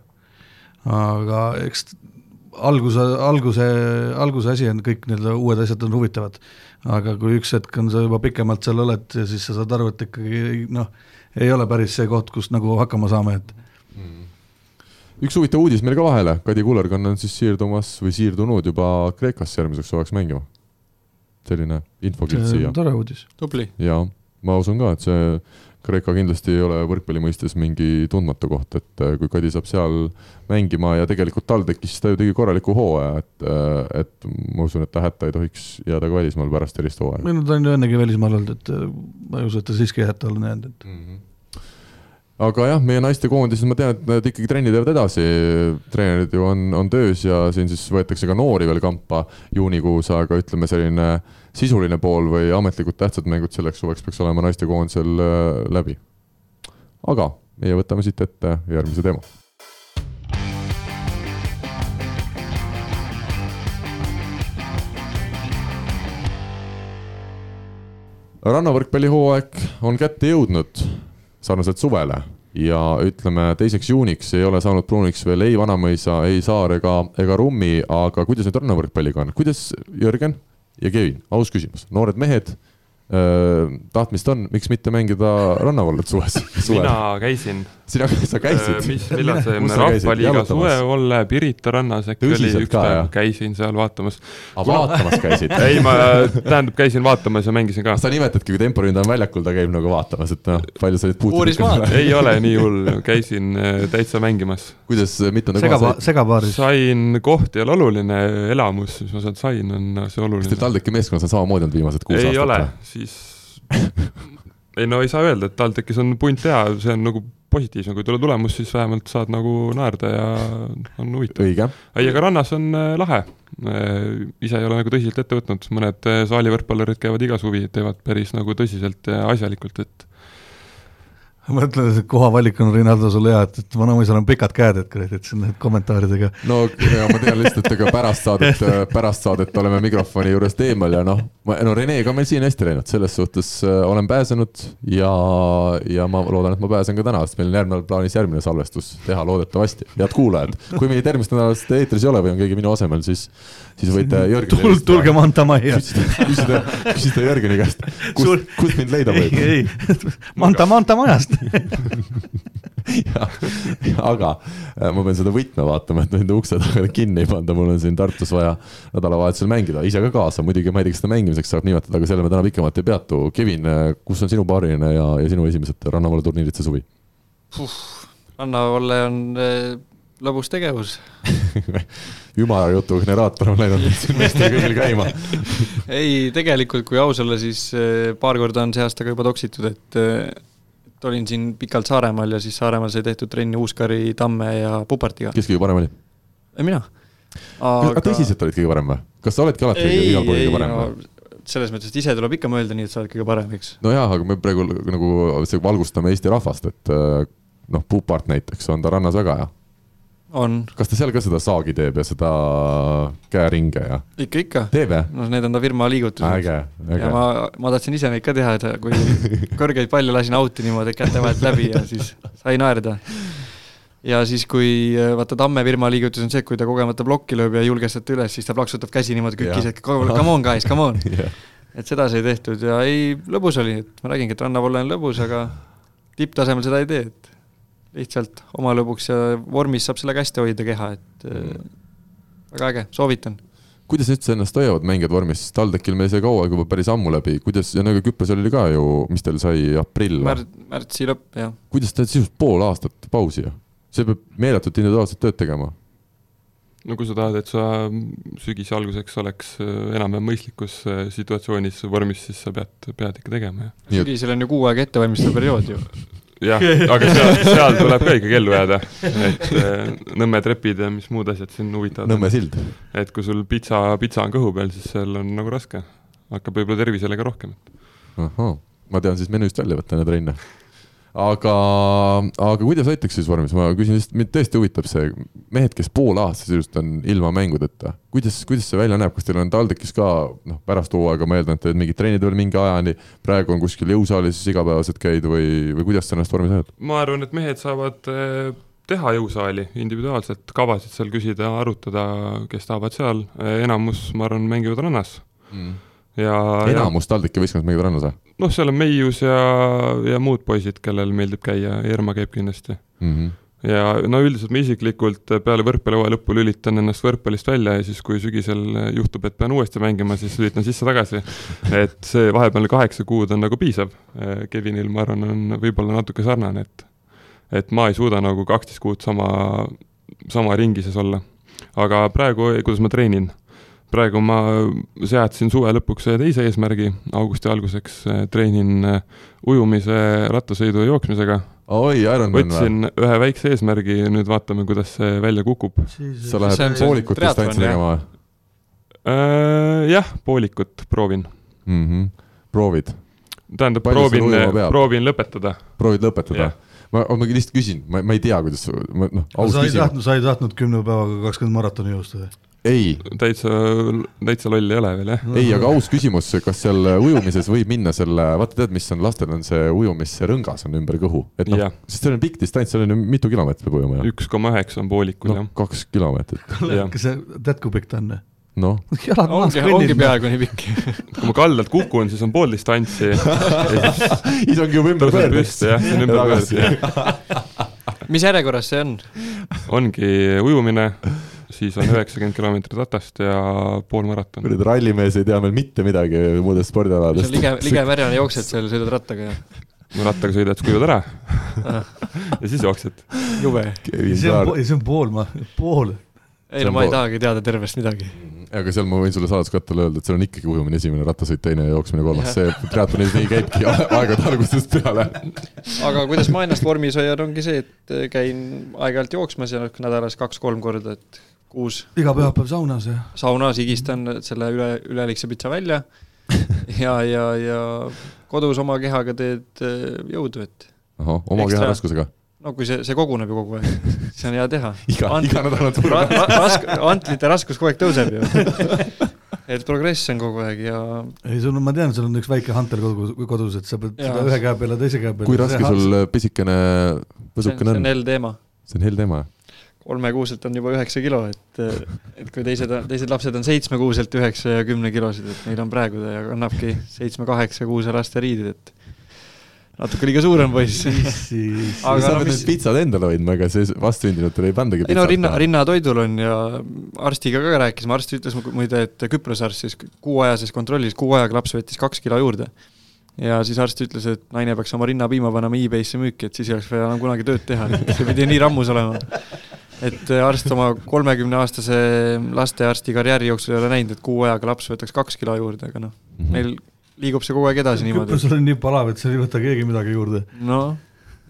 aga eks alguse, alguse, alguse asi on kõik nii-öelda uued asjad on huvitavad. aga kui üks hetk on sa juba pikemalt seal oled ja siis sa saad aru, et ikkagi noh, ei ole päris see koht, kus nagu hakkama saame, et mm. üks huvitav uudis meil ka vahele, Kadi Kullergann on siis siirdumas või siirdunud juba Kreekasse järgmiseks suveks mängima. selline infokild siia. tore uudis. tubli. jaa, ma usun ka, et see Kreeka kindlasti ei ole võrkpalli mõistes mingi tundmatu koht, et äh, kui Kadi saab seal mängima ja tegelikult TalTechis ta ju tegi korraliku hooaja, et, äh, et ma usun, et ta hätta ei tohiks jääda ka välismaal pärast sellist hooaega. ei no ta on ju ennegi välismaal olnud, et äh, ma ei usu, et ta siiski hätta on jäänud, et mm. -hmm aga jah, meie naistekoondises ma tean, et nad ikkagi trennid jäävad edasi, treenerid ju on, on töös ja siin siis võetakse ka noori veel kampa juunikuus, aga ütleme, selline sisuline pool või ametlikud tähtsad mängud selleks suveks peaks olema naistekoondisel äh, läbi. aga meie võtame siit ette järgmise teema rannavõrkpallihooaeg on kätte jõudnud sarnaselt suvele ja ütleme, teiseks juuniks ei ole saanud pruuniks veel ei Vanamõisa, ei Saar ega, ega Rummi, aga kuidas nüüd rannavõrkpalliga on, kuidas Jörgen ja Kevin, aus küsimus, noored mehed tahtmist on, miks mitte mängida rannavallet suves, suvel? mina käisin. sina, sa käisid? mis, millal see Rahvaliiga suveolle Pirita rannas äkki oli üks päev, käisin seal vaatamas. aa, vaatamas käisid ei, ma, tähendab, käisin vaatamas ja mängisin ka. sa nimetadki, kui temporündaja on väljakul, ta käib nagu vaatamas, et noh, palju sa olid puutunud. ei ole nii hull, käisin täitsa mängimas. kuidas, mitmenda Segava, segapaaris? sain, koht ei ole oluline, elamus, mis ma sealt sain, on see oluline. kas teil TalTechi meeskonnas on samamoodi olnud viimased kuus aastat? ei ole siis ei no ei saa öelda, et TalTechis on punt hea, see on nagu positiivsem, kui tuleb tulemus, siis vähemalt saad nagu naerda ja on huvitav. ei, aga rannas on äh, lahe. Äh, ise ei ole nagu tõsiselt ette võtnud, mõned äh, saalivõrkpallurid käivad iga suvi, teevad päris nagu tõsiselt ja asjalikult, et ma mõtlen, et kohavalik on Rinaldo sul hea, et, et Vanamuisal on pikad käed, et kuradi, et siin need kommentaaridega. no ja ma tean lihtsalt, et ega pärast saadet, pärast saadet oleme mikrofoni juurest eemal ja noh, no Renega on meil siin hästi läinud, selles suhtes äh, olen pääsenud ja, ja ma loodan, et ma pääsen ka täna, sest meil on järgmine plaanis järgmine salvestus teha loodetavasti. head kuulajad, kui meid järgmist nädalat eetris ei ole või on keegi minu asemel, siis siis võite Jörgeni Tul, tulge Manta majja. küsida, küsida Jörgeni käest, kus, kus mind leida võib. ei, ei, Manta, Manta majast ja, aga äh, ma pean seda võtme vaatama, et nende ukse taga kinni ei panda, mul on siin Tartus vaja nädalavahetusel mängida, ise ka kaasa, muidugi ma ei tea, kas seda mängimiseks saab nimetada, aga selle me täna pikemalt ei peatu. Kevin, äh, kus on sinu paariline ja, ja sinu esimesed rannavalle turniirid see suvi? rannavalle on äh, lõbus tegevus ümara jutu generaator on läinud siin meeste kõigil käima ei, tegelikult kui aus olla, siis eh, paar korda on see aasta ka juba toksitud, et eh, et olin siin pikalt Saaremaal ja siis Saaremaal sai tehtud trenni Uuskari, Tamme ja Pupartiga. kes kõige parem oli? mina. aga tõsiselt olid kõige parem või? kas sa oledki alati ei, igal pool kõige parem või? no selles mõttes, et ise tuleb ikka mõelda nii, et sa oled kõige parem, eks. nojah, aga me praegu nagu valgustame Eesti rahvast, et noh, Pupart näiteks on ta rannas väga hea. on, kas ta seal ka seda saagi teeb ja seda käeringe ja ikka, ikka. teeb jah? no need on ta firma liigutused. äge, ja äge. ma, ma tahtsin ise neid ka teha, et kui kõrgeid palle lasin out'i niimoodi käte vahelt läbi ja siis sai naerda. ja siis, kui vaata Tamme firma liigutus on see, et kui ta kogemata plokki lööb ja ei julge sealt üles, siis ta plaksutab käsi niimoodi kükis, et come on guys, come on. jah, et seda sai tehtud ja ei, lõbus oli, et ma räägingi, et rannapoole on lõbus, aga tipptasemel seda ei tee, et lihtsalt oma lõbuks ja vormis saab sellega hästi hoida keha, et äh, väga äge, soovitan. kuidas üldse ennast hoiavad mängijad vormis, TalTechil meil sai kaua aega juba päris ammu läbi, kuidas ja nagu Küprosel oli ka ju, mis teil sai, aprill või? märts, märtsi lõpp, jah. kuidas te sisuliselt pool aastat pausi ju? see peab meeletult individuaalset tööd tegema. no kui sa tahad, et sa sügise alguseks oleks äh, enam-vähem mõistlikus äh, situatsioonis vormis, siis sa pead, pead ikka tegema, jah. Sügisel on ju kuu aega ettevalmistav periood ju. Jah, aga seal, seal tuleb ka ikkagi ellu jääda, et äh, Nõmme trepid ja mis muud asjad siin huvitavad Nõmme. sild. et kui sul pitsa, pitsa on kõhu peal, siis seal on nagu raske. hakkab võib-olla tervisele ka rohkem. ahhaa, ma tean siis menüüst välja võtta need trenne. aga, aga kuidas aitaks siis vormis, ma küsin lihtsalt, mind tõesti huvitab see, mehed, kes pool aastat sisuliselt on ilma mängudeta, kuidas, kuidas see välja näeb, kas teil on TalTechis ka noh, pärast hooaega ma eeldan, et teed mingid trennid veel mingi ajani, praegu on kuskil jõusaalis igapäevaselt käid või, või kuidas sa ennast vormis hoiad? ma arvan, et mehed saavad eh, teha jõusaali individuaalselt, kavasid seal küsida, arutada, kes tahavad seal, enamus, ma arvan, mängivad rannas. Ja, ja enamus TalTechi võistkonnas mängivad rannas või noh, seal on Meius ja, ja muud poisid, kellel meeldib käia, Erma käib kindlasti. mm? -hmm. ja no üldiselt ma isiklikult peale võrkpallihooaja lõppu lülitan ennast võrkpallist välja ja siis, kui sügisel juhtub, et pean uuesti mängima, siis lülitan sisse-tagasi. et see vahepealne kaheksa kuud on nagu piisav. Kevinil, ma arvan, on võib-olla natuke sarnane, et et ma ei suuda nagu kaksteist kuud sama, sama ringi sees olla. aga praegu, kuidas ma treenin? Praegu ma seadsin suve lõpuks ühe teise eesmärgi, augusti alguseks eh, treenin eh, ujumise, rattasõidu ja jooksmisega oi, Ironman või? võtsin ühe väikse eesmärgi ja nüüd vaatame, kuidas see välja kukub. sa lähed poolikut distantsi jah. tegema või Äh, jah, poolikut proovin. mm? -hmm. proovid, tähendab, proovin proovin lõpetada. proovid lõpetada ma, ma lihtsalt küsin, ma, ma ei tea, kuidas, ma noh, aus sa ei küsimus, tahtnud, sa ei tahtnud kümne päevaga kakskümmend maratoni joosta? ei, täitsa, täitsa loll ei ole veel jah. ei, aga aus küsimus, kas seal ujumises võib minna selle, vaata tead, mis on, lastel on see ujumis, see rõngas on ümber kõhu, et noh sest see on pikk distants, seal on ju mitu kilomeetrit peab ujuma ju. üks koma üheksa on poolikul noh jah,. kaks kilomeetrit, kas sa tead, kui pikk ta on? noh, jalad maas ongi, ongi kõnnid. peaaegu nii pikk. kui ma kaldalt kukun, siis on pool distantsi siis isegi juba ümber pöördeks püsti jah, see on ümber pöörd jah. mis järjekorras see on? ongi ujumine, siis on üheksakümmend kilomeetrit ratast ja pool maraton. kuradi rallimees ei tea meil mitte midagi muudest see spordialadest on lige, ligemärjane jooksed seal, sõidad rattaga ja kui rattaga sõidad, siis kuivad ära ja siis jooksed. jube. See on, see on pool, ma, pool. ei no ma ei tahagi teada tervest midagi. aga seal ma võin sulle saladuskattele öelda, et seal on ikkagi ujumine esimene, rattasõit teine ja jooksmine kolmas, see triatlonis nii käibki aegade algusest peale. aga kuidas ma ennast vormis hoian, ongi see, et käin aeg-ajalt jooksmas ja nädalas kaks-kolm korda, et kuus iga pühapäev saunas ja saunas higistan selle üle, üleliigse pitsa välja ja, ja, ja kodus oma kehaga teed äh, jõudu, et ahah, oma Ekstra. keha raskusega. no kui see, see koguneb ju kogu aeg, siis on hea teha. iga, iga nädal on turg. ra- rask-, antlite raskus kogu aeg tõuseb ju. et progress on kogu aeg ja ei, sul on, ma tean, sul on üks väike hantel kodus, kodus, et sa pead Jaa. seda ühe käe peale teise käe peale. kui raske sul pisikene see on, see on on? L teema. see on hell teema. Kolmekuuselt on juba üheksa kilo, et, et kui teised, teised lapsed on seitsmekuuselt üheksa ja kümne kilosed, et neil on praegu ta ja kannabki seitsme-kaheksa-kuuse laste riided, et natuke liiga suur on poiss. sa no pead mis- need pitsad endale hoidma, ega see vastsündinutele ei pandagi ei no rinna, rinnatoidul on ja arstiga ka rääkisime, arst ütles mu- muide, et Küprose arst siis kuuajases kontrollis, kuu ajaga laps võttis kaks kilo juurde. ja siis arst ütles, et naine peaks oma rinnapiima panema e-base'i müüki, et siis ei oleks vaja enam kunagi tööd teha, see pidi nii rammus olema. Et arst oma kolmekümneaastase lastearsti karjääri jooksul ei ole näinud, et kuu ajaga laps võtaks kaks kilo juurde, aga noh, Mhm. meil liigub see kogu aeg edasi niimoodi. Küprosel on nii palav, et seal ei võta keegi midagi juurde. noh,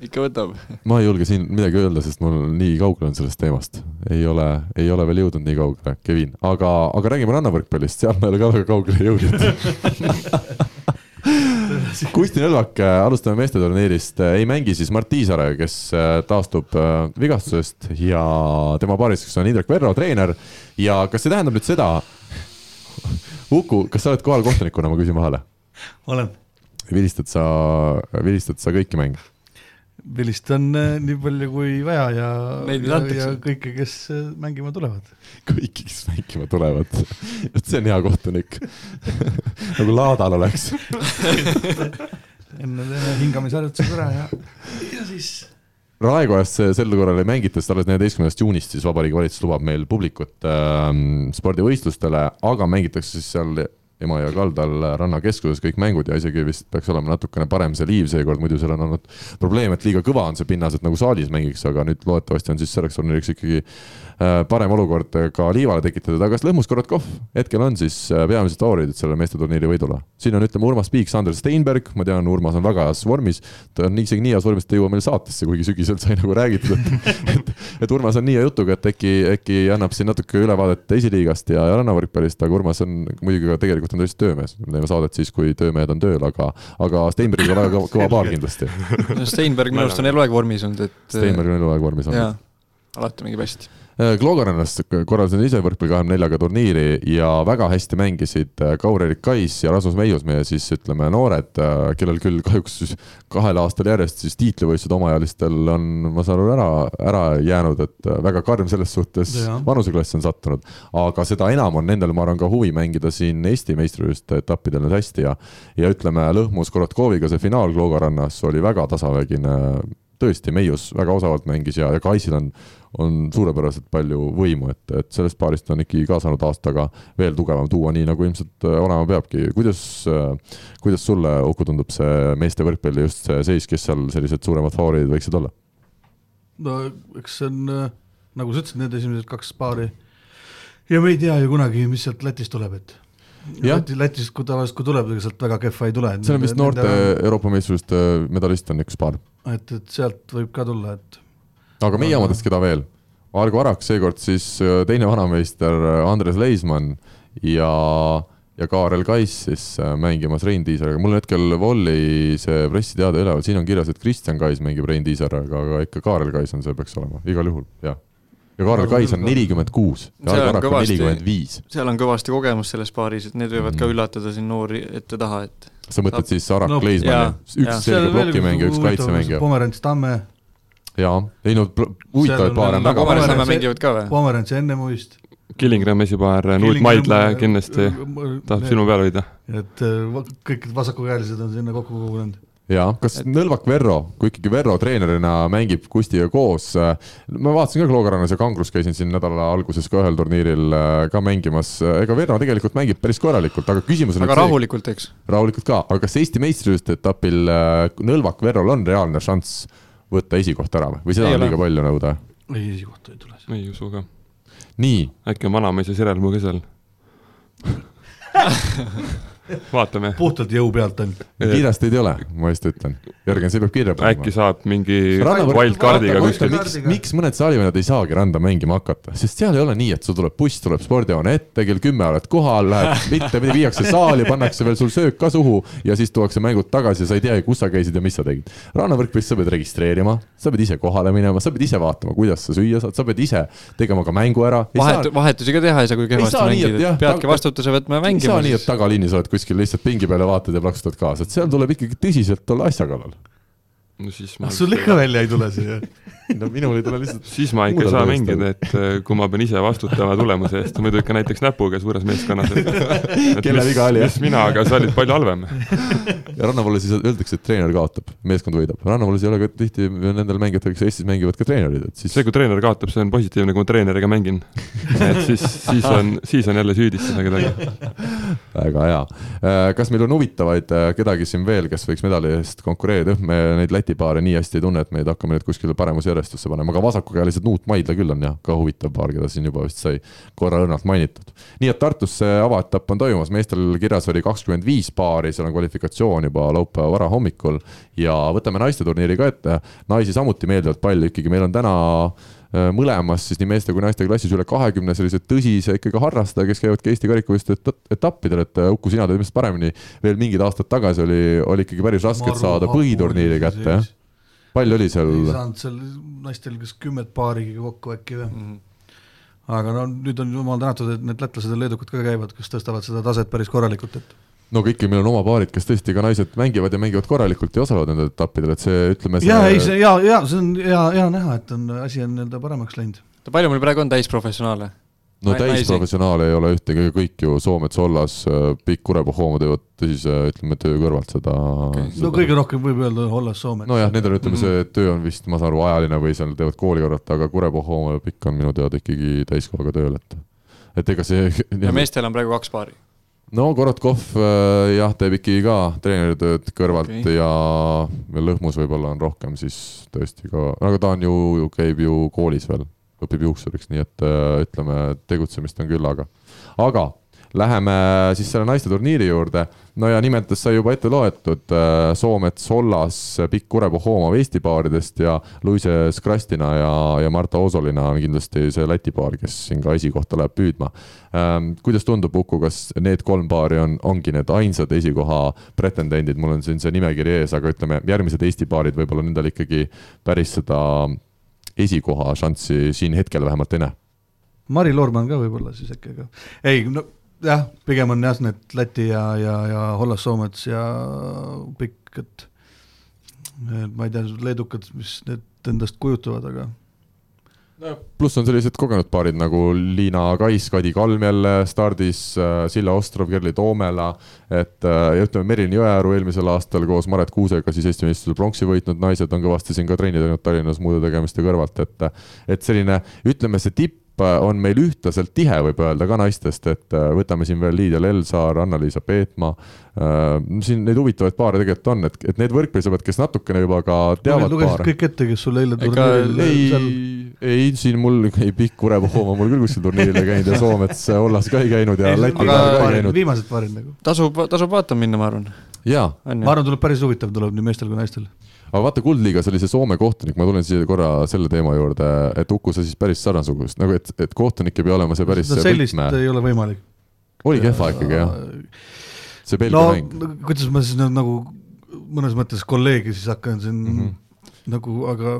ikka võtab. ma ei julge siin midagi öelda, sest mul nii kaugel on sellest teemast. ei ole, ei ole veel jõudnud nii kaugele, Kevin, aga, aga räägime rannavõrkpallist, sealt me ei ole ka väga kaugele jõudnud. Kusti Nõlvak, alustame meesteturniirist, ei mängi siis Mart Tiisaare, kes äh, taastub äh, vigastusest ja tema paariseks on Indrek Verro, treener. ja kas see tähendab nüüd seda, Uku, kas sa oled kohal kohtunikuna, ma küsin vahele, olen, vilistad sa, vilistad sa kõiki mänge? Vilistan äh, nii palju kui vaja ja, ja, ja kõike, kes äh, mängima tulevad. kõik, kes mängima tulevad. vot see on hea kohtunik. nagu laadal oleks. enne teeme hingamisharjutused ära ja, ja siis Raekojas sel korral ei mängita, sest alles neljateistkümnendast juunist siis Vabariigi Valitsus lubab meil publikut ähm, spordivõistlustele, aga mängitakse siis seal Emajõe kaldal rannakeskuses kõik mängud ja isegi vist peaks olema natukene parem see liiv seekord, muidu seal on olnud probleem, et liiga kõva on see pinnas, et nagu saalis mängiks, aga nüüd loodetavasti on siis selleks turniiriks ikkagi parem olukord ka liivale tekitatud, aga kas Lõhmus Korotkov hetkel on siis äh, peamised favoriidid selle meesteturniiri võidule? siin on, ütleme, Urmas Piik, Sander Steinberg, ma tean, Urmas on väga heas vormis, ta on isegi nii heas vormis, et ta ei jõua meil saatesse, kuigi sügisel sai nagu räägitud, et et, et Urmas on nii hea jutuga, et äkki, äkki annab siin natuke ülevaadet esiliigast ja, rannavõrkpallist, aga Urmas on muidugi ka tegelikult on tõesti töömees, me teeme saadet siis, kui töömehed on tööl, aga, aga Steinbergiga väga kõva, kõva paar kindlasti. Steinberg minu arust on eluaeg vormis olnud, et Steinberg on eluaeg vormis olnud alati mängib hästi. Kloogarannas korraldasin ise võrkpalli kahekümne neljaga turniiri ja väga hästi mängisid äh, Kaur-Erik Kais ja Rasmus Meius, meie siis ütleme noored, kellel küll kahjuks kahel aastal järjest siis tiitlivõistlused omaealistel on, ma saan aru, ära, ära jäänud, et äh, väga karm selles suhtes Jaa. vanuseklass on sattunud. aga seda enam on nendel, ma arvan, ka huvi mängida siin Eesti meistrivõistluste etappidel nüüd hästi ja ja ütleme, Lõhmus Korotkoviga see finaal Kloogarannas oli väga tasavägine tõesti, Meius väga osavalt mängis ja, ja Kaisil on, on suurepäraselt palju võimu, et, et sellest paarist on ikkagi ka saanud aastaga veel tugevam tuua, nii nagu ilmselt äh, olema peabki. kuidas, kuidas sulle, Uku, tundub see meeste võrkpalli just see seis, kes seal sellised suuremad favoriidid võiksid olla? no eks see on, nagu sa ütlesid, need esimesed kaks paari ja me ei tea ju kunagi, mis sealt Lätist tuleb, et Jah. Läti, Lätist, kui tavaliselt, kui tuleb, ega sealt väga kehva ei tule. see on vist noorte Euroopa meistrivõistluste medalist on üks paar. et, et sealt võib ka tulla, et aga meie omadest keda veel? Argo Arak, seekord siis äh, teine vanameister äh, Andres Leismann ja, ja Kaarel Kais siis äh, mängimas Rein Tiiseriga. mul on hetkel Volli see pressiteade üleval, siin on kirjas, et Kristjan Kais mängib Rein Tiiseriga, aga ikka Kaarel Kais on see, peaks olema, igal juhul, jah. ja Kaarel Kais on nelikümmend kuus ja Argo on Arak on nelikümmend viis. seal on kõvasti kogemust selles paaris, et need võivad ka Mhm. üllatada siin noori ette-taha, et sa mõtled siis Arak No, no,, Leismann jaa,, üks selge plokimängija, üks kaitsemängija. Pomerants Tamme, jaa, teinud pl- huvitavaid paare on väga Pomerants- palju. Pomerantsi mängivad ka või? Pomerants ja Ennemuist. Killingrami esipaar, Nuut Maidla kindlasti tahab silma peal hoida. et äh, kõik vasakukäelised on sinna kokku kogunenud. jaa, kas Nõlvak Verro, kui ikkagi Verro treenerina mängib Kustiga koos, ma vaatasin ka Kloogarannas ja Kangrus käisin siin nädala alguses ka ühel turniiril äh, ka mängimas, ega Verro tegelikult mängib päris korralikult, aga küsimus on see- rahulikult, eks. rahulikult ka, aga kas Eesti meistrivõistluste etapil äh, Nõlvak Verrol on reaalne šanss võtta esikoht ära või, seda Ei on ole. liiga palju nõuda? ei, esikohta ei tule. ei usu ka. nii, äkki on vanamees ja Sirelmu ka seal. vaatame, puhtalt jõu pealt ainult. kiiresti ei ole, ma just ütlen. Jörgen, see peab kirja äkki saab mingi wildcard'iga kuskil. miks, miks mõned saalivennad ei saagi randa mängima hakata, sest seal ei ole nii, et sul tuleb buss, tuleb spordihoone ette, kell kümme oled kohal, lähed mitte, viiakse saali, pannakse veel sul söök ka suhu ja siis tuuakse mängud tagasi ja sa ei teagi, kus sa käisid ja mis sa tegid. rannavõrkpallis sa pead registreerima, sa pead ise kohale minema, sa pead ise vaatama, kuidas sa süüa saad, sa pead ise tegema ka mängu ära. vahet, vahetusi ka teha ei saa, kui kehvasti saa nii, et mängid, peadki vastutuse võtma ja ei saa mängima nii, et tagaliinis oled kuskil lihtsalt pingi peale vaatad ja plaksutad kaasa, et seal tuleb ikkagi tõsiselt olla asja kallal. no siis ma, sul ikka välja ei tule see. no minul ei tule lihtsalt siis ma ikka ei saa mängida, et äh, kui ma pean ise vastutama tulemuse eest, muidu ikka näiteks näpuga suures meeskonnas. Kelle viga oli, jah? mis mina, aga sa olid palju halvem. ja rannavalles siis öeldakse, et treener kaotab, meeskond võidab. rannavalles ei ole ka tihti nendel mängijatel, kes Eestis mängivad, ka treenerid, et siis see, kui treener kaotab, see on positiivne, kui ma treeneriga mängin. et siis, siis on, siis on jälle süüdistada kedagi. väga hea. kas meil on huvitavaid äh, kedagi siin veel, kes võiks medali eest konkureerida, me neid Läti paare nii hästi ei tunne, et meid hakkame nüüd kuskile paremusjärjestusse panema, aga vasakukäelised Nuut Maidla küll on jah, ka huvitav paar, keda siin juba vist sai korra õrnalt mainitud. nii et Tartus see avaetapp on toimumas, meestel kirjas oli kakskümmend viis paari, seal on kvalifikatsioon juba laupäeva varahommikul. Ja võtame naiste turniiri ka ette, naisi samuti meeldivalt palju ikkagi, meil on täna äh, mõlemas siis nii meeste kui naiste klassis üle kahekümne sellise tõsise ikkagi harrastaja, kes käivadki Eesti karikavõistluste etappidel, et äh, Uku, sina tead ilmselt paremini, veel mingid aastad tagasi oli, oli ikkagi päris raske saada põhiturniiri kätte, jah? Palju oli seal? ei saanud seal naistel kas kümmet paarigi kokku äkki või mm. -hmm. aga no nüüd on jumal tänatud, et need lätlased ja leedukad ka käivad, kes tõstavad seda taset päris korralikult, et no aga ikkagi meil on oma paarid, kes tõesti ka naised mängivad ja mängivad korralikult ja osalevad nendel etappidel, et see, ütleme see ja ei, see ja, ja see on hea, hea näha, et on, asi on nii-öelda paremaks läinud. palju meil praegu on täisprofessionaale? No täisprofessionaale ei ole ühtegi, kõik ju Soomets, Hollas, Pikk Kurepohhooma teevad tõsise, ütleme, töö kõrvalt seda okay.. no kõige rohkem võib öelda Hollas, Soomet. nojah, nendel ütleme, see Mhm. töö on vist, ma saan aru, ajaline või seal teevad kooli kõrvalt, aga Kurepohhooma ja Pikk on minu teada ikkagi täiskohaga tööl, et et ega see ja meestel on praegu kaks paari? no Korotkov äh, jah, teeb ikkagi ka treeneritööd kõrvalt okay. ja veel Lõhmus võib-olla on rohkem siis tõesti ka, aga ta on ju, käib ju koolis veel, õpib juuksuriks, nii et äh, ütleme, tegutsemist on küllaga. aga läheme siis selle naiste turniiri juurde. no ja nimetades sai juba ette loetud äh, Soomets, Hollas, Pikk Kurepuu Hoomov Eesti paaridest ja Luise Skrastina ja, ja Marta Osolina on kindlasti see Läti paar, kes siin ka esikohta läheb püüdma ähm,. kuidas tundub, Uku, kas need kolm paari on, ongi need ainsad esikoha pretendendid, mul on siin see nimekiri ees, aga ütleme, järgmised Eesti paarid võib-olla nendel ikkagi päris seda esikoha šanssi siin hetkel vähemalt ei näe. Mari Loorman ka võib-olla siis äkki, aga ei, no jah, pigem on jah, need Läti ja, ja, ja Hollas, Soomets ja Pikk, et ma ei tea, leedukad, mis need endast kujutavad, aga pluss on sellised kogenud paarid nagu Liina Kais, Kadi Kalm jälle stardis, Silla Ostrov, Kerli Toomela, et ja ütleme, Merin Jõeäru eelmisel aastal koos Maret Kuusega siis Eesti meistrivõistlusel pronksi võitnud naised on kõvasti siin ka trenni teinud Tallinnas muude tegemiste kõrvalt, et et selline, ütleme, see tipp on meil ühtlaselt tihe, võib öelda ka naistest, et võtame siin veel Liidia Lelsaar, Anna-Liisa Peetma. siin neid huvitavaid paare tegelikult on, et, et need võrkpallisõbrad, kes natukene juba ka teavad lugesid paare. kõik ette, kes sul eile turniiril ei seal..., ei siin mul ei pikk Kurepohhooma mul küll kuskil turniirile käinud ja Soomets, Hollas ka ei käinud ja Läti aga- ka ei käinud. viimased paarid nagu. tasub, tasub vaatama minna, ma arvan. jaa, on ma arvan, tuleb päris huvitav, tuleb nii meestel kui naistel. Aga vaata Kuldliigas oli see Soome kohtunik, ma tulen siia korra selle teema juurde, et Uku, sa siis päris sarnasugust, nagu et, et kohtunik ei pea olema see päris no sellist võtme, ei ole võimalik. oli kehva ikkagi jah, see Belgia no mäng. kuidas ma siis nüüd nagu mõnes mõttes kolleegi siis hakkan siin mm. -hmm. nagu, aga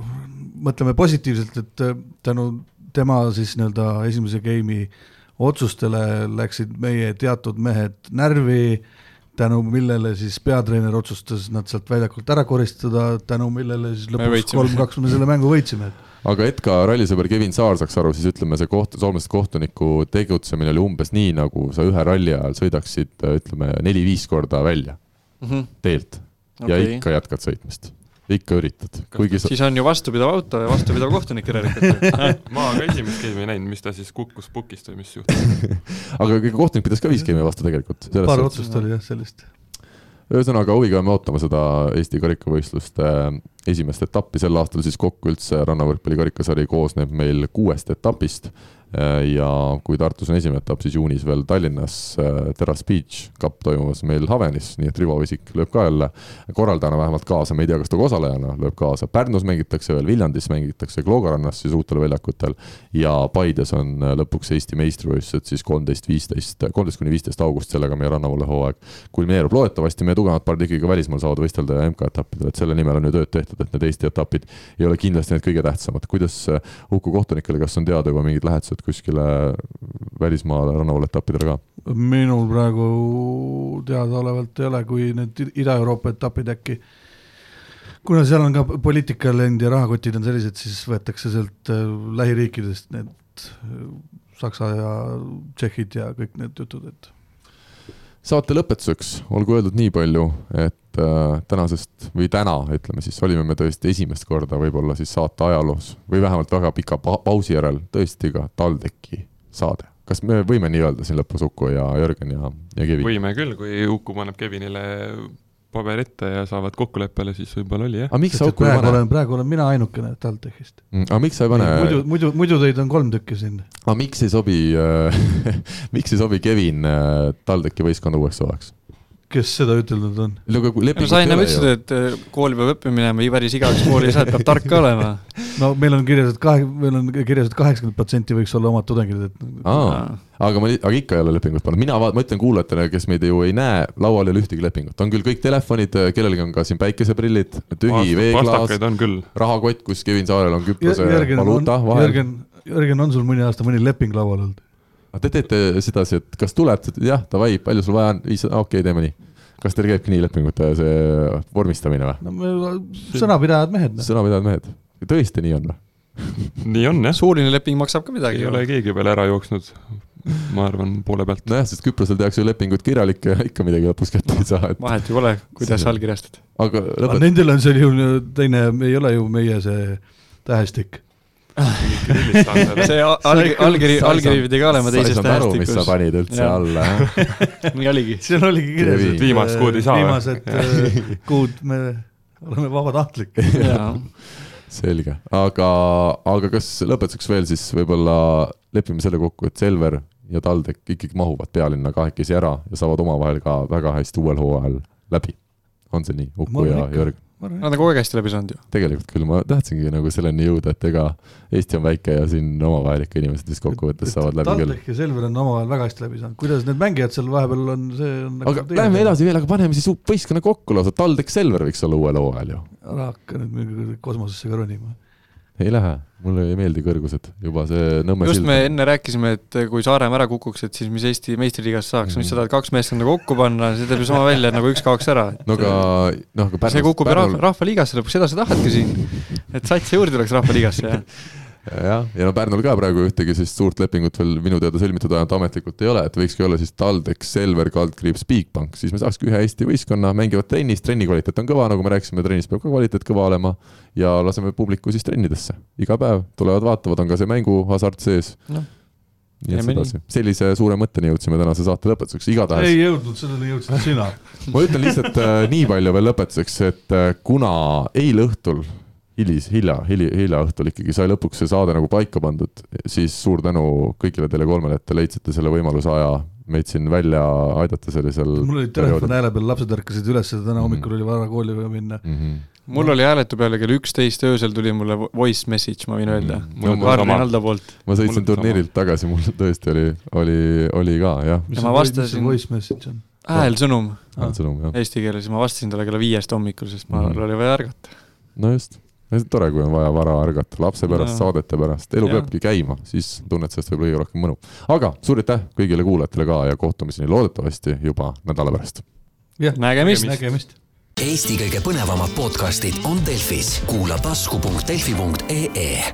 mõtleme positiivselt, et äh, tänu tema siis nii-öelda esimese game'i otsustele läksid meie teatud mehed närvi, tänu millele siis peatreener otsustas nad sealt väljakult ära koristada, tänu millele siis lõpuks kolm-kaks me selle mängu võitsime, aga et ka rallisõber Kevin Saar saaks aru, siis ütleme, see koht, soomlaste kohtuniku tegutsemine oli umbes nii, nagu sa ühe ralli ajal sõidaksid, ütleme neli-viis korda välja Mhm. teelt ja Okei. ikka jätkad sõitmist, ikka üritad, kuigi sa siis on ju vastupidav auto ja vastupidav kohtunik järelikult. ma ka esimest game'i ei näinud, mis ta siis kukkus pukist või mis juhtus. aga kohtunik pidas ka viis game'i vastu tegelikult. paar otsust oli jah sellist. ühesõnaga huviga jääme ootama seda Eesti karikavõistluste esimest etappi, sel aastal siis kokku üldse rannavõrkpalli karikasari koosneb meil kuuest etapist. Ja kui Tartus on esimene etapp, siis juunis veel Tallinnas äh, Terras Beach Cup toimumas meil Havenis, nii et Rivo Visik lööb ka jälle korraldajana vähemalt kaasa, me ei tea, kas ta ka osalejana lööb kaasa, Pärnus mängitakse veel, Viljandis mängitakse, Kloogarannas siis uutel väljakutel ja Paides on äh, lõpuks Eesti meistrivõistlused siis kolmteist, viisteist, kolmteist kuni viisteist august, sellega meie rannavalle hooaeg. Kulmineerub, loodetavasti meie tugevamad paarid ikkagi ka välismaal saavad võistelda ja MK-etappidel, et selle nimel on ju tööd tehtud, et need Eesti etapid ei ole kindlasti need kõige tähtsamad. kuidas äh, Uku kohtunikele, kas on teada juba mingid lähetused kuskile välismaale rannavalle etappidele ka? minul praegu teadaolevalt ei ole, kui need Ida- Ida-Euroopa etapid äkki, kuna seal on ka poliitika läinud ja rahakotid on sellised, siis võetakse sealt äh, lähiriikidest need äh, Saksa ja Tšehhid ja kõik need jutud, et saate lõpetuseks olgu öeldud nii palju, et äh, tänasest või täna, ütleme siis, olime me tõesti esimest korda võib-olla siis saate ajaloos või vähemalt väga pika pa pausi järel tõesti ka TalTechi saade. kas me võime nii öelda siin lõpus Uku ja Jörgen ja, ja Kevin? võime küll, kui Uku paneb Kevinile paber ette ja saavad kokkuleppele, siis võib-olla oli jah. aga miks sa et Uku ei praegu pane olen, praegu olen mina ainukene TalTechist. aga miks sa ei pane, muidu, muidu, muidu teid on kolm tükki siin. aga miks ei sobi äh, miks ei sobi Kevin äh, TalTechi võistkonda uueks hooajaks? Kes seda ütelnud on? no sa ole ütlesid, et äh, kooli peab õppima minema, Ivaris igaüks kooli ei saa, et peab tark ka olema. no meil on kirjas, et kahe, meil on kirjas, et kaheksakümmend protsenti võiks olla omad tudengid, et aga ma, aga ikka ei ole lepingut pannud, mina vaat-, ma ütlen kuulajatele, kes meid ju ei näe, laual ei ole ühtegi lepingut, on küll kõik telefonid, kellelgi on ka siin päikeseprillid, tühi veeklaas, pastakaid on küll. rahakott, kus Kevin Saarel on Küprose valuuta vahel. Jörgen, Jörgen, on sul mõni aasta mõni leping laual olnud? Te teete sedasi, et kas tuled, jah, davai, palju sul vaja on, viissada, okei okay,, teeme nii. kas teil käibki nii lepingute see vormistamine või? no me sõnapidajad mehed, noh. sõnapidajad mehed, tõesti nii on või? nii on jah, suuline leping maksab ka midagi ei ole keegi veel ära jooksnud, ma arvan, poole pealt. nojah, sest Küprosel tehakse ju lepingud kirjalikke ja ikka midagi lõpuks kätte ei saa, et vahet ju pole, kuidas allkirjastad. aga aga lõpet-, nendel on seal ju teine, ei ole ju meie see tähestik. See allkiri, allkiri, allkiri pidi ka olema sa ei teises saanud aru, mis sa tähestikus. panid üldse Jaa. alla, jah? nii oligi. seal oligi kirjas, et Viimast kuud ei saa viimased äh, kuud me oleme vabatahtlik. selge, aga, aga kas lõpetuseks veel siis võib-olla lepime selle kokku, et Selver ja TalTech ikkagi mahuvad pealinna kahekesi ära ja saavad omavahel ka väga hästi uuel hooajal läbi. on see nii, Uku ja. Jörg? Nad on kogu aeg hästi läbi saanud ju. tegelikult küll, ma tahtsingi nagu selleni jõuda, et ega Eesti on väike ja siin omavahel ikka inimesed vist kokkuvõttes saavad läbi küll. TalTech ja Selver on omavahel väga hästi läbi saanud, kuidas need mängijad seal vahepeal on, see on nagu aga lähme. edasi veel, aga paneme siis võistkonna kokku lausa, TalTech Selver võiks olla uuel hooajal ju. ära hakka nüüd mingi kosmosesse ka ronima. Ei lähe, mulle ei meeldi kõrgused, juba see Nõmme just sild me. enne rääkisime, et kui Saaremaa ära kukuks, et siis mis Eesti meistriliigas saaks, Mhm. mis sa tahad kaks meeskonda kokku panna, see teeb ju sama välja, nagu üks kaoks ära. no aga, noh, aga see kukub ju rahva, rahvaliigasse lõpuks, seda sa tahadki siin. et sats juurde tuleks rahvaliigasse ja jah, ja. No Pärnul ka praegu ühtegi sellist suurt lepingut veel minu teada sõlmitud ainult ametlikult ei ole, et võikski olla siis TalTech, Selver, kaldkriips, Bigbank, siis me saakski ühe Eesti võistkonna, mängivad trennis, trenni kvaliteet on kõva, nagu me rääkisime, trennis peab ka kvaliteet kõva olema. Ja laseme publiku siis trennidesse, iga päev tulevad, vaatavad, on ka see mänguhasart sees. Noh, nii et sedasi, sellise suure mõtteni jõudsime tänase saate lõpetuseks, igatahes ei jõudnud, selleni jõudsid sina. ma ütlen lihtsalt äh, nii palju veel lõpetuseks, et äh, kuna eile õhtul, hilis, hilja, hili, hilja õhtul ikkagi sai lõpuks see saade nagu paika pandud, siis suur tänu kõigile teile kolmele, et te leidsite selle võimaluse aja meid siin välja aidata sellisel mul oli telefon hääle peal, lapsed ärkasid üles ja täna hommikul oli vara kooli vaja minna. mm. -hmm. mul oli hääletu peale kell üksteist öösel tuli mulle vo- voice message, ma võin öelda Mm,. mul on Karl sama. Rinaldo poolt. ma sõitsin on sama. turniirilt tagasi, mul tõesti oli, oli, oli ka jah, mis Ja vastasin- voice message on? häälsõnum Ah. sõnum jah, eesti keeles ja ma vastasin talle kella viiest hommikul, sest mul Mhm. oli vaja ärgata. no just. tore, kui on vaja vara ärgata, lapse pärast, saadete pärast, elu Jaa. peabki käima, siis tunned sellest võib-olla kõige rohkem mõnu. aga suur aitäh kõigile kuulajatele ka ja kohtumiseni loodetavasti juba nädala pärast. jah, nägemist. nägemist. Eesti kõige põnevamad podcastid on Delfis, kuula tasku.delfi.ee